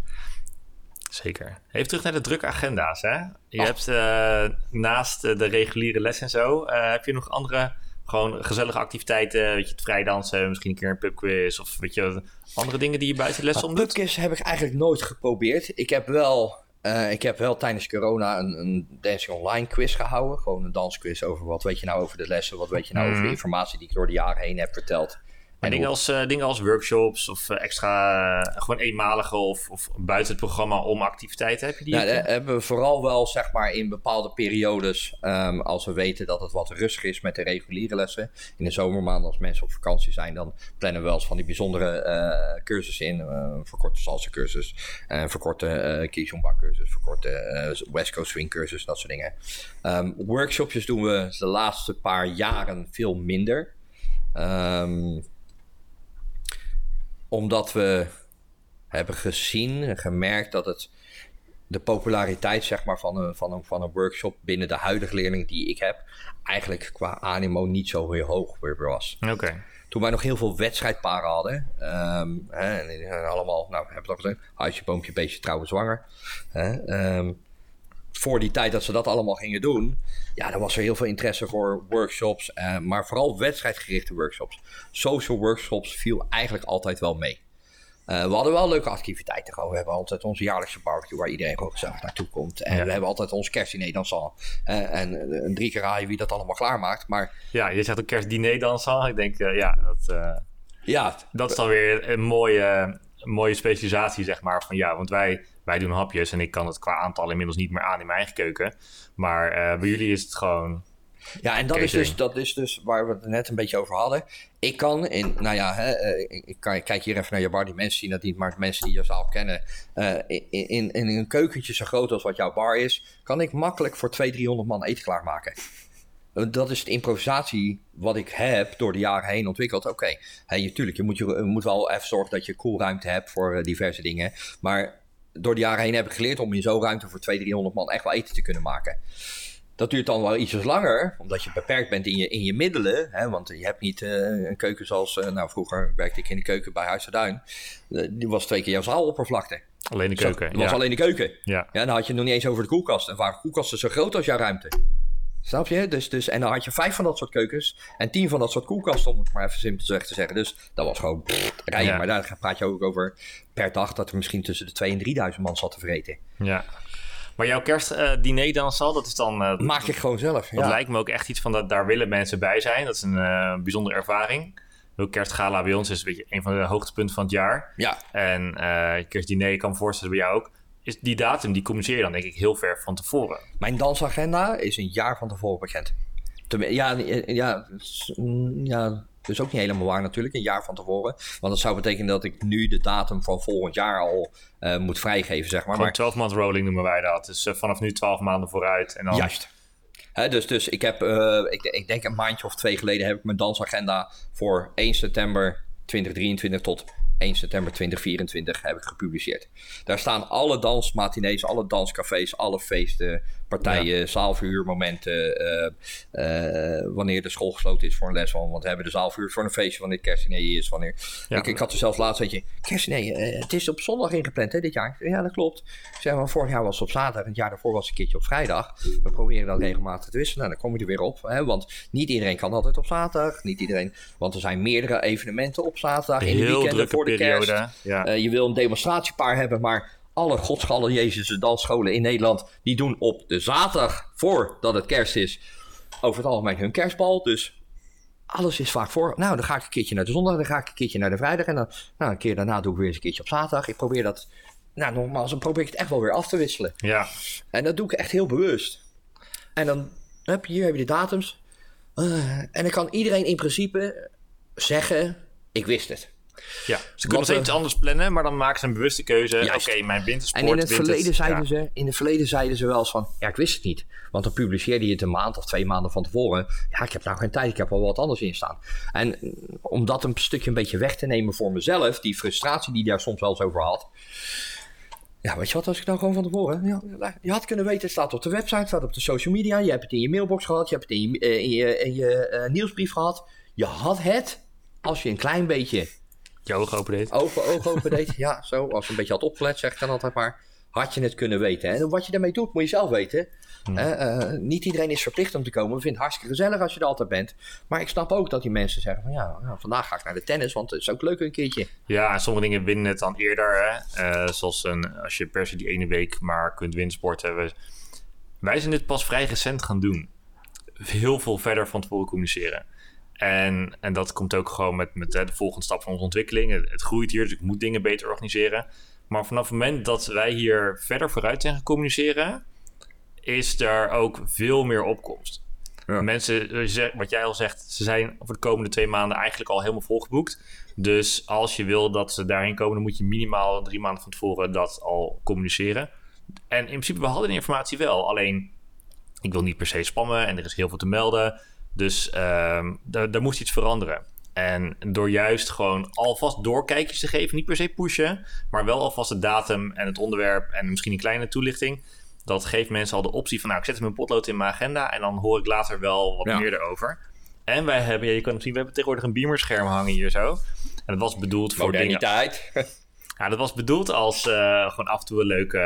D: Zeker. Even terug naar de drukke agenda's. Hè? Je hebt uh, naast de reguliere les en zo, uh, heb je nog andere gewoon gezellige activiteiten? Weet je, het vrijdansen, misschien een keer een pubquiz of weet je, andere dingen die je buiten les om doet?
A: Pubquiz heb ik eigenlijk nooit geprobeerd. Ik heb wel, uh, ik heb wel tijdens corona een, een dancing online quiz gehouden. Gewoon een dansquiz over wat weet je nou over de lessen, wat weet je nou over de mhm. informatie die ik door de jaren heen heb verteld.
D: En dingen als, uh, dingen als workshops of uh, extra, uh, gewoon eenmalige of, of buiten het programma om activiteiten, heb je die?
A: Nou, hebben we vooral wel, zeg maar, in bepaalde periodes, um, als we weten dat het wat rustig is met de reguliere lessen. In de zomermaanden, als mensen op vakantie zijn, dan plannen we wel eens van die bijzondere cursussen in. verkorte salsa cursus, verkorte uh, cursus, verkorte West Coast swing cursus, dat soort dingen. Um, workshopjes doen we de laatste paar jaren veel minder. Um, omdat we hebben gezien en gemerkt dat het de populariteit zeg maar, van, een, van, een, van een workshop binnen de huidige leerling die ik heb, eigenlijk qua animo niet zo heel hoog weer was.
D: Oké.
A: toen wij nog heel veel wedstrijdparen hadden. Ehm, hè, en allemaal, nou, hebben het al gezegd, huisje, boompje, beestje, trouwen, zwanger. Hè, ehm, voor die tijd dat ze dat allemaal gingen doen, ja, dan was er heel veel interesse voor workshops, eh, maar vooral wedstrijdgerichte workshops. Social workshops viel eigenlijk altijd wel mee. Eh, we hadden wel leuke activiteiten. Gewoon. We hebben altijd onze jaarlijkse barbecue waar iedereen gewoon gezellig naartoe komt. En we hebben altijd ons kerstdiner dansen. Uh, en uh, drie keer raaien wie dat allemaal klaarmaakt. Maar,
D: ja, je zegt een kerstdiner dansen. Ik denk, ja, dat,
A: ja,
D: dat is dan weer een mooie, een mooie specialisatie, zeg maar. Van ja, want wij, wij doen hapjes en ik kan het qua aantal inmiddels niet meer aan in mijn eigen keuken. Maar bij jullie is het gewoon
A: ja, en dat is, dus, dat is dus waar we het net een beetje over hadden. Ik kan, in, nou ja, hè, ik, kan, kijk hier even naar je bar, die mensen zien dat niet, maar mensen die je zaal kennen. Uh, in, in, in, een keukentje zo groot als wat jouw bar is, kan ik makkelijk voor 200, 300 man eten klaarmaken. Dat is de improvisatie wat ik heb door de jaren heen ontwikkeld. Oké, okay, hey, tuurlijk, je moet, je moet wel even zorgen dat je koelruimte hebt voor diverse dingen. Maar door de jaren heen heb ik geleerd om in zo'n ruimte voor 200, 300 man echt wel eten te kunnen maken. Dat duurt dan wel ietsjes langer, omdat je beperkt bent in je, in je middelen. Hè, want je hebt niet uh, een keuken zoals... Uh, nou, vroeger werkte ik in de keuken bij Huis Duin. Uh, die was twee keer jouw zaaloppervlakte.
D: Alleen de keuken.
A: Dat was alleen de keuken.
D: Ja.
A: ja. Dan had je het nog niet eens over de koelkast. En waren koelkasten zo groot als jouw ruimte. Snap je? Dus, dus, en dan had je vijf van dat soort keukens en tien van dat soort koelkasten, om het maar even simpel te zeggen. Dus dat was gewoon pff, rijden. Ja. Maar daar praat je ook over per dag dat er misschien tussen de 2 en 3000 man zat te vreten.
D: Ja. Maar jouw kerstdiner uh, dan zal, dat is dan... Uh,
A: Maak ik gewoon zelf,
D: Dat lijkt me ook echt iets van, dat daar willen mensen bij zijn. Dat is een uh, bijzondere ervaring. Ook kerstgala bij ons is een, beetje een van de hoogtepunten van het jaar.
A: Ja.
D: En kerstdiner, kan me voorstellen bij jou ook. Is die datum, die communiceer je dan denk ik heel ver van tevoren.
A: Mijn dansagenda is een jaar van tevoren bekend. Ja, ja, ja, dus ook niet helemaal waar natuurlijk, een jaar van tevoren. Want dat zou betekenen dat ik nu de datum van volgend jaar al uh, moet vrijgeven, zeg maar.
D: Gewoon 12 maand rolling noemen wij dat. Dus uh, vanaf nu 12 maanden vooruit. En dan...
A: Juist. Hè, dus, dus ik heb, uh, ik, ik, denk een maandje of twee geleden heb ik mijn dansagenda voor 1 september 2023 tot 1 september 2024 heb ik gepubliceerd. Daar staan alle dansmatinees, alle danscafés, alle feesten, partijen, ja. zaalverhuurmomenten. Uh, uh, wanneer de school gesloten is voor een les. Want we hebben de zaalverhuur voor een feestje, wanneer kerstdiner is. Wanneer... Ja. Ik, ik, had er zelfs laatst, weet je, kerstdiner, uh, het is op zondag ingepland hè, dit jaar. Ja, dat klopt. Zeg maar, vorig jaar was het op zaterdag, het jaar daarvoor was het een keertje op vrijdag. We proberen dat regelmatig te wisselen. Nou, dan kom je er weer op. Hè, want niet iedereen kan altijd op zaterdag. Niet iedereen, want er zijn meerdere evenementen op zaterdag. In de weekenden voor de
D: periode.
A: kerst.
D: Ja.
A: je wil een demonstratiepaar hebben, maar alle godschalle Jezus dansscholen in Nederland, die doen op de zaterdag voordat het kerst is, over het algemeen hun kerstbal. Dus alles is vaak voor. Nou, dan ga ik een keertje naar de zondag, dan ga ik een keertje naar de vrijdag en dan nou, een keer daarna doe ik weer eens een keertje op zaterdag. Ik probeer dat, nou nogmaals, dan probeer ik het echt wel weer af te wisselen.
D: Ja.
A: En dat doe ik echt heel bewust. En dan heb je hier heb je de datums. Uh, en dan kan iedereen in principe zeggen, ik wist het.
D: Ja, ze kunnen nog steeds anders plannen, maar dan maken ze een bewuste keuze. Oké, okay, mijn wintersport...
A: En in het, verleden
D: het,
A: zeiden
D: ja.
A: ze, in het verleden zeiden ze wel eens van... Ja, ik wist het niet. Want dan publiceerde je het een maand of twee maanden van tevoren. Ja, ik heb nou geen tijd. Ik heb wel wat anders in staan. En om dat een stukje een beetje weg te nemen voor mezelf... Die frustratie die daar soms wel eens over had... Ja, weet je wat, als ik nou gewoon van tevoren... Ja, je had kunnen weten, het staat op de website, staat op de social media... je hebt het in je mailbox gehad, je hebt het in je, in je, in je uh, nieuwsbrief gehad. Je had het, als je een klein beetje
D: je ogen open deed.
A: Ogen, ogen open deed, ja, zo. Als je een beetje had opgelet, zeg ik dan altijd maar. Had je het kunnen weten. En wat je daarmee doet, moet je zelf weten. Hmm. Uh, uh, niet iedereen is verplicht om te komen. We vinden het hartstikke gezellig als je er altijd bent. Maar ik snap ook dat die mensen zeggen van ja, nou, vandaag ga ik naar de tennis, want het is ook leuk een keertje.
D: Ja, en sommige dingen winnen het dan eerder. Hè? Uh, zoals een, als je per se die ene week maar kunt wintersporten. We, wij zijn dit pas vrij recent gaan doen. Heel veel verder van tevoren communiceren. En, en dat komt ook gewoon met, met de volgende stap van onze ontwikkeling. Het, het, groeit hier, dus ik moet dingen beter organiseren. Maar vanaf het moment dat wij hier verder vooruit zijn gaan communiceren, is er ook veel meer opkomst. Ja. Mensen, wat jij al zegt, ze zijn voor de komende twee maanden eigenlijk al helemaal volgeboekt. Dus als je wil dat ze daarheen komen, dan moet je minimaal drie maanden van tevoren dat al communiceren. En in principe, we hadden de informatie wel. Alleen, ik wil niet per se spammen en er is heel veel te melden. Dus uh, daar, moest iets veranderen. En door juist gewoon alvast doorkijkjes te geven, niet per se pushen, maar wel alvast de datum en het onderwerp en misschien een kleine toelichting. Dat geeft mensen al de optie van, nou, ik zet mijn potlood in mijn agenda en dan hoor ik later wel wat ja. meer erover. En wij hebben, ja, je kan het zien, we hebben tegenwoordig een beamerscherm hangen hier zo. En dat was bedoeld voor dingen... *laughs* Ja, dat was bedoeld als eh, gewoon af en toe een leuke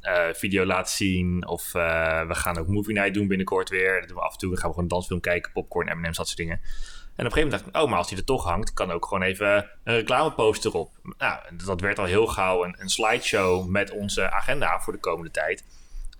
D: eh, video laten zien. Of eh, we gaan ook movie night doen binnenkort weer. Dat doen we af en toe. Dan gaan we gewoon een dansfilm kijken, popcorn, M&M's, dat soort dingen. En op een gegeven moment dacht ik, oh, maar als die er toch hangt, kan ook gewoon even een reclameposter op. Nou, dat werd al heel gauw een, een slideshow met onze agenda voor de komende tijd.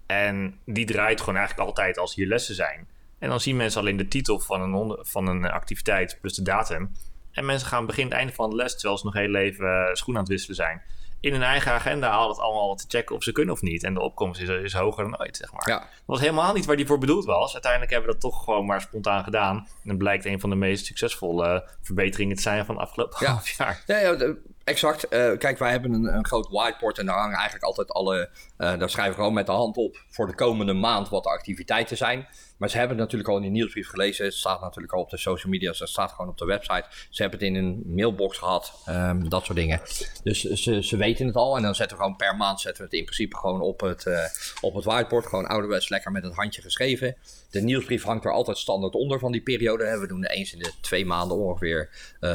D: En die draait gewoon eigenlijk altijd als hier lessen zijn. En dan zien mensen alleen de titel van een, van een activiteit plus de datum. En mensen gaan begin het einde van de les, terwijl ze nog heel even uh, schoen aan het wisselen zijn. In hun eigen agenda al het allemaal te checken of ze kunnen of niet. En de opkomst is, is hoger dan ooit, zeg maar.
A: Ja.
D: Dat was helemaal niet waar die voor bedoeld was. Uiteindelijk hebben we dat toch gewoon maar spontaan gedaan. En het blijkt een van de meest succesvolle verbeteringen te zijn van de afgelopen
A: Ja.
D: half jaar.
A: Ja, exact. Eh, kijk, wij hebben een, een groot whiteboard en daar hangen eigenlijk altijd alle... eh, daar schrijven we gewoon met de hand op voor de komende maand wat de activiteiten zijn. Maar ze hebben het natuurlijk al in de nieuwsbrief gelezen. Het staat natuurlijk al op de social media. Het staat gewoon op de website. Ze hebben het in een mailbox gehad. ehm, dat soort dingen. Dus ze, ze weten het al. En dan zetten we gewoon per maand zetten we het in principe gewoon op het, eh, op het whiteboard. Gewoon ouderwets lekker met het handje geschreven. De nieuwsbrief hangt er altijd standaard onder van die periode. We doen eens in de twee maanden ongeveer eh,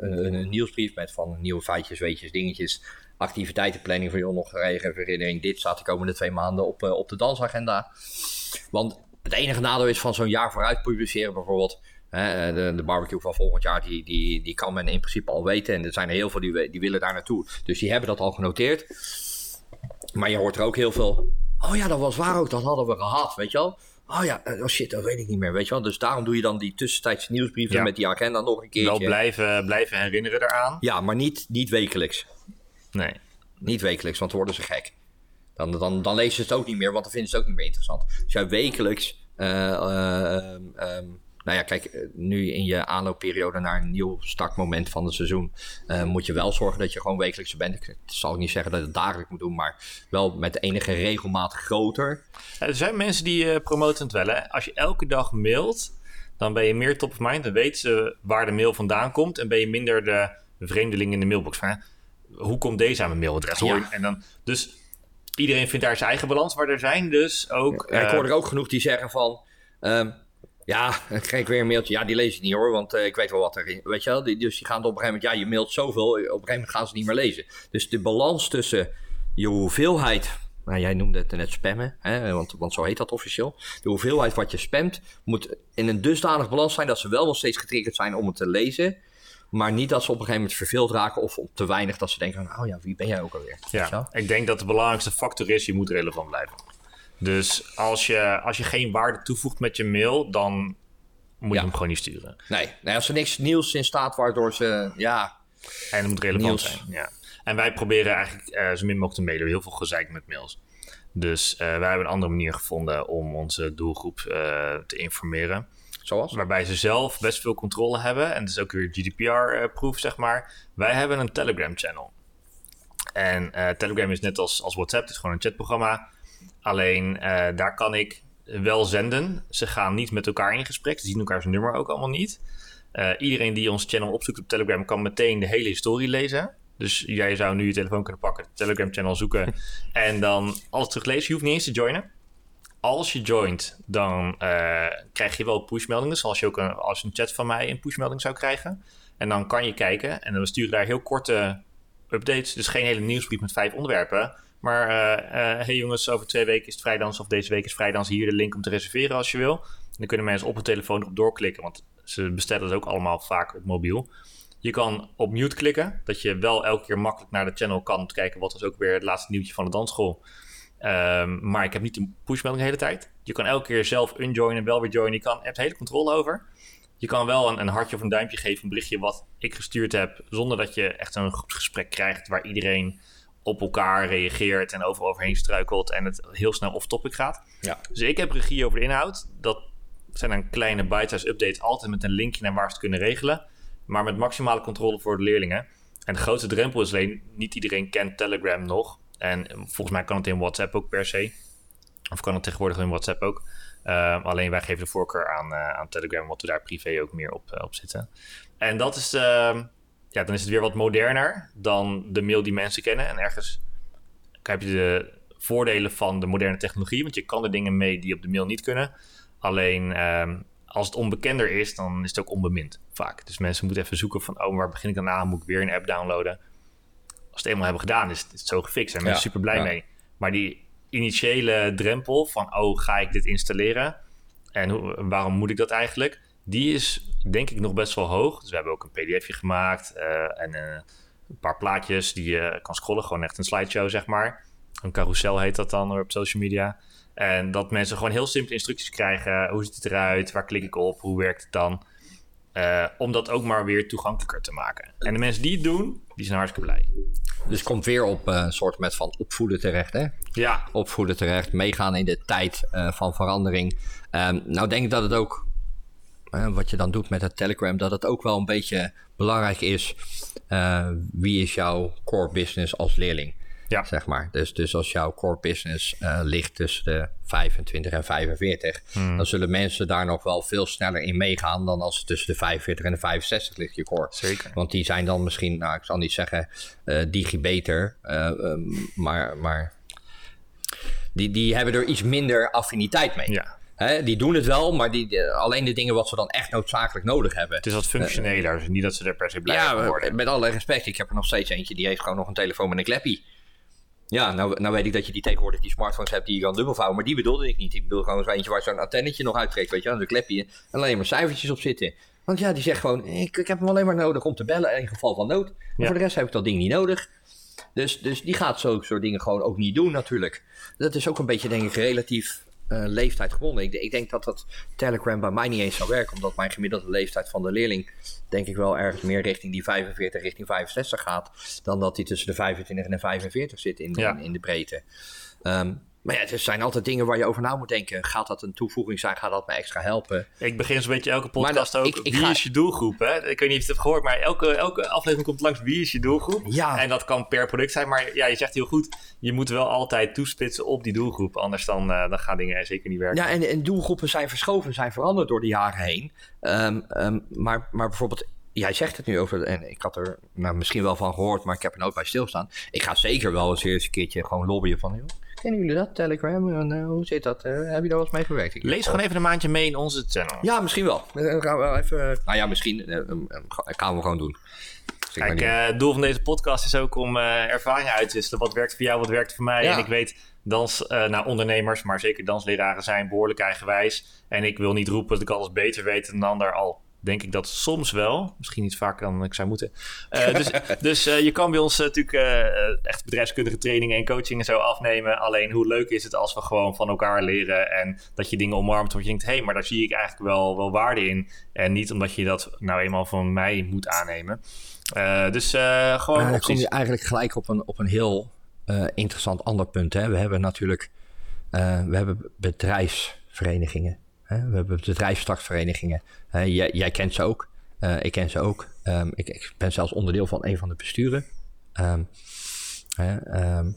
A: een, een, nieuwsbrief met van nieuwe feitjes, weetjes, dingetjes. Activiteitenplanning voor joh, nog herinnering. Dit staat de komende twee maanden op, eh, op de dansagenda. Want het enige nadeel is van zo'n jaar vooruit publiceren bijvoorbeeld. Hè, de, de barbecue van volgend jaar, die, die, die kan men in principe al weten. En er zijn er heel veel die, die willen daar naartoe. Dus die hebben dat al genoteerd. Maar je hoort er ook heel veel. Oh ja, dat was waar ook, dat hadden we gehad, weet je wel. Oh ja, eh, oh shit, dat weet ik niet meer, weet je wel. Dus daarom doe je dan die tussentijdse nieuwsbrieven
D: Ja.
A: met die agenda nog een keertje.
D: Wel blijven, blijven herinneren eraan.
A: Ja, maar niet, niet wekelijks.
D: Nee.
A: Niet wekelijks, want dan worden ze gek. Dan, dan, dan lezen ze het ook niet meer, want dan vinden ze het ook niet meer interessant. Dus jij wekelijks. eh, eh, ehm, nou ja, kijk, eh, nu in je aanloopperiode naar een nieuw startmoment van het seizoen. moet je wel zorgen dat je gewoon wekelijks bent. Ik zal ook niet zeggen dat je het dagelijks moet doen, maar wel met enige regelmaat groter.
D: Er zijn mensen die promoten het wel. Hè? Als je elke dag mailt, dan ben je meer top of mind. Dan weten ze waar de mail vandaan komt. En ben je minder de vreemdeling in de mailbox. Van, hè, hoe komt deze aan mijn mailadres?
A: Ja.
D: En dan, dus iedereen vindt daar zijn eigen balans. Maar er zijn dus ook...
A: Ja, ik
D: eh,
A: hoor er ook genoeg die zeggen van... ehm, ja, dan *laughs* krijg ik weer een mailtje. Ja, die lees ik niet hoor, want eh, ik weet wel wat erin... Weet je wel, die, dus die gaan op een gegeven moment... Ja, je mailt zoveel, op een gegeven moment gaan ze niet meer lezen. Dus de balans tussen je hoeveelheid... Nou, jij noemde het net spammen, hè, want, want zo heet dat officieel. De hoeveelheid wat je spamt moet in een dusdanig balans zijn... dat ze wel nog steeds getriggerd zijn om het te lezen... Maar niet dat ze op een gegeven moment verveeld raken of op te weinig dat ze denken: van, oh ja, wie ben jij ook alweer?
D: Ja, ik denk dat de belangrijkste factor is, je moet relevant blijven. Dus als je, als je geen waarde toevoegt met je mail, dan moet je
A: Ja.
D: hem gewoon niet sturen.
A: Nee, nee, als er niks nieuws in staat waardoor ze. Ja,
D: En het moet relevant
A: Nieuws.
D: zijn. Ja. En wij proberen eigenlijk eh, zo min mogelijk te mailen. Heel veel gezeik met mails. Dus eh, wij hebben een andere manier gevonden om onze doelgroep eh, te informeren.
A: Zoals?
D: Waarbij ze zelf best veel controle hebben. En dat is ook weer GDPR-proof, zeg maar. Wij hebben een Telegram-channel. En eh, Telegram is net als, als WhatsApp, het is gewoon een chatprogramma. Alleen eh, daar kan ik wel zenden. Ze gaan niet met elkaar in gesprek. Ze zien elkaars nummer ook allemaal niet. Eh, iedereen die ons channel opzoekt op Telegram kan meteen de hele historie lezen. Dus jij zou nu je telefoon kunnen pakken, Telegram channel zoeken *laughs* en dan alles teruglezen. Je hoeft niet eens te joinen. Als je joint, dan eh, krijg je wel pushmeldingen. Zoals je ook een, als een chat van mij een pushmelding zou krijgen. En dan kan je kijken en dan sturen daar heel korte updates. Dus geen hele nieuwsbrief met vijf onderwerpen. Maar eh eh, hey jongens, over twee weken is het vrijdans of deze week is vrijdans. Hier de link om te reserveren als je wil. Dan kunnen mensen op hun telefoon erop doorklikken, want ze bestellen het ook allemaal vaak op mobiel. Je kan op mute klikken, dat je wel elke keer makkelijk naar de channel kan om te kijken wat was ook weer het laatste nieuwtje van de dansschool. Ehm, maar ik heb niet een pushmelding de hele tijd. Je kan elke keer zelf unjoinen, wel weer joinen. Je kan, hebt hele controle over. Je kan wel een, een hartje of een duimpje geven, een berichtje wat ik gestuurd heb, zonder dat je echt een groepsgesprek krijgt waar iedereen op elkaar reageert en overal overheen struikelt en het heel snel off-topic gaat.
A: Ja.
D: Dus ik heb regie over de inhoud. Dat zijn dan kleine bite-size updates, altijd met een linkje naar waar ze het kunnen regelen. Maar met maximale controle voor de leerlingen. En de grootste drempel is alleen, niet iedereen kent Telegram nog. En volgens mij kan het in WhatsApp ook per se. Of kan het tegenwoordig in WhatsApp ook. Uh, alleen wij geven de voorkeur aan, uh, aan Telegram, omdat we daar privé ook meer op, uh, op zitten. En dat is, uh, ja, dan is het weer wat moderner dan de mail die mensen kennen. En ergens heb je de voordelen van de moderne technologie, want je kan er dingen mee die op de mail niet kunnen. Alleen als het onbekender is, dan is het ook onbemind vaak. Dus mensen moeten even zoeken van, oh, waar begin ik dan aan? Moet ik weer een app downloaden? Als het eenmaal hebben gedaan, is het, is het zo gefixt. En mensen
A: Ja,
D: super blij
A: ja.
D: mee. Maar die initiële drempel van, oh, ga ik dit installeren? En hoe, waarom moet ik dat eigenlijk? Die is denk ik nog best wel hoog. Dus we hebben ook een pdfje gemaakt eh, en eh, een paar plaatjes die je kan scrollen. Gewoon echt een slideshow, zeg maar. Een carousel heet dat dan op social media. En dat mensen gewoon heel simpele instructies krijgen. Hoe ziet het eruit? Waar klik ik op? Hoe werkt het dan? Eh, om dat ook maar weer toegankelijker te maken. En de mensen die het doen, die zijn hartstikke blij.
A: Dus het komt weer op eh, een soort met van opvoeden terecht, hè?
D: Ja,
A: Opvoeden terecht, meegaan in de tijd eh, van verandering. Ehm, nou denk ik dat het ook, wat je dan doet met het Telegram, dat het ook wel een beetje belangrijk is. wie is jouw core business als leerling?
D: Ja.
A: Zeg maar. Dus, dus als jouw core business eh, ligt tussen de 25 en 45, dan zullen mensen daar nog wel veel sneller in meegaan dan als het tussen de 45 en de 65 ligt, je core.
D: Zeker.
A: Want die zijn dan misschien, nou, ik zal niet zeggen eh digi beter, eh, ehm, maar, maar die, die hebben er iets minder affiniteit mee.
D: ja.
A: Hè, die doen het wel, maar die, de- alleen de dingen wat ze dan echt noodzakelijk nodig hebben.
D: Het is wat functioneler. Dus niet dat ze er per se blij
A: Ja,
D: worden.
A: met alle respect. Ik heb er nog steeds eentje die heeft gewoon nog een telefoon met een kleppie. Ja, nou, nou weet ik dat je die tegenwoordig die smartphones hebt die je kan dubbelvouwen. Maar die bedoelde ik niet. Ik bedoel gewoon zo eentje waar zo'n antennetje nog uittrekt. Weet je, wel, een klepje. En alleen maar cijfertjes op zitten. Want ja, die zegt gewoon, ik, ik heb hem alleen maar nodig om te bellen in geval van nood. Maar
D: Ja.
A: voor de rest heb ik dat ding niet nodig. Dus, dus die gaat zulke soort dingen gewoon ook niet doen natuurlijk. Dat is ook een beetje, denk ik, relatief eh, leeftijd gewonnen. Ik, ik denk dat dat Telegram bij mij niet eens zou werken. Omdat mijn gemiddelde leeftijd van de leerling, denk ik wel ergens meer richting die 45, richting 65 gaat. Dan dat die tussen de 25 en de 45 zit in,
D: Ja.
A: in, in de breedte. Ehm, maar ja, het zijn altijd dingen waar je over na moet denken. Gaat dat een toevoeging zijn? Gaat dat me extra helpen?
D: Ik begin zo'n beetje elke podcast
A: dat-
D: ook.
A: ik- ik
D: wie
A: ga-
D: is je doelgroep? Hè? Ik weet niet of je het hebt gehoord, maar elke, elke aflevering komt langs wie is je doelgroep.
A: Ja.
D: En dat kan per product zijn, maar ja, je zegt heel goed, je moet wel altijd toespitsen op die doelgroep. Anders dan, eh, dan gaan dingen zeker niet werken.
A: Ja, en, en doelgroepen zijn verschoven, zijn veranderd door de jaren heen. Ehm, ehm, maar, maar bijvoorbeeld, jij zegt het nu over, en ik had er nou, misschien wel van gehoord, maar ik heb er nooit bij stilstaan. Ik ga zeker wel eens eerst een keertje gewoon lobbyen van, joh, kennen jullie dat, Telegram? En, eh, hoe zit dat? Eh, heb je daar wel eens mee gewerkt?
D: Lees gewoon even een maandje mee in onze channel.
A: Ja, misschien wel. Eh, Dan gaan we wel even, nou ja, misschien eh, eh, eh, gaan we gewoon doen. Maar
D: Kijk, eh, het doel van deze podcast is ook om eh ervaringen uit te wisselen. Wat werkt voor jou, wat werkt voor mij.
A: Ja.
D: En ik weet, dans, eh nou, ondernemers, maar zeker dansleraren zijn behoorlijk eigenwijs. En ik wil niet roepen dat ik alles beter weet dan een ander. Al denk ik dat soms wel. Misschien niet vaker dan ik zou moeten. Eh, *laughs* dus dus eh, je kan bij ons eh, natuurlijk echt bedrijfskundige trainingen en coaching en zo afnemen. Alleen hoe leuk is het als we gewoon van elkaar leren. En dat je dingen omarmt. Want je denkt, hé, hey, maar daar zie ik eigenlijk wel, wel waarde in. En niet omdat je dat nou eenmaal van mij moet aannemen. Dus gewoon
A: Maar dan kom je eigenlijk gelijk op een, op een heel interessant ander punt. Hè? We hebben natuurlijk we hebben bedrijfsverenigingen. We hebben bedrijfsstartverenigingen. Hè, jij, jij kent ze ook. Eh, ik ken ze ook. Ehm, ik, ik ben zelfs onderdeel van een van de besturen. Ehm, ehm,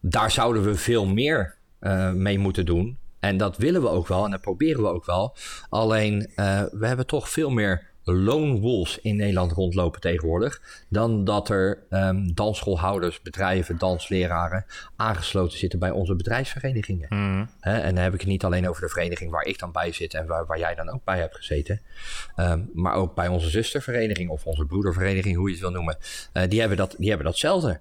A: daar zouden we veel meer eh, mee moeten doen. En dat willen we ook wel en dat proberen we ook wel. Alleen eh, we hebben toch veel meer lone wolves in Nederland rondlopen tegenwoordig. Dan dat er ehm, dansschoolhouders, bedrijven, dansleraren aangesloten zitten bij onze bedrijfsverenigingen. Hè, en dan heb ik het niet alleen over de vereniging waar ik dan bij zit en waar, waar jij dan ook bij hebt gezeten. Ehm, maar ook bij onze zustervereniging of onze broedervereniging, hoe je het wil noemen. Eh, die, hebben dat, die hebben datzelfde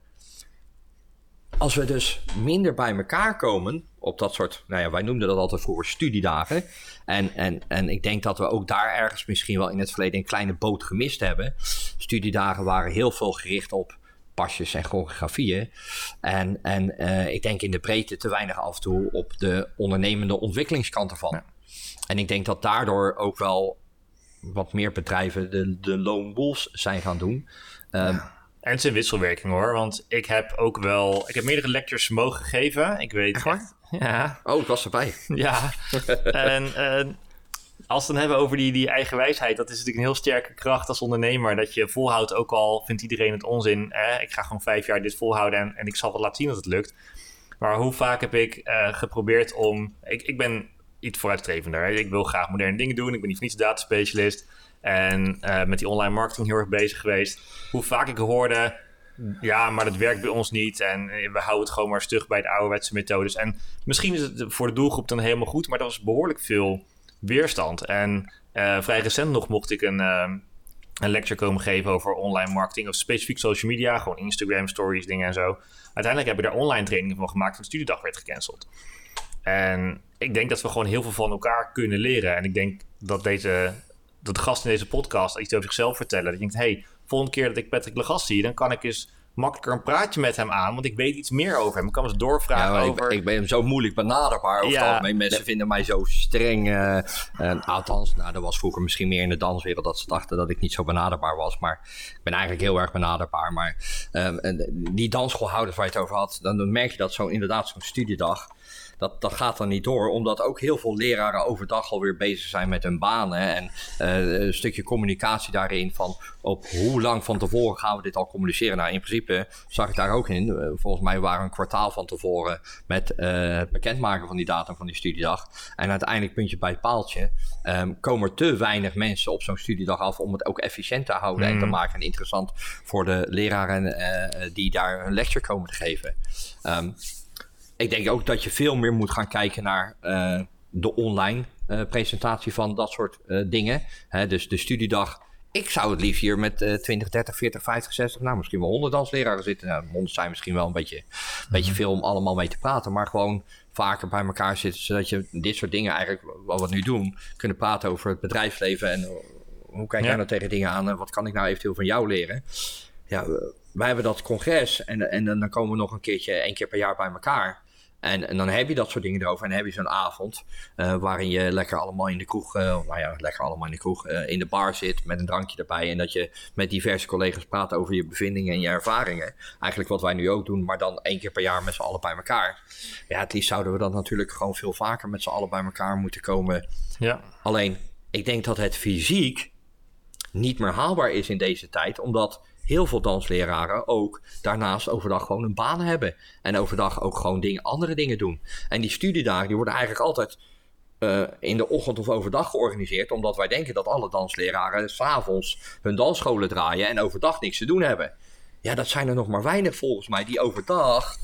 A: als we dus minder bij elkaar komen op dat soort, nou ja, wij noemden dat altijd vroeger studiedagen. En, en, en ik denk dat we ook daar ergens misschien wel in het verleden een kleine boot gemist hebben. Studiedagen waren heel veel gericht op pasjes en choreografieën. En, en eh, ik denk in de breedte te weinig af en toe op de ondernemende ontwikkelingskant ervan. En ik denk dat daardoor ook wel wat meer bedrijven de, de lone wolves zijn gaan doen. Ehm,
D: En het is een wisselwerking hoor, want ik heb ook wel, ik heb meerdere lectures mogen geven. Ik weet
A: Echt waar?
D: ja,
A: Oh, ik was erbij. *laughs*
D: ja. en eh, als we het dan hebben over die, die eigen wijsheid, dat is natuurlijk een heel sterke kracht als ondernemer. Dat je volhoudt, ook al vindt iedereen het onzin. Hè? Ik ga gewoon vijf jaar dit volhouden en, en ik zal wel laten zien dat het lukt. Maar hoe vaak heb ik eh, geprobeerd om. Ik, ik ben iets vooruitstrevender. Hè? Ik wil graag moderne dingen doen. Ik ben niet voor niets dataspecialist. En eh, met die online marketing heel erg bezig geweest. Hoe vaak ik hoorde. Ja, maar dat werkt bij ons niet. En eh, we houden het gewoon maar stug bij de ouderwetse methodes. En misschien is het voor de doelgroep dan helemaal goed. Maar er was behoorlijk veel weerstand. En eh, vrij recent nog mocht ik een, een lecture komen geven over online marketing of specifiek social media, gewoon Instagram stories, dingen en zo. Uiteindelijk hebben we daar online trainingen van gemaakt en de studiedag werd gecanceld. En ik denk dat we gewoon heel veel van elkaar kunnen leren. En ik denk dat deze dat de gasten in deze podcast iets over zichzelf vertellen. Dat je denkt, hey, volgende keer dat ik Patrick Legas zie, dan kan ik eens makkelijker een praatje met hem aan, want ik weet iets meer over hem. Ik kan eens doorvragen
A: ja,
D: over...
A: Ik, ik, ben zo moeilijk benaderbaar over ja, het Mensen vinden mij zo streng. Uh, althans, nou, dat was vroeger misschien meer in de danswereld dat ze dachten dat ik niet zo benaderbaar was. Maar ik ben eigenlijk heel erg benaderbaar. Maar uh, die dansschoolhouders waar je het over had, dan, dan merk je dat zo inderdaad zo'n studiedag dat, dat gaat dan niet door. Omdat ook heel veel leraren overdag alweer bezig zijn met hun banen. En uh, een stukje communicatie daarin van op hoe lang van tevoren gaan we dit al communiceren. Nou, in principe zag ik daar ook in. Uh, volgens mij waren we een kwartaal van tevoren met uh, bekendmaken van die datum van die studiedag. En uiteindelijk puntje bij het paaltje um, komen er te weinig mensen op zo'n studiedag af om het ook efficiënt te houden mm. en te maken. En interessant voor de leraren die daar een lecture komen te geven. Um, ik denk ook dat je veel meer moet gaan kijken naar uh, de online uh, presentatie van dat soort uh, dingen. Hè, dus de studiedag. Ik zou het liefst hier met 20, 30, 40, 50, 60, nou misschien wel 100 dansleraren zitten. Nou, 100 zijn misschien wel een beetje, een mm-hmm. beetje veel om allemaal mee te praten. Maar gewoon vaker bij elkaar zitten. Zodat je dit soort dingen eigenlijk, wat we nu doen, kunnen praten over het bedrijfsleven. En hoe kijk jij nou tegen dingen aan? En wat kan ik nou eventueel van jou leren? Ja, wij hebben dat congres en, en dan komen we nog een keertje, één keer per jaar bij elkaar. En, en, dan heb je dat soort dingen erover. En dan heb je zo'n avond uh, waarin je lekker allemaal in de kroeg, uh, nou ja, lekker allemaal in de kroeg, uh, in de bar zit met een drankje erbij. En dat je met diverse collega's praat over je bevindingen en je ervaringen. Eigenlijk wat wij nu ook doen, maar dan één keer per jaar met z'n allen bij elkaar. Ja, het liefst zouden we dat natuurlijk gewoon veel vaker met z'n allen bij elkaar moeten komen. Ja. Alleen, ik denk dat het fysiek niet meer haalbaar is in deze tijd, omdat heel veel dansleraren ook daarnaast overdag gewoon een baan hebben. En overdag ook gewoon dingen, andere dingen doen. En die studiedagen die worden eigenlijk altijd uh, in de ochtend of overdag georganiseerd. Omdat wij denken dat alle dansleraren s'avonds hun dansscholen draaien en overdag niks te doen hebben. Ja, dat zijn er nog maar weinig volgens mij die overdag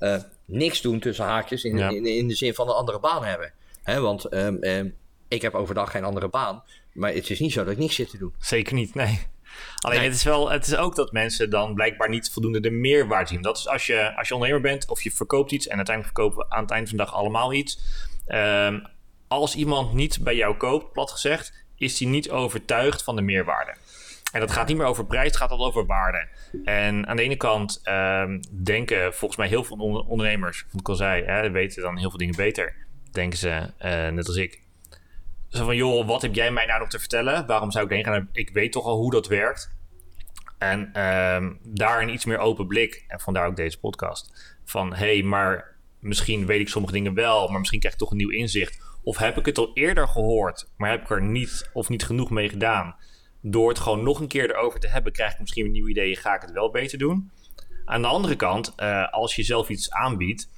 A: uh, niks doen tussen haakjes in, in, in, de zin van een andere baan hebben. Hè, want um, um, ik heb overdag geen andere baan. Maar het is niet zo dat ik niks zit te doen.
D: Zeker niet, nee. Alleen het is wel, het is ook dat mensen dan blijkbaar niet voldoende de meerwaarde zien. Dat is als je, als je ondernemer bent of je verkoopt iets en uiteindelijk verkopen we aan het eind van de dag allemaal iets. Um, als iemand niet bij jou koopt, plat gezegd, is hij niet overtuigd van de meerwaarde. En dat gaat niet meer over prijs, het gaat al over waarde. En aan de ene kant um, denken volgens mij heel veel ondernemers, wat ik al zei, hè, weten dan heel veel dingen beter. Denken ze, uh, net als ik, zo van, joh, wat heb jij mij nou nog te vertellen? Waarom zou ik heen gaan? Ik weet toch al hoe dat werkt. En um, daar een iets meer open blik. En vandaar ook deze podcast. Van, hé, hey, maar misschien weet ik sommige dingen wel, maar misschien krijg ik toch een nieuw inzicht. Of heb ik het al eerder gehoord, maar heb ik er niet of niet genoeg mee gedaan. Door het gewoon nog een keer erover te hebben, krijg ik misschien een nieuw idee. Ga ik het wel beter doen? Aan de andere kant, uh, als je zelf iets aanbiedt,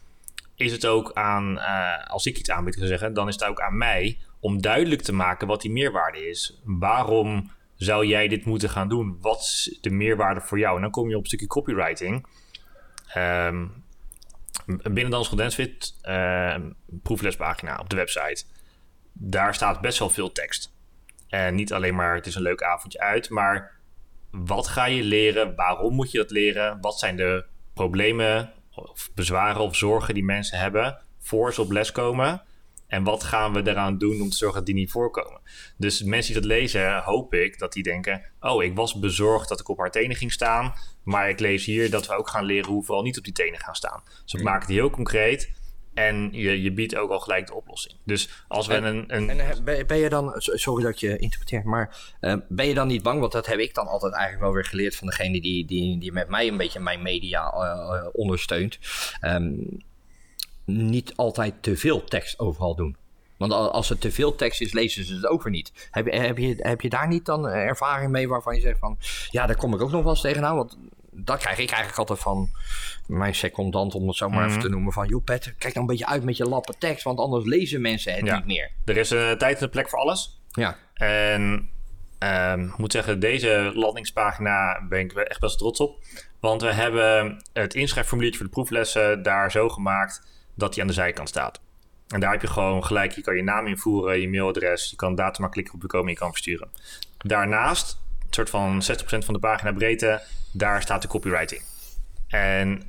D: is het ook aan, uh, als ik iets aanbied, kan zeggen, dan is het ook aan mij om duidelijk te maken wat die meerwaarde is. Waarom zou jij dit moeten gaan doen? Wat is de meerwaarde voor jou? En dan kom je op een stukje copywriting. Um, binnen Dans Dancefit, uh, proeflespagina op de website. Daar staat best wel veel tekst. En niet alleen maar het is een leuk avondje uit, maar wat ga je leren? Waarom moet je dat leren? Wat zijn de problemen of bezwaren of zorgen die mensen hebben voor ze op les komen? En wat gaan we eraan doen om te zorgen dat die niet voorkomen? Dus mensen die dat lezen, hoop ik dat die denken: Oh, ik was bezorgd dat ik op haar tenen ging staan. Maar ik lees hier dat we ook gaan leren hoe we vooral niet op die tenen gaan staan. Dus we maken het heel concreet. En je, je biedt ook al gelijk de oplossing. Dus als we
A: en,
D: een. een...
A: En eh, ben je dan, sorry dat je interpreteert, maar uh, ben je dan niet bang? Want dat heb ik dan altijd eigenlijk wel weer geleerd van degene die, die, die met mij een beetje mijn media uh, ondersteunt. Um, niet altijd te veel tekst overal doen. Want als er te veel tekst is, lezen ze het ook weer niet. Heb, heb, je, heb je daar niet dan ervaring mee waarvan je zegt van... Ja, daar kom ik ook nog wel eens tegenaan. Want dat krijg ik eigenlijk altijd van mijn secondant, om het zo maar mm even te noemen. Van, joh Pet, kijk dan een beetje uit met je lappen tekst. Want anders lezen mensen het
D: ja.
A: niet meer.
D: Er is een tijd en een plek voor alles.
A: Ja.
D: En um, ik moet zeggen, deze landingspagina ben ik echt best trots op. Want we hebben het inschrijfformuliertje voor de proeflessen daar zo gemaakt dat hij aan de zijkant staat. En daar heb je gewoon gelijk, je kan je naam invoeren, je mailadres, je kan data maar klikken op bekomen en je kan versturen. Daarnaast, een soort van 60% van de pagina breedte, daar staat de copywriting. En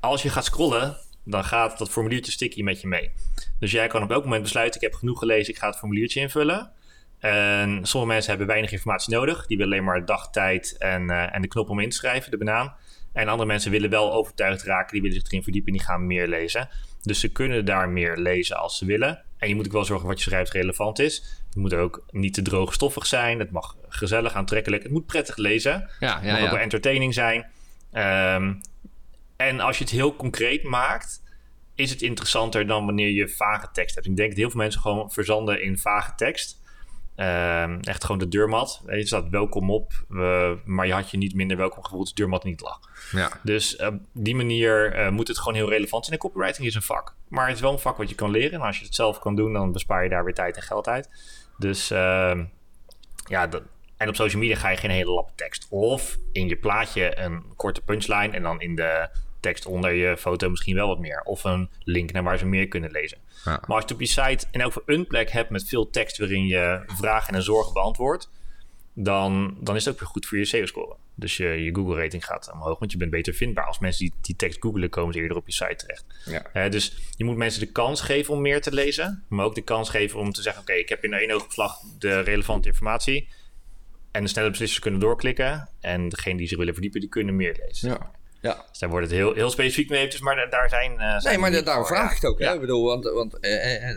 D: als je gaat scrollen, dan gaat dat formuliertje sticky met je mee. Dus jij kan op elk moment besluiten, ik heb genoeg gelezen, ik ga het formuliertje invullen. En sommige mensen hebben weinig informatie nodig. Die willen alleen maar dag, tijd en, uh, en de knop om in te schrijven, de banaan. En andere mensen willen wel overtuigd raken, die willen zich erin verdiepen en die gaan meer lezen. Dus ze kunnen daar meer lezen als ze willen. En je moet ook wel zorgen wat je schrijft relevant is. Het moet ook niet te droogstoffig zijn. Het mag gezellig, aantrekkelijk. Het moet prettig lezen.
A: Ja,
D: het
A: ja,
D: mag
A: ja.
D: ook wel entertaining zijn. Ehm, en als je het heel concreet maakt, is het interessanter dan wanneer je vage tekst hebt. Ik denk dat heel veel mensen gewoon verzanden in vage tekst. Ehm, echt gewoon de deurmat. Je staat welkom op, eh, maar je had je niet minder welkom gevoeld als de deurmat niet lag.
A: ja.
D: Dus op die manier eh, moet het gewoon heel relevant zijn. En copywriting is een vak. Maar het is wel een vak wat je kan leren. En als je het zelf kan doen, dan bespaar je daar weer tijd en geld uit. Dus ehm, ja, dat, en op social media ga je geen hele lappe tekst. Of in je plaatje een korte punchline en dan in de tekst onder je foto misschien wel wat meer. Of een link naar waar ze meer kunnen lezen.
A: Ja.
D: Maar als je op je site in elk geval een plek hebt met veel tekst waarin je vragen en zorgen beantwoordt, dan, dan is het ook weer goed voor je SEO-score. Dus je, je Google-rating gaat omhoog, want je bent beter vindbaar. Als mensen die, die tekst googelen, komen ze eerder op je site terecht.
A: Ja.
D: Dus je moet mensen de kans geven om meer te lezen, maar ook de kans geven om te zeggen: Oké, ik heb in één oogopslag de relevante informatie. En de snelle beslissers kunnen doorklikken. En degene die zich willen verdiepen, die kunnen meer lezen.
A: Ja. Ja.
D: Dus daar wordt het heel, heel specifiek mee eventjes, maar da- daar zijn... eh, zijn
A: Nee, maar daarom vraag
D: ja.
A: ik het ook. Hè?
D: Ja.
A: Ik bedoel, want, want eh,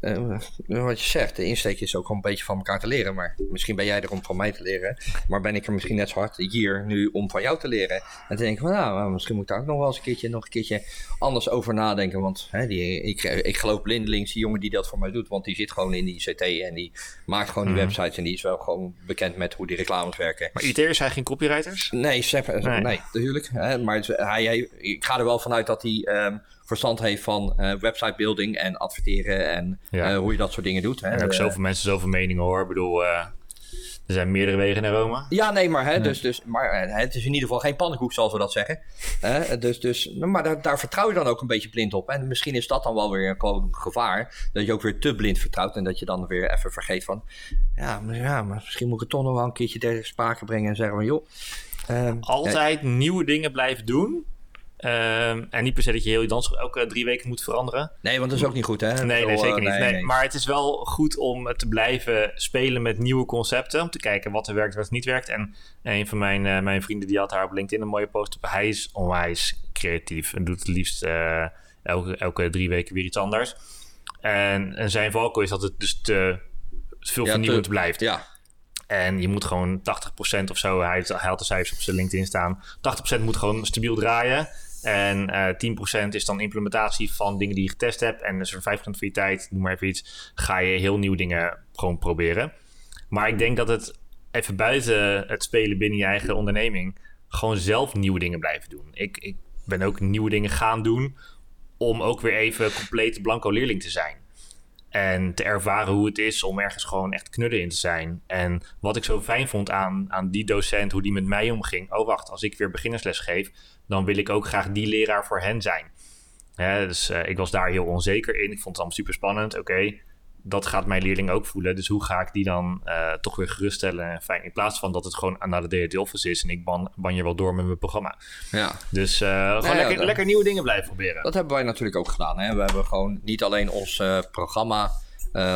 A: eh, wat je zegt, de insteek is ook gewoon een beetje van elkaar te leren. Maar misschien ben jij er om van mij te leren. Maar ben ik er misschien net zo hard hier nu om van jou te leren. En te denken van, nou, misschien moet ik daar ook nog wel eens een keertje, nog een keertje anders over nadenken. Want hè, die, ik, ik geloof blindelings die jongen die dat voor mij doet. Want die zit gewoon in die CT en die maakt gewoon die
D: Mhm.
A: websites. En die is wel gewoon bekend met hoe die reclames werken.
D: Maar IT'ers zijn geen copywriters?
A: Nee, Sepp, nee.
D: Nee.
A: Natuurlijk. Hè, maar hij, hij, ik ga er wel vanuit dat hij ehm, verstand heeft van eh website building en adverteren en
D: Ja.
A: eh, hoe je dat soort dingen doet. Hè.
D: En ook
A: Eh,
D: zoveel mensen, zoveel meningen hoor. Ik bedoel, er zijn meerdere wegen naar Rome.
A: ja, nee, maar, hè, Dus, dus, maar het is in ieder geval geen pannenkoek, zoals we dat zeggen. Dus, dus, maar daar, daar vertrouw je dan ook een beetje blind op. En misschien is dat dan wel weer gewoon een gevaar. Dat je ook weer te blind vertrouwt en dat je dan weer even vergeet van... Ja, maar, ja, maar misschien moet ik het toch nog wel een keertje ter sprake brengen en zeggen van... joh, ehm,
D: Altijd nieuwe dingen blijven doen. Ehm, en niet per se dat je heel je dans elke drie weken moet veranderen.
A: Nee, want dat is ook niet goed, hè?
D: Nee, zeker
A: eh,
D: niet.
A: nee,
D: Nee,
A: nee.
D: Maar het is wel goed om te blijven spelen met nieuwe concepten. Om te kijken wat er werkt, wat niet werkt. En een van mijn, eh, mijn vrienden die had haar op LinkedIn een mooie post op. Hij is onwijs creatief en doet het liefst eh, elke, elke drie weken weer iets anders. En, en zijn valkuil is dat het dus te veel
A: Ja,
D: vernieuwend
A: te-
D: blijft.
A: Ja,
D: En je moet gewoon 80% of zo, hij, hij de cijfers op zijn LinkedIn staan. 80% moet gewoon stabiel draaien. En eh 10% is dan implementatie van dingen die je getest hebt. En dus voor 5% van je tijd, noem maar even iets, ga je heel nieuwe dingen gewoon proberen. Maar ik denk dat het even buiten het spelen binnen je eigen onderneming, gewoon zelf nieuwe dingen blijven doen. Ik, ik ben ook nieuwe dingen gaan doen om ook weer even compleet blanco leerling te zijn. En te ervaren hoe het is om ergens gewoon echt knudden in te zijn. En wat ik zo fijn vond aan, aan die docent, hoe die met mij omging. Oh, wacht, als ik weer beginnersles geef, dan wil ik ook graag die leraar voor hen zijn. Hè, dus eh, ik was daar heel onzeker in. Ik vond het allemaal super spannend. Oké, dat gaat mijn leerling ook voelen. Dus hoe ga ik die dan eh, toch weer geruststellen en fijn. In plaats van dat het gewoon naar de DHT Office is en ik ban, ban je wel door met mijn programma.
A: ja.
D: Dus eh, gewoon
A: ja,
D: lekker, lekker nieuwe dingen blijven proberen.
A: Dat hebben wij natuurlijk ook gedaan. Hè? We hebben gewoon niet alleen ons eh, programma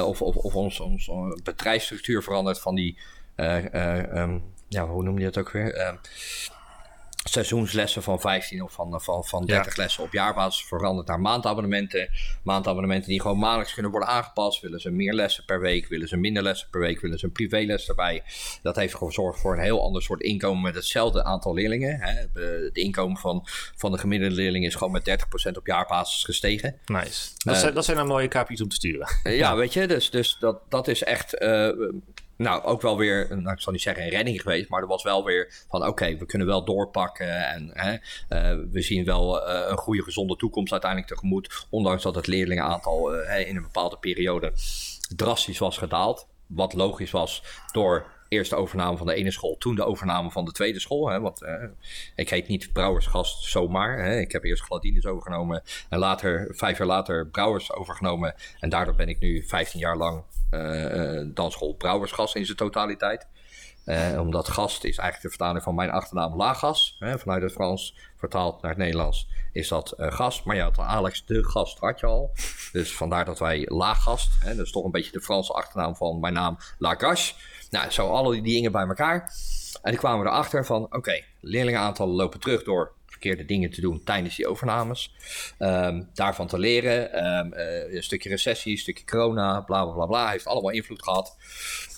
A: of, of, of ons, ons bedrijfsstructuur veranderd van die, eh, eh, ehm, ja, hoe noem je dat ook weer? Seizoenslessen van 15 of van, van, van 30 lessen op jaarbasis veranderd naar maandabonnementen. Maandabonnementen die gewoon maandelijks kunnen worden aangepast. Willen ze meer lessen per week? Willen ze minder lessen per week? Willen ze een privéles erbij? Dat heeft gezorgd voor een heel ander soort inkomen met hetzelfde aantal leerlingen. Hè? Het inkomen van, van de gemiddelde leerling is gewoon met 30% op jaarbasis gestegen.
D: Nice. Dat,
A: Eh,
D: zijn, dat zijn dan mooie KPI's om te sturen.
A: Ja, weet je, dus, dus dat, dat is echt, eh, nou, ook wel weer, nou, ik zal niet zeggen een redding geweest, maar er was wel weer van, oké, we kunnen wel doorpakken en hè, eh, we zien wel eh, een goede, gezonde toekomst uiteindelijk tegemoet, ondanks dat het leerlingenaantal eh, in een bepaalde periode drastisch was gedaald. Wat logisch was door Eerst de overname van de ene school, toen de overname van de tweede school. Hè, want ik heet niet Brouwersgast zomaar. Hè. Ik heb eerst Gladines overgenomen en later, vijf jaar later, Brouwers overgenomen. En daardoor ben ik nu 15 jaar lang dansschool Brouwersgast in zijn totaliteit. Uh, omdat gast is eigenlijk de vertaling van mijn achternaam Lagas. Vanuit het Frans vertaald naar het Nederlands is dat gast. Maar ja, Alex de gast had je al. Dus vandaar dat wij Lagast. Hè, dat is toch een beetje de Franse achternaam van mijn naam Lagache. Nou, zo alle die dingen bij elkaar. En toen kwamen we erachter van, oké, okay, lopen terug door verkeerde dingen te doen tijdens die overnames. Um, daarvan te leren. Um, uh, een stukje recessie, een stukje corona, bla bla bla bla. Heeft allemaal invloed gehad.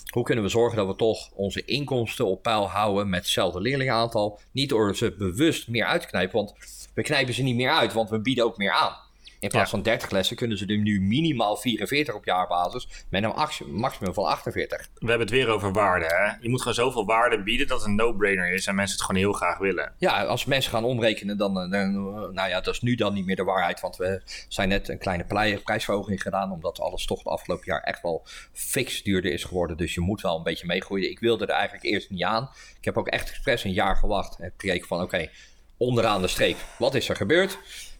A: Hoe kunnen we zorgen dat we toch onze inkomsten op peil houden met hetzelfde leerlingenaantal? Niet door ze bewust meer uit te knijpen, want we knijpen ze niet meer uit, want we bieden ook meer aan. In plaats van 30 lessen kunnen ze er nu minimaal 44 op jaarbasis met een maximum van 48.
D: We hebben het weer over waarde. Hè? Je moet gewoon zoveel waarde bieden dat het een no-brainer is en mensen het gewoon heel graag willen.
A: Ja, als mensen gaan omrekenen, dan, dan nou ja, dat is nu dan niet meer de waarheid. Want we zijn net een kleine prijsverhoging gedaan, omdat alles toch het afgelopen jaar echt wel fix duurder is geworden. Dus je moet wel een beetje meegroeien. Ik wilde er eigenlijk eerst niet aan. Ik heb ook echt expres een jaar gewacht en gekeken van oké, okay, onderaan de streep, wat is er gebeurd?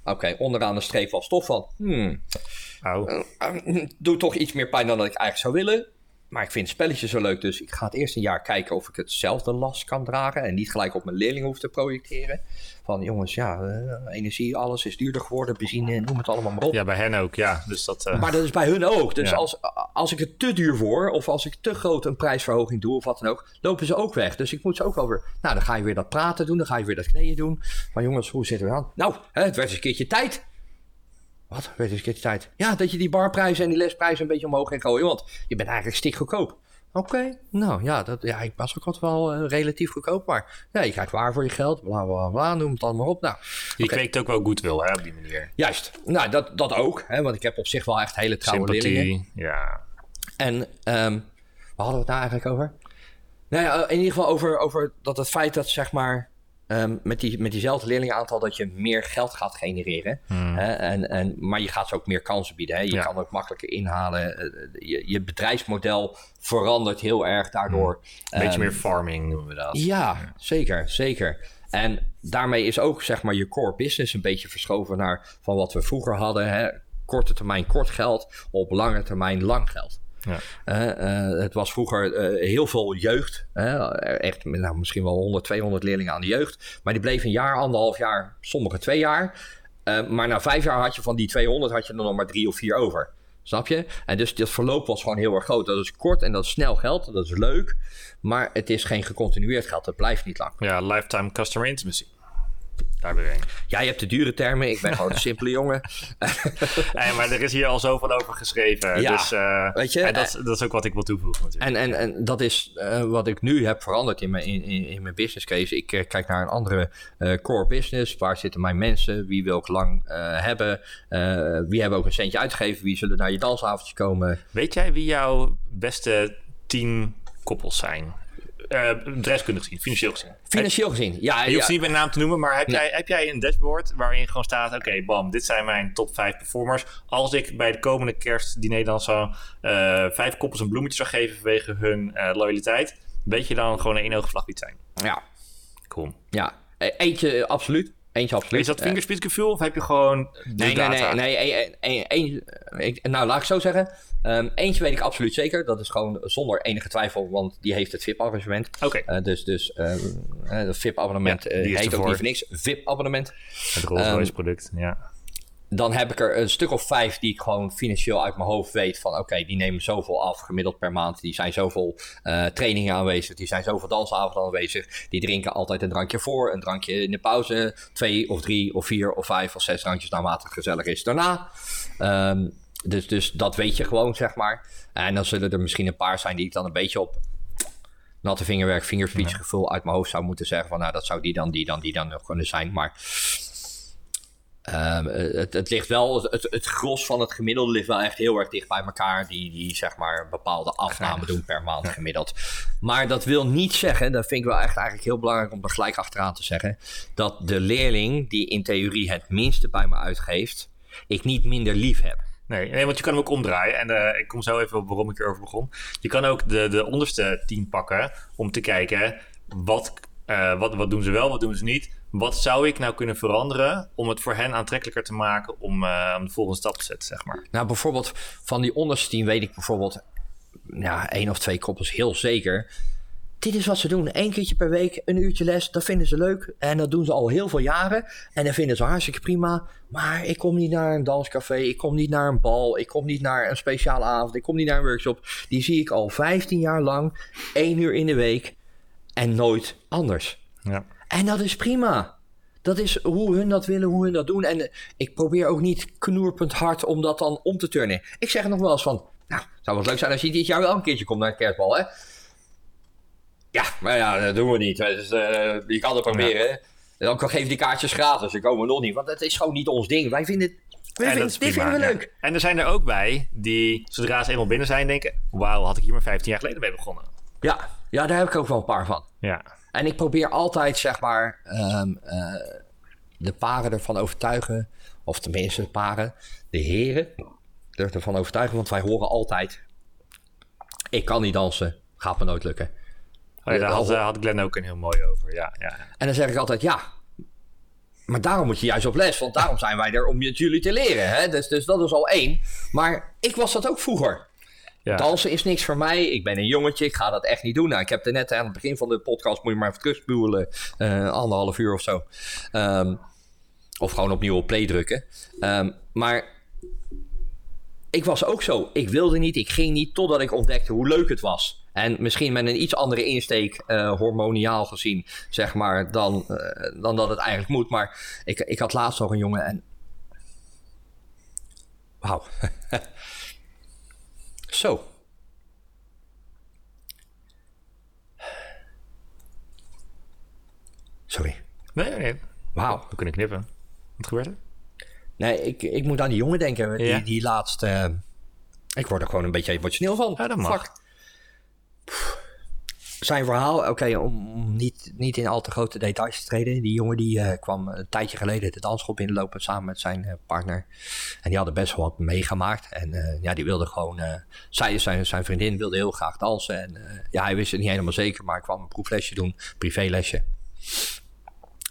A: Oké, okay, onderaan de streep was toch van... Hmm,
D: oh.
A: uh, doe toch iets meer pijn dan dat ik eigenlijk zou willen. Maar ik vind spelletjes zo leuk, dus ik ga het eerst een jaar kijken of ik hetzelfde last kan dragen. En niet gelijk op mijn leerlingen hoef te projecteren. Van jongens, ja, uh, energie, alles is duurder geworden, benzine, noem het allemaal maar op.
D: Ja, bij hen ook, ja. Dus dat, uh...
A: Maar dat is bij hun ook. Dus ja. als, als ik het te duur voor, of als ik te groot een prijsverhoging doe, of wat dan ook, lopen ze ook weg. Dus ik moet ze ook wel weer. Nou, dan ga je weer dat praten doen, dan ga je weer dat knieën doen. Van jongens, hoe zitten we aan? Nou, hè, het werd eens een keertje tijd. Wat? Weet eens een keertje tijd. Ja, dat je die barprijzen en die lesprijzen een beetje omhoog gaat gooien. Want je bent eigenlijk stik goedkoop. Oké, okay. nou ja, dat, ja, ik was ook altijd wel uh, relatief goedkoop. Maar ja, je krijgt waar voor je geld. Bla bla bla, noem het allemaal op. Nou,
D: je okay. kweekt ook wel goodwill hè, op die manier.
A: Juist. Nou, dat, dat ook. Hè, want ik heb op zich wel echt hele trouwe
D: Sympathie,
A: leerlingen.
D: ja.
A: En um, waar hadden we het nou eigenlijk over? Nou ja, in ieder geval over, over dat het feit dat zeg maar Um, met, die, met diezelfde leerlingenaantal dat je meer geld gaat genereren.
D: Hmm.
A: Hè? En, en, maar je gaat ze ook meer kansen bieden. Hè? Je
D: Ja.
A: kan ook makkelijker inhalen. Eh, Je, je bedrijfsmodel verandert heel erg daardoor.
D: Een beetje
A: Ehm,
D: meer farming noemen we dat.
A: ja, zeker, zeker. En daarmee is ook zeg maar je core business een beetje verschoven naar van wat we vroeger hadden. Hè? Korte termijn kort geld, op lange termijn lang geld.
D: Ja.
A: Eh, het was vroeger eh, heel veel jeugd. echt nou, misschien wel 100, 200 leerlingen aan de jeugd. Maar die bleven een jaar, anderhalf jaar, sommige twee jaar. Eh, maar na vijf jaar had je van die 200 had je er nog maar drie of vier over. Snap je? En dus dat verloop was gewoon heel erg groot. Dat is kort en dat is snel geld. Dat is leuk. Maar het is geen gecontinueerd geld. Het blijft niet lang.
D: Ja, lifetime customer intimacy. Daar ben ik.
A: Jij hebt de dure termen. Ik ben gewoon een simpele jongen. *laughs*
D: Hey, maar er is hier al zoveel over geschreven.
A: Ja,
D: dus, eh,
A: weet je,
D: en dat, dat is ook wat ik wil toevoegen natuurlijk.
A: En, en, en dat is eh, wat ik nu heb veranderd in mijn, in, in, in mijn business case. Ik eh, kijk naar een andere eh, core business. Waar zitten mijn mensen? Wie wil ik lang eh, hebben? Eh, wie hebben ook een centje uitgegeven? Wie zullen naar je dansavondje komen?
D: Weet jij wie jouw beste tien koppels zijn? Eh bedrijfskundig gezien, financieel gezien.
A: Financieel gezien. Ja,
D: Je hoeft
A: ja.
D: ze niet bij naam te noemen, maar heb,
A: Nee.
D: jij, heb jij een dashboard waarin gewoon staat: oké, bam, dit zijn mijn top 5 performers. Als ik bij de komende kerstdiner dan zo eh, vijf koppels een bloemetje zou geven vanwege hun eh, loyaliteit, weet je dan gewoon een één-oogvlag wie het zijn?
A: ja,
D: Cool.
A: ja. E- Eentje absoluut. Eentje absoluut.
D: Is dat fingerspitgevoel of heb je gewoon
A: Nee, nee, nee, nee. Een, een, een- ik, nou, laat ik zo zeggen. Ehm, eentje weet ik absoluut zeker. Dat is gewoon zonder enige twijfel, want die heeft het VIP-abonnement.
D: Oké,
A: Eh, dus dus ehm, eh, het VIP-abonnement
D: Ja,
A: eh, heet ook niet voor niks. VIP-abonnement.
D: het Rolls Royce
A: ehm,
D: product, ja.
A: Dan heb ik er een stuk of vijf die ik gewoon financieel uit mijn hoofd weet van oké, die nemen zoveel af gemiddeld per maand. Die zijn zoveel eh, trainingen aanwezig, die zijn zoveel dansavonden aanwezig. Die drinken altijd een drankje voor, een drankje in de pauze. Twee of drie of vier of vijf of zes drankjes naarmate het gezellig is daarna. Ehm, dus, dus dat weet je gewoon, zeg maar. En dan zullen er misschien een paar zijn die ik dan een beetje op natte vingerwerk, vingerspeechgevoel uit mijn hoofd zou moeten zeggen van nou, dat zou die dan, die dan, die dan nog kunnen zijn. Maar Ehm, het, het ligt wel, het, het gros van het gemiddelde ligt wel echt heel erg dicht bij elkaar. Die, die zeg maar een bepaalde afname doen per maand gemiddeld. Maar dat wil niet zeggen, dat vind ik wel echt eigenlijk heel belangrijk om er gelijk achteraan te zeggen. Dat de leerling die in theorie het minste bij me uitgeeft, ik niet minder lief heb.
D: Nee, nee, want je kan hem ook omdraaien. En eh, ik kom zo even op waarom ik erover begon. Je kan ook de, de onderste tien pakken om te kijken wat, eh, wat, wat doen ze wel, wat doen ze niet. Wat zou ik nou kunnen veranderen om het voor hen aantrekkelijker te maken om, eh, de volgende stap te zetten, zeg maar.
A: Nou, bijvoorbeeld van die onderste tien weet ik bijvoorbeeld ja, één of twee koppels heel zeker. Dit is wat ze doen. Eén keertje per week, een uurtje les. Dat vinden ze leuk. En dat doen ze al heel veel jaren. En dat vinden ze hartstikke prima. Maar ik kom niet naar een danscafé. Ik kom niet naar een bal. Ik kom niet naar een speciale avond. Ik kom niet naar een workshop. Die zie ik al 15 jaar lang. één uur in de week. En nooit anders.
D: Ja.
A: En dat is prima. Dat is hoe hun dat willen, hoe hun dat doen. En ik probeer ook niet knoerpunt hard om dat dan om te turnen. Ik zeg nog wel eens van... Nou, zou wel leuk zijn als je dit jaar wel een keertje komt naar een kerstbal, hè? Ja, maar ja, dat doen we niet. Dus, uh, je kan het proberen. Ja. Dan geef die kaartjes gratis. Dan komen we nog niet. Want het is gewoon niet ons ding. Wij vinden wij vinden, dit vinden we leuk.
D: En er zijn er ook bij die, zodra ze eenmaal binnen zijn, denken... Wauw, had ik hier maar 15 jaar geleden mee begonnen.
A: Ja, ja, daar heb ik ook wel een paar van.
D: Ja.
A: En ik probeer altijd, zeg maar, um, uh, de paren ervan overtuigen. Of tenminste de paren, de heren ervan overtuigen. Want wij horen altijd, ik kan niet dansen, gaat me nooit lukken.
D: Oh ja, daar had, had Glenn ook een heel mooi over. Ja, ja.
A: En dan zeg ik altijd, ja, maar daarom moet je juist op les. Want daarom zijn wij er om het jullie te leren. Hè? Dus, dus dat is al één. Maar ik was dat ook vroeger. Ja. Dansen is niks voor mij. Ik ben een jongetje. Ik ga dat echt niet doen. Nou, ik heb er net aan het begin van de podcast... moet je maar even terugspuwelen. Uh, anderhalf uur of zo. Um, of gewoon opnieuw op play drukken. Um, maar ik was ook zo. Ik wilde niet. Ik ging niet totdat ik ontdekte hoe leuk het was. En misschien met een iets andere insteek, uh, hormoniaal gezien, zeg maar, dan, uh, dan dat het eigenlijk moet. Maar ik, ik had laatst nog een jongen en. Wauw. *laughs* Zo. Sorry.
D: Nee, nee.
A: Wauw.
D: We kunnen knippen. Wat gebeurt er?
A: Nee, ik, ik moet aan die jongen denken. Die,
D: Ja.
A: die laatste. uh, ik word er gewoon een beetje emotioneel van.
D: Ja, dat mag.
A: Fuck. Zijn verhaal, oké, om om niet, niet in al te grote details te treden. Die jongen die eh, kwam een tijdje geleden de dansschool binnenlopen samen met zijn eh, partner. En die hadden best wel wat meegemaakt. En eh, ja, die wilde gewoon, zij, zijn, zijn vriendin wilde heel graag dansen. En ja, hij wist het niet helemaal zeker, maar hij kwam een proeflesje doen, privélesje.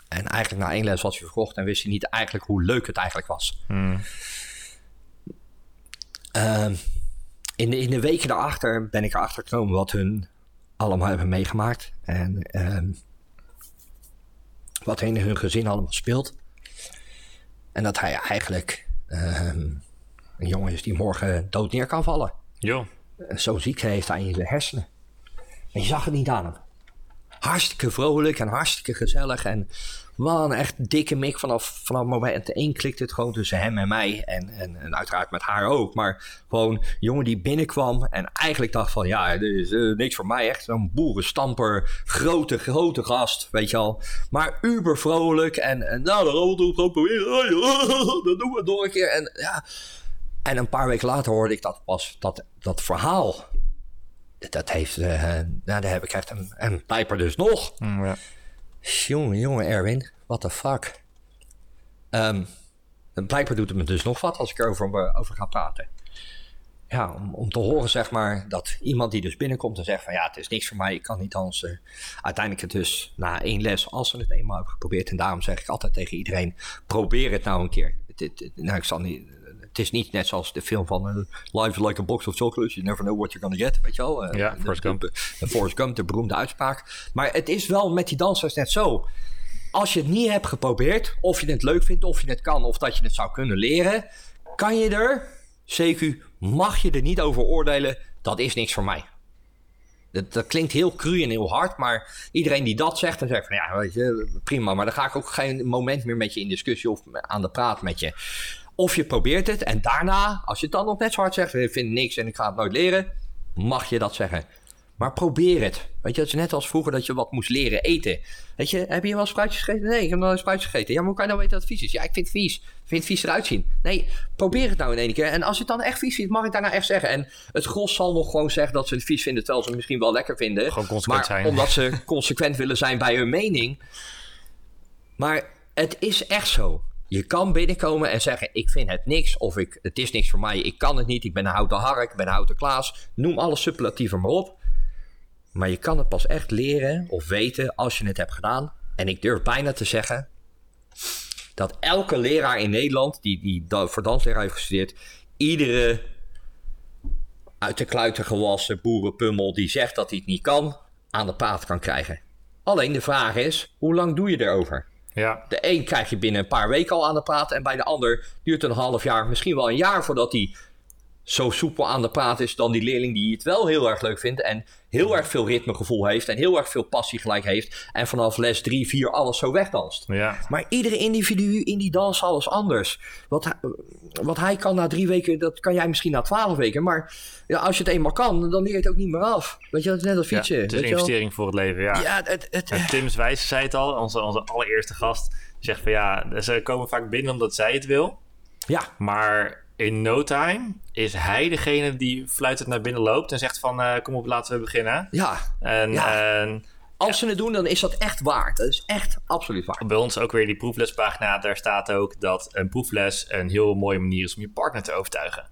A: En eigenlijk na één les was hij verkocht en wist hij niet eigenlijk hoe leuk het eigenlijk was. Ehm, in, de, in de weken daarachter ben ik erachter gekomen wat hun allemaal hebben meegemaakt. En ehm, wat in hun gezin allemaal speelt. En dat hij eigenlijk ehm, een jongen is die morgen dood neer kan vallen. En Zo'n ziekte heeft hij in zijn hersenen. En je zag het niet aan hem. Hartstikke vrolijk en hartstikke gezellig. En man, echt dikke mik vanaf, vanaf moment één klikt het gewoon tussen hem en mij. En, en, uiteraard met haar ook. Maar gewoon een jongen die binnenkwam en eigenlijk dacht van... Ja, dit is eh, niks voor mij. Echt zo'n boerenstamper, grote, grote gast, weet je al. Maar uber vrolijk. En, en nou, de gewoon proberen. *laughs* Dat doen we nog een keer. En ja... En een paar weken later hoorde ik dat pas, dat, dat verhaal. Dat- heeft, eh nou, daar heb ik echt een, een pijper dus nog.
D: Ja.
A: Jongen, jongen, Erwin, what the fuck. Een pijper doet het me dus nog wat als ik erover over ga praten. Ja, om, te horen zeg maar dat iemand die dus binnenkomt en zegt van ja, het is niks voor mij, ik kan niet dansen. Uiteindelijk het dus na één les, als ze het eenmaal hebben geprobeerd. En daarom zeg ik altijd tegen iedereen, probeer het nou een keer. Nou, ik zal niet, het is niet net zoals de film van eh, Life is like a box of chocolates, you never know what you're gonna get, weet je wel. Eh,
D: Ja, Forrest Gump.
A: de- de Forrest Gump, de beroemde uitspraak. Maar het is wel met die dansers net zo. Als je het niet hebt geprobeerd, of je het leuk vindt, of je het kan, of dat je het zou kunnen leren, kan je er, CQ, mag je er niet over oordelen, dat is niks voor mij. Dat, dat klinkt heel cru en heel hard, maar iedereen die dat zegt, dan zegt van ja, weet je, prima, maar dan ga ik ook geen moment meer met je in discussie of aan de praat met je. Of je probeert het en daarna, als je het dan nog net zo hard zegt, ik vind niks en ik ga het nooit leren, mag je dat zeggen. Maar probeer het. Weet je, het is net als vroeger dat je wat moest leren eten. Weet je, heb je wel spruitjes gegeten? Nee, ik heb nog nooit spruitjes gegeten. Ja, maar hoe kan je nou weten dat het vies is? Ja, ik vind het vies. Ik vind het vies eruit zien. Nee, probeer het nou in één keer. En als je het dan echt vies vindt, mag ik daarna echt zeggen. En het gros zal nog gewoon zeggen dat ze het vies vinden, terwijl ze het misschien wel lekker vinden.
D: Gewoon consequent
A: maar
D: zijn.
A: omdat ze *laughs* consequent willen zijn bij hun mening. Maar het is echt zo. Je kan binnenkomen en zeggen: Ik vind het niks, of ik, het is niks voor mij, ik kan het niet, ik ben een houten hark, ik ben een houten klaas. Noem alle superlatieven maar op. Maar je kan het pas echt leren of weten als je het hebt gedaan. En ik durf bijna te zeggen dat elke leraar in Nederland die, die voor dansleraar heeft gestudeerd, iedere uit de kluiten gewassen boerenpummel die zegt dat hij het niet kan, aan de praat kan krijgen. Alleen de vraag is, hoe lang doe je erover?
D: Ja.
A: De een krijg je binnen een paar weken al aan de praat en bij de ander duurt een half jaar, misschien wel een jaar voordat hij zo soepel aan de praat is dan die leerling die het wel heel erg leuk vindt en heel erg veel ritmegevoel heeft en heel erg veel passie gelijk heeft en vanaf les 3, 4 alles zo wegdanst.
D: Ja.
A: Maar iedere individu in die danshal is anders. Wat, hij- wat hij kan na drie weken, dat kan jij misschien na twaalf weken. Maar ja, als je het eenmaal kan, dan leer je het ook niet meer af. Weet je, dat is net als
D: Ja,
A: fietsen.
D: het is een investering voor het leven, ja.
A: Ja, het, het,
D: Tim zei het al, onze, onze allereerste gast. Zegt van ja, ze komen vaak binnen omdat zij het wil.
A: ja,
D: Maar in no time is hij degene die fluitend naar binnen loopt en zegt van eh, kom op, laten we beginnen.
A: ja.
D: En,
A: Ja.
D: en
A: Als ze het doen, dan is dat echt waard. Dat is echt absoluut waard.
D: bij ons ook weer die proeflespagina, daar staat ook dat een proefles een heel mooie manier is om je partner te overtuigen.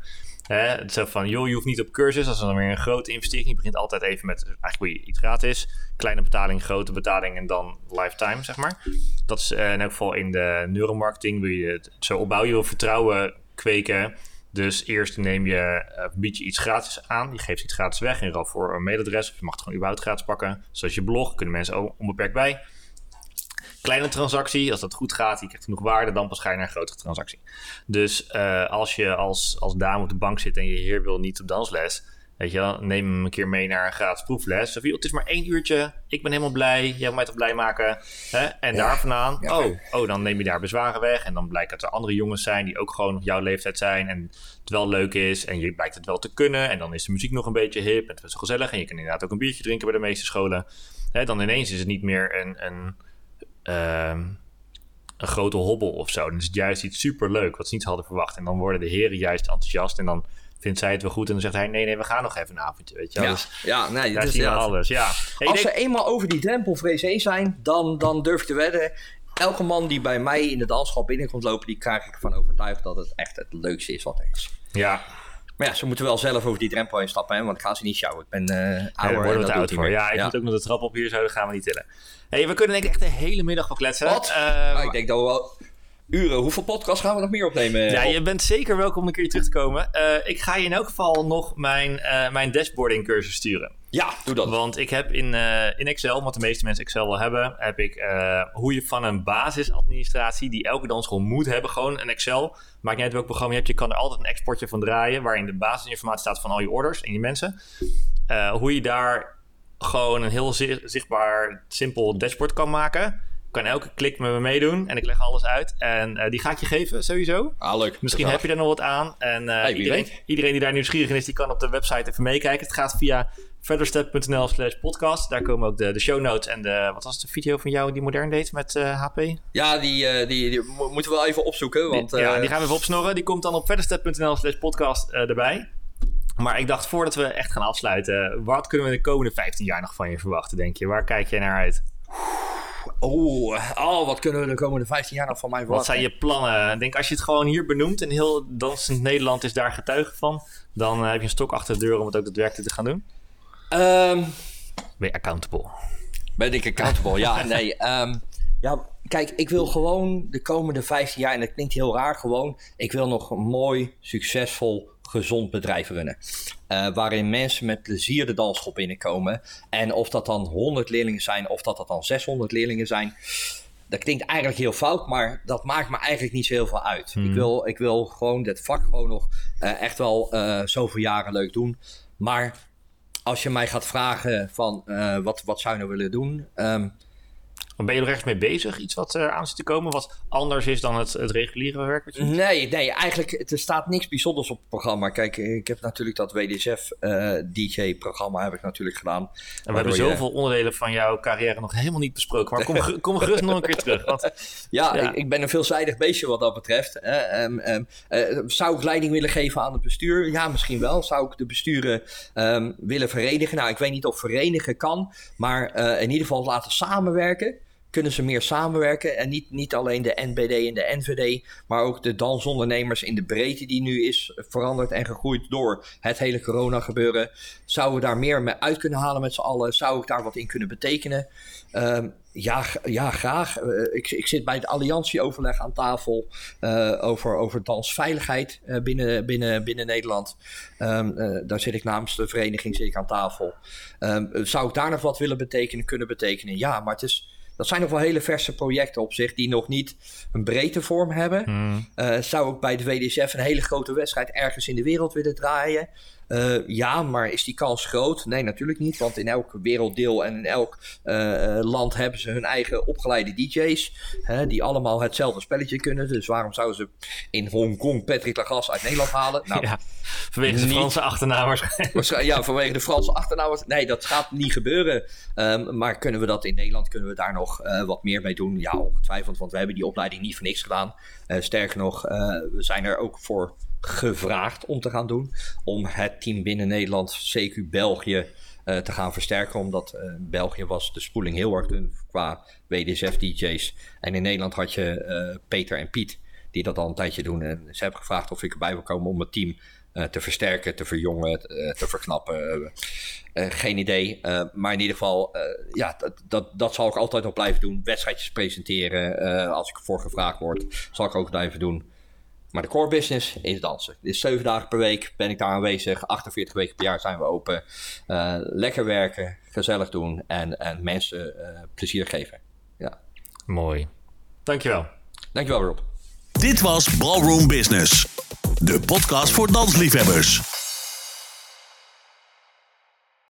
D: Hè, zo van, joh, je hoeft niet op cursus, dat is dan weer een grote investering. Je begint altijd even met, eigenlijk wil je iets gratis. Kleine betaling, grote betaling en dan lifetime, zeg maar. Dat is eh, in elk geval in de neuromarketing, wil je het zo opbouwen. Je wil vertrouwen kweken. Dus eerst neem je, eh, bied je iets gratis aan. Je geeft iets gratis weg in ruil voor een mailadres. Of je mag het gewoon überhaupt gratis pakken. Zoals je blog, kunnen mensen ook onbeperkt bij. Kleine transactie, als dat goed gaat, je krijgt genoeg waarde, dan pas ga je naar een grotere transactie. Dus eh, als je als, als dame op de bank zit en je heer wil niet op dansles, weet je wel, neem hem een keer mee naar een gratis proefles. Of joh, het is maar één uurtje, ik ben helemaal blij, jij wil mij toch blij maken. Hè? En daar vandaan,
A: Ja.
D: oh, oh, dan neem je daar bezwaren weg. En dan blijkt dat er andere jongens zijn die ook gewoon jouw leeftijd zijn en het wel leuk is. En je blijkt het wel te kunnen. En dan is de muziek nog een beetje hip en het is wel gezellig. En je kan inderdaad ook een biertje drinken bij de meeste scholen. Hè, dan ineens is het niet meer een... een ehm, een grote hobbel of zo. Dan is het juist iets superleuk wat ze niet hadden verwacht. En dan worden de heren juist enthousiast en dan vindt zij het wel goed. En dan zegt hij, nee, nee, we gaan nog even een avondje, weet je wel.
A: Ja,
D: Dus
A: ja nee,
D: daar
A: dus ja,
D: alles, ja. Hey,
A: Als ze eenmaal over die drempelvrees heen zijn, dan, dan durf ik te wedden. Elke man die bij mij in de dansschool binnenkomt lopen, die krijg ik ervan overtuigd dat het echt het leukste is wat er is.
D: ja,
A: Maar ja, ze moeten wel zelf over die drempel heen stappen, hè, want ik ga ze niet sjouwen. Ik ben
D: ja,
A: ouder
D: daar
A: doet
D: oud voor. Ja, ik moet ook nog de trap op hier, zo dat gaan we niet tillen. hey, we kunnen denk ik echt de hele middag wel kletsen.
A: Wat?
D: Eh,
A: Nou, ik denk dat we wel uren. Hoeveel podcasts gaan we nog meer opnemen?
D: Ja, je bent zeker welkom om een keer terug te komen. Eh, ik ga je in elk geval nog mijn, eh, mijn dashboarding cursus sturen.
A: ja doe dat.
D: Want ik heb in, eh, in Excel, wat de meeste mensen Excel wel hebben, heb ik hoe je van een basisadministratie die elke dansschool moet hebben, gewoon een Excel. Maakt niet uit welk programma je hebt, je kan er altijd een exportje van draaien, waarin de basisinformatie staat van al je orders en je mensen. Hoe je daar gewoon een heel zi- zichtbaar, simpel dashboard kan maken. Kan elke klik met me meedoen en ik leg alles uit. En eh, die ga ik je geven, sowieso.
A: Ah, leuk.
D: Misschien heb je daar nog wat aan. En eh,
A: Hey,
D: iedereen,
A: weet.
D: iedereen die daar nieuwsgierig in is, die kan op de website even meekijken. Het gaat via verderstep.nl slash podcast. Daar komen ook de, de show notes en de, wat was de video van jou die modern deed met eh, HP?
A: Ja, die, eh, die, die mo- moeten we wel even opzoeken. Want,
D: ja,
A: eh,
D: die gaan we even opsnorren. Die komt dan op verderstep.nl slash podcast eh, erbij. Maar ik dacht, voordat we echt gaan afsluiten, wat kunnen we de komende 15 jaar nog van je verwachten, denk je? Waar kijk jij naar uit?
A: Oh, oh, wat kunnen we de komende 15 jaar nog van mij
D: Wat
A: verwachten?
D: zijn je plannen? Ik denk, als je het gewoon hier benoemt en heel dansend Nederland is daar getuige van, dan eh, heb je een stok achter de deur om het ook daadwerkelijk te gaan doen.
A: Ehm,
D: Ben je accountable?
A: Ben ik accountable? Ja, nee. ehm, ja, kijk, ik wil gewoon de komende 15 jaar, en dat klinkt heel raar gewoon, ik wil nog een mooi, succesvol, gezond bedrijf runnen. Eh, waarin mensen met plezier de dansschool binnenkomen. En of dat dan 100 leerlingen zijn, of dat dat dan 600 leerlingen zijn. Dat klinkt eigenlijk heel fout, maar dat maakt me eigenlijk niet zo heel veel uit. Ik, wil, ik wil gewoon dit vak gewoon nog eh, echt wel eh, zoveel jaren leuk doen. Maar als je mij gaat vragen van wat, wat zou je nou willen doen?
D: Ben je er echt mee bezig? Iets wat er aan zit te komen, wat anders is dan het, het reguliere werk? Wat je
A: nee, nee, eigenlijk er staat niks bijzonders op het programma. Kijk, ik heb natuurlijk dat WDSF eh, DJ-programma heb ik natuurlijk gedaan.
D: En we hebben
A: je-
D: zoveel onderdelen van jouw carrière nog helemaal niet besproken. Maar kom, kom gerust nog een keer terug. Want, *laughs*
A: Ja,
D: Ja.
A: Ik, ik ben een veelzijdig beestje wat dat betreft. Eh, ehm, ehm, eh, zou ik leiding willen geven aan het bestuur? Ja, misschien wel. Zou ik de besturen ehm, willen verenigen? Nou, ik weet niet of verenigen kan, maar in ieder geval laten samenwerken. Kunnen ze meer samenwerken. En niet, niet alleen de NBD en de NVD, maar ook de dansondernemers in de breedte die nu is veranderd en gegroeid door het hele corona gebeuren. Zouden we daar meer mee uit kunnen halen met z'n allen? Zou ik daar wat in kunnen betekenen? Ehm, ja, ja, graag. Uh, ik, ik, zit bij het alliantieoverleg aan tafel uh, over, over dansveiligheid uh, binnen, binnen, binnen Nederland. Um, daar zit ik namens de vereniging zit ik aan tafel. Um, zou ik daar nog wat willen betekenen, kunnen betekenen? Ja, maar het is, dat zijn nog wel hele verse projecten op zich die nog niet een breedte vorm hebben. Hmm. zou ik bij de WDSF een hele grote wedstrijd ergens in de wereld willen draaien? Uh, ja, maar is die kans groot? Nee, natuurlijk niet. Want in elk werelddeel en in elk uh, land hebben ze hun eigen opgeleide DJ's. Hè, die allemaal hetzelfde spelletje kunnen. Dus waarom zouden ze in Hongkong Patrick Lagas uit Nederland halen?
D: Nou, ja, vanwege de Franse achternaam
A: Ja, vanwege de Franse achternaam. Nee, dat gaat niet gebeuren. Um, maar kunnen we dat in Nederland, kunnen we daar nog uh, wat meer mee doen? Ja, ongetwijfeld. Want we hebben die opleiding niet voor niks gedaan. sterker nog, we zijn er ook voor gevraagd om te gaan doen. Om het team binnen Nederland, CQ België, uh, te gaan versterken. Omdat uh, België was de spoeling heel erg dun qua WDSF-DJ's. En in Nederland had je uh, Peter en Piet, die dat al een tijdje doen. En ze hebben gevraagd of ik erbij wil komen om het team te versterken, te verjongen, te verknappen. geen idee. maar in ieder geval, ja, dat, dat, dat zal ik altijd nog blijven doen. Wedstrijdjes presenteren. als ik ervoor gevraagd word, zal ik ook blijven doen. Maar de core business is dansen. Dus zeven dagen per week ben ik daar aanwezig. 48 weken per jaar zijn we open. Uh, lekker werken, gezellig doen en, en mensen uh, plezier geven. Ja.
D: Mooi. Dankjewel.
A: Dankjewel Rob.
B: Dit was Ballroom Business. De podcast voor dansliefhebbers.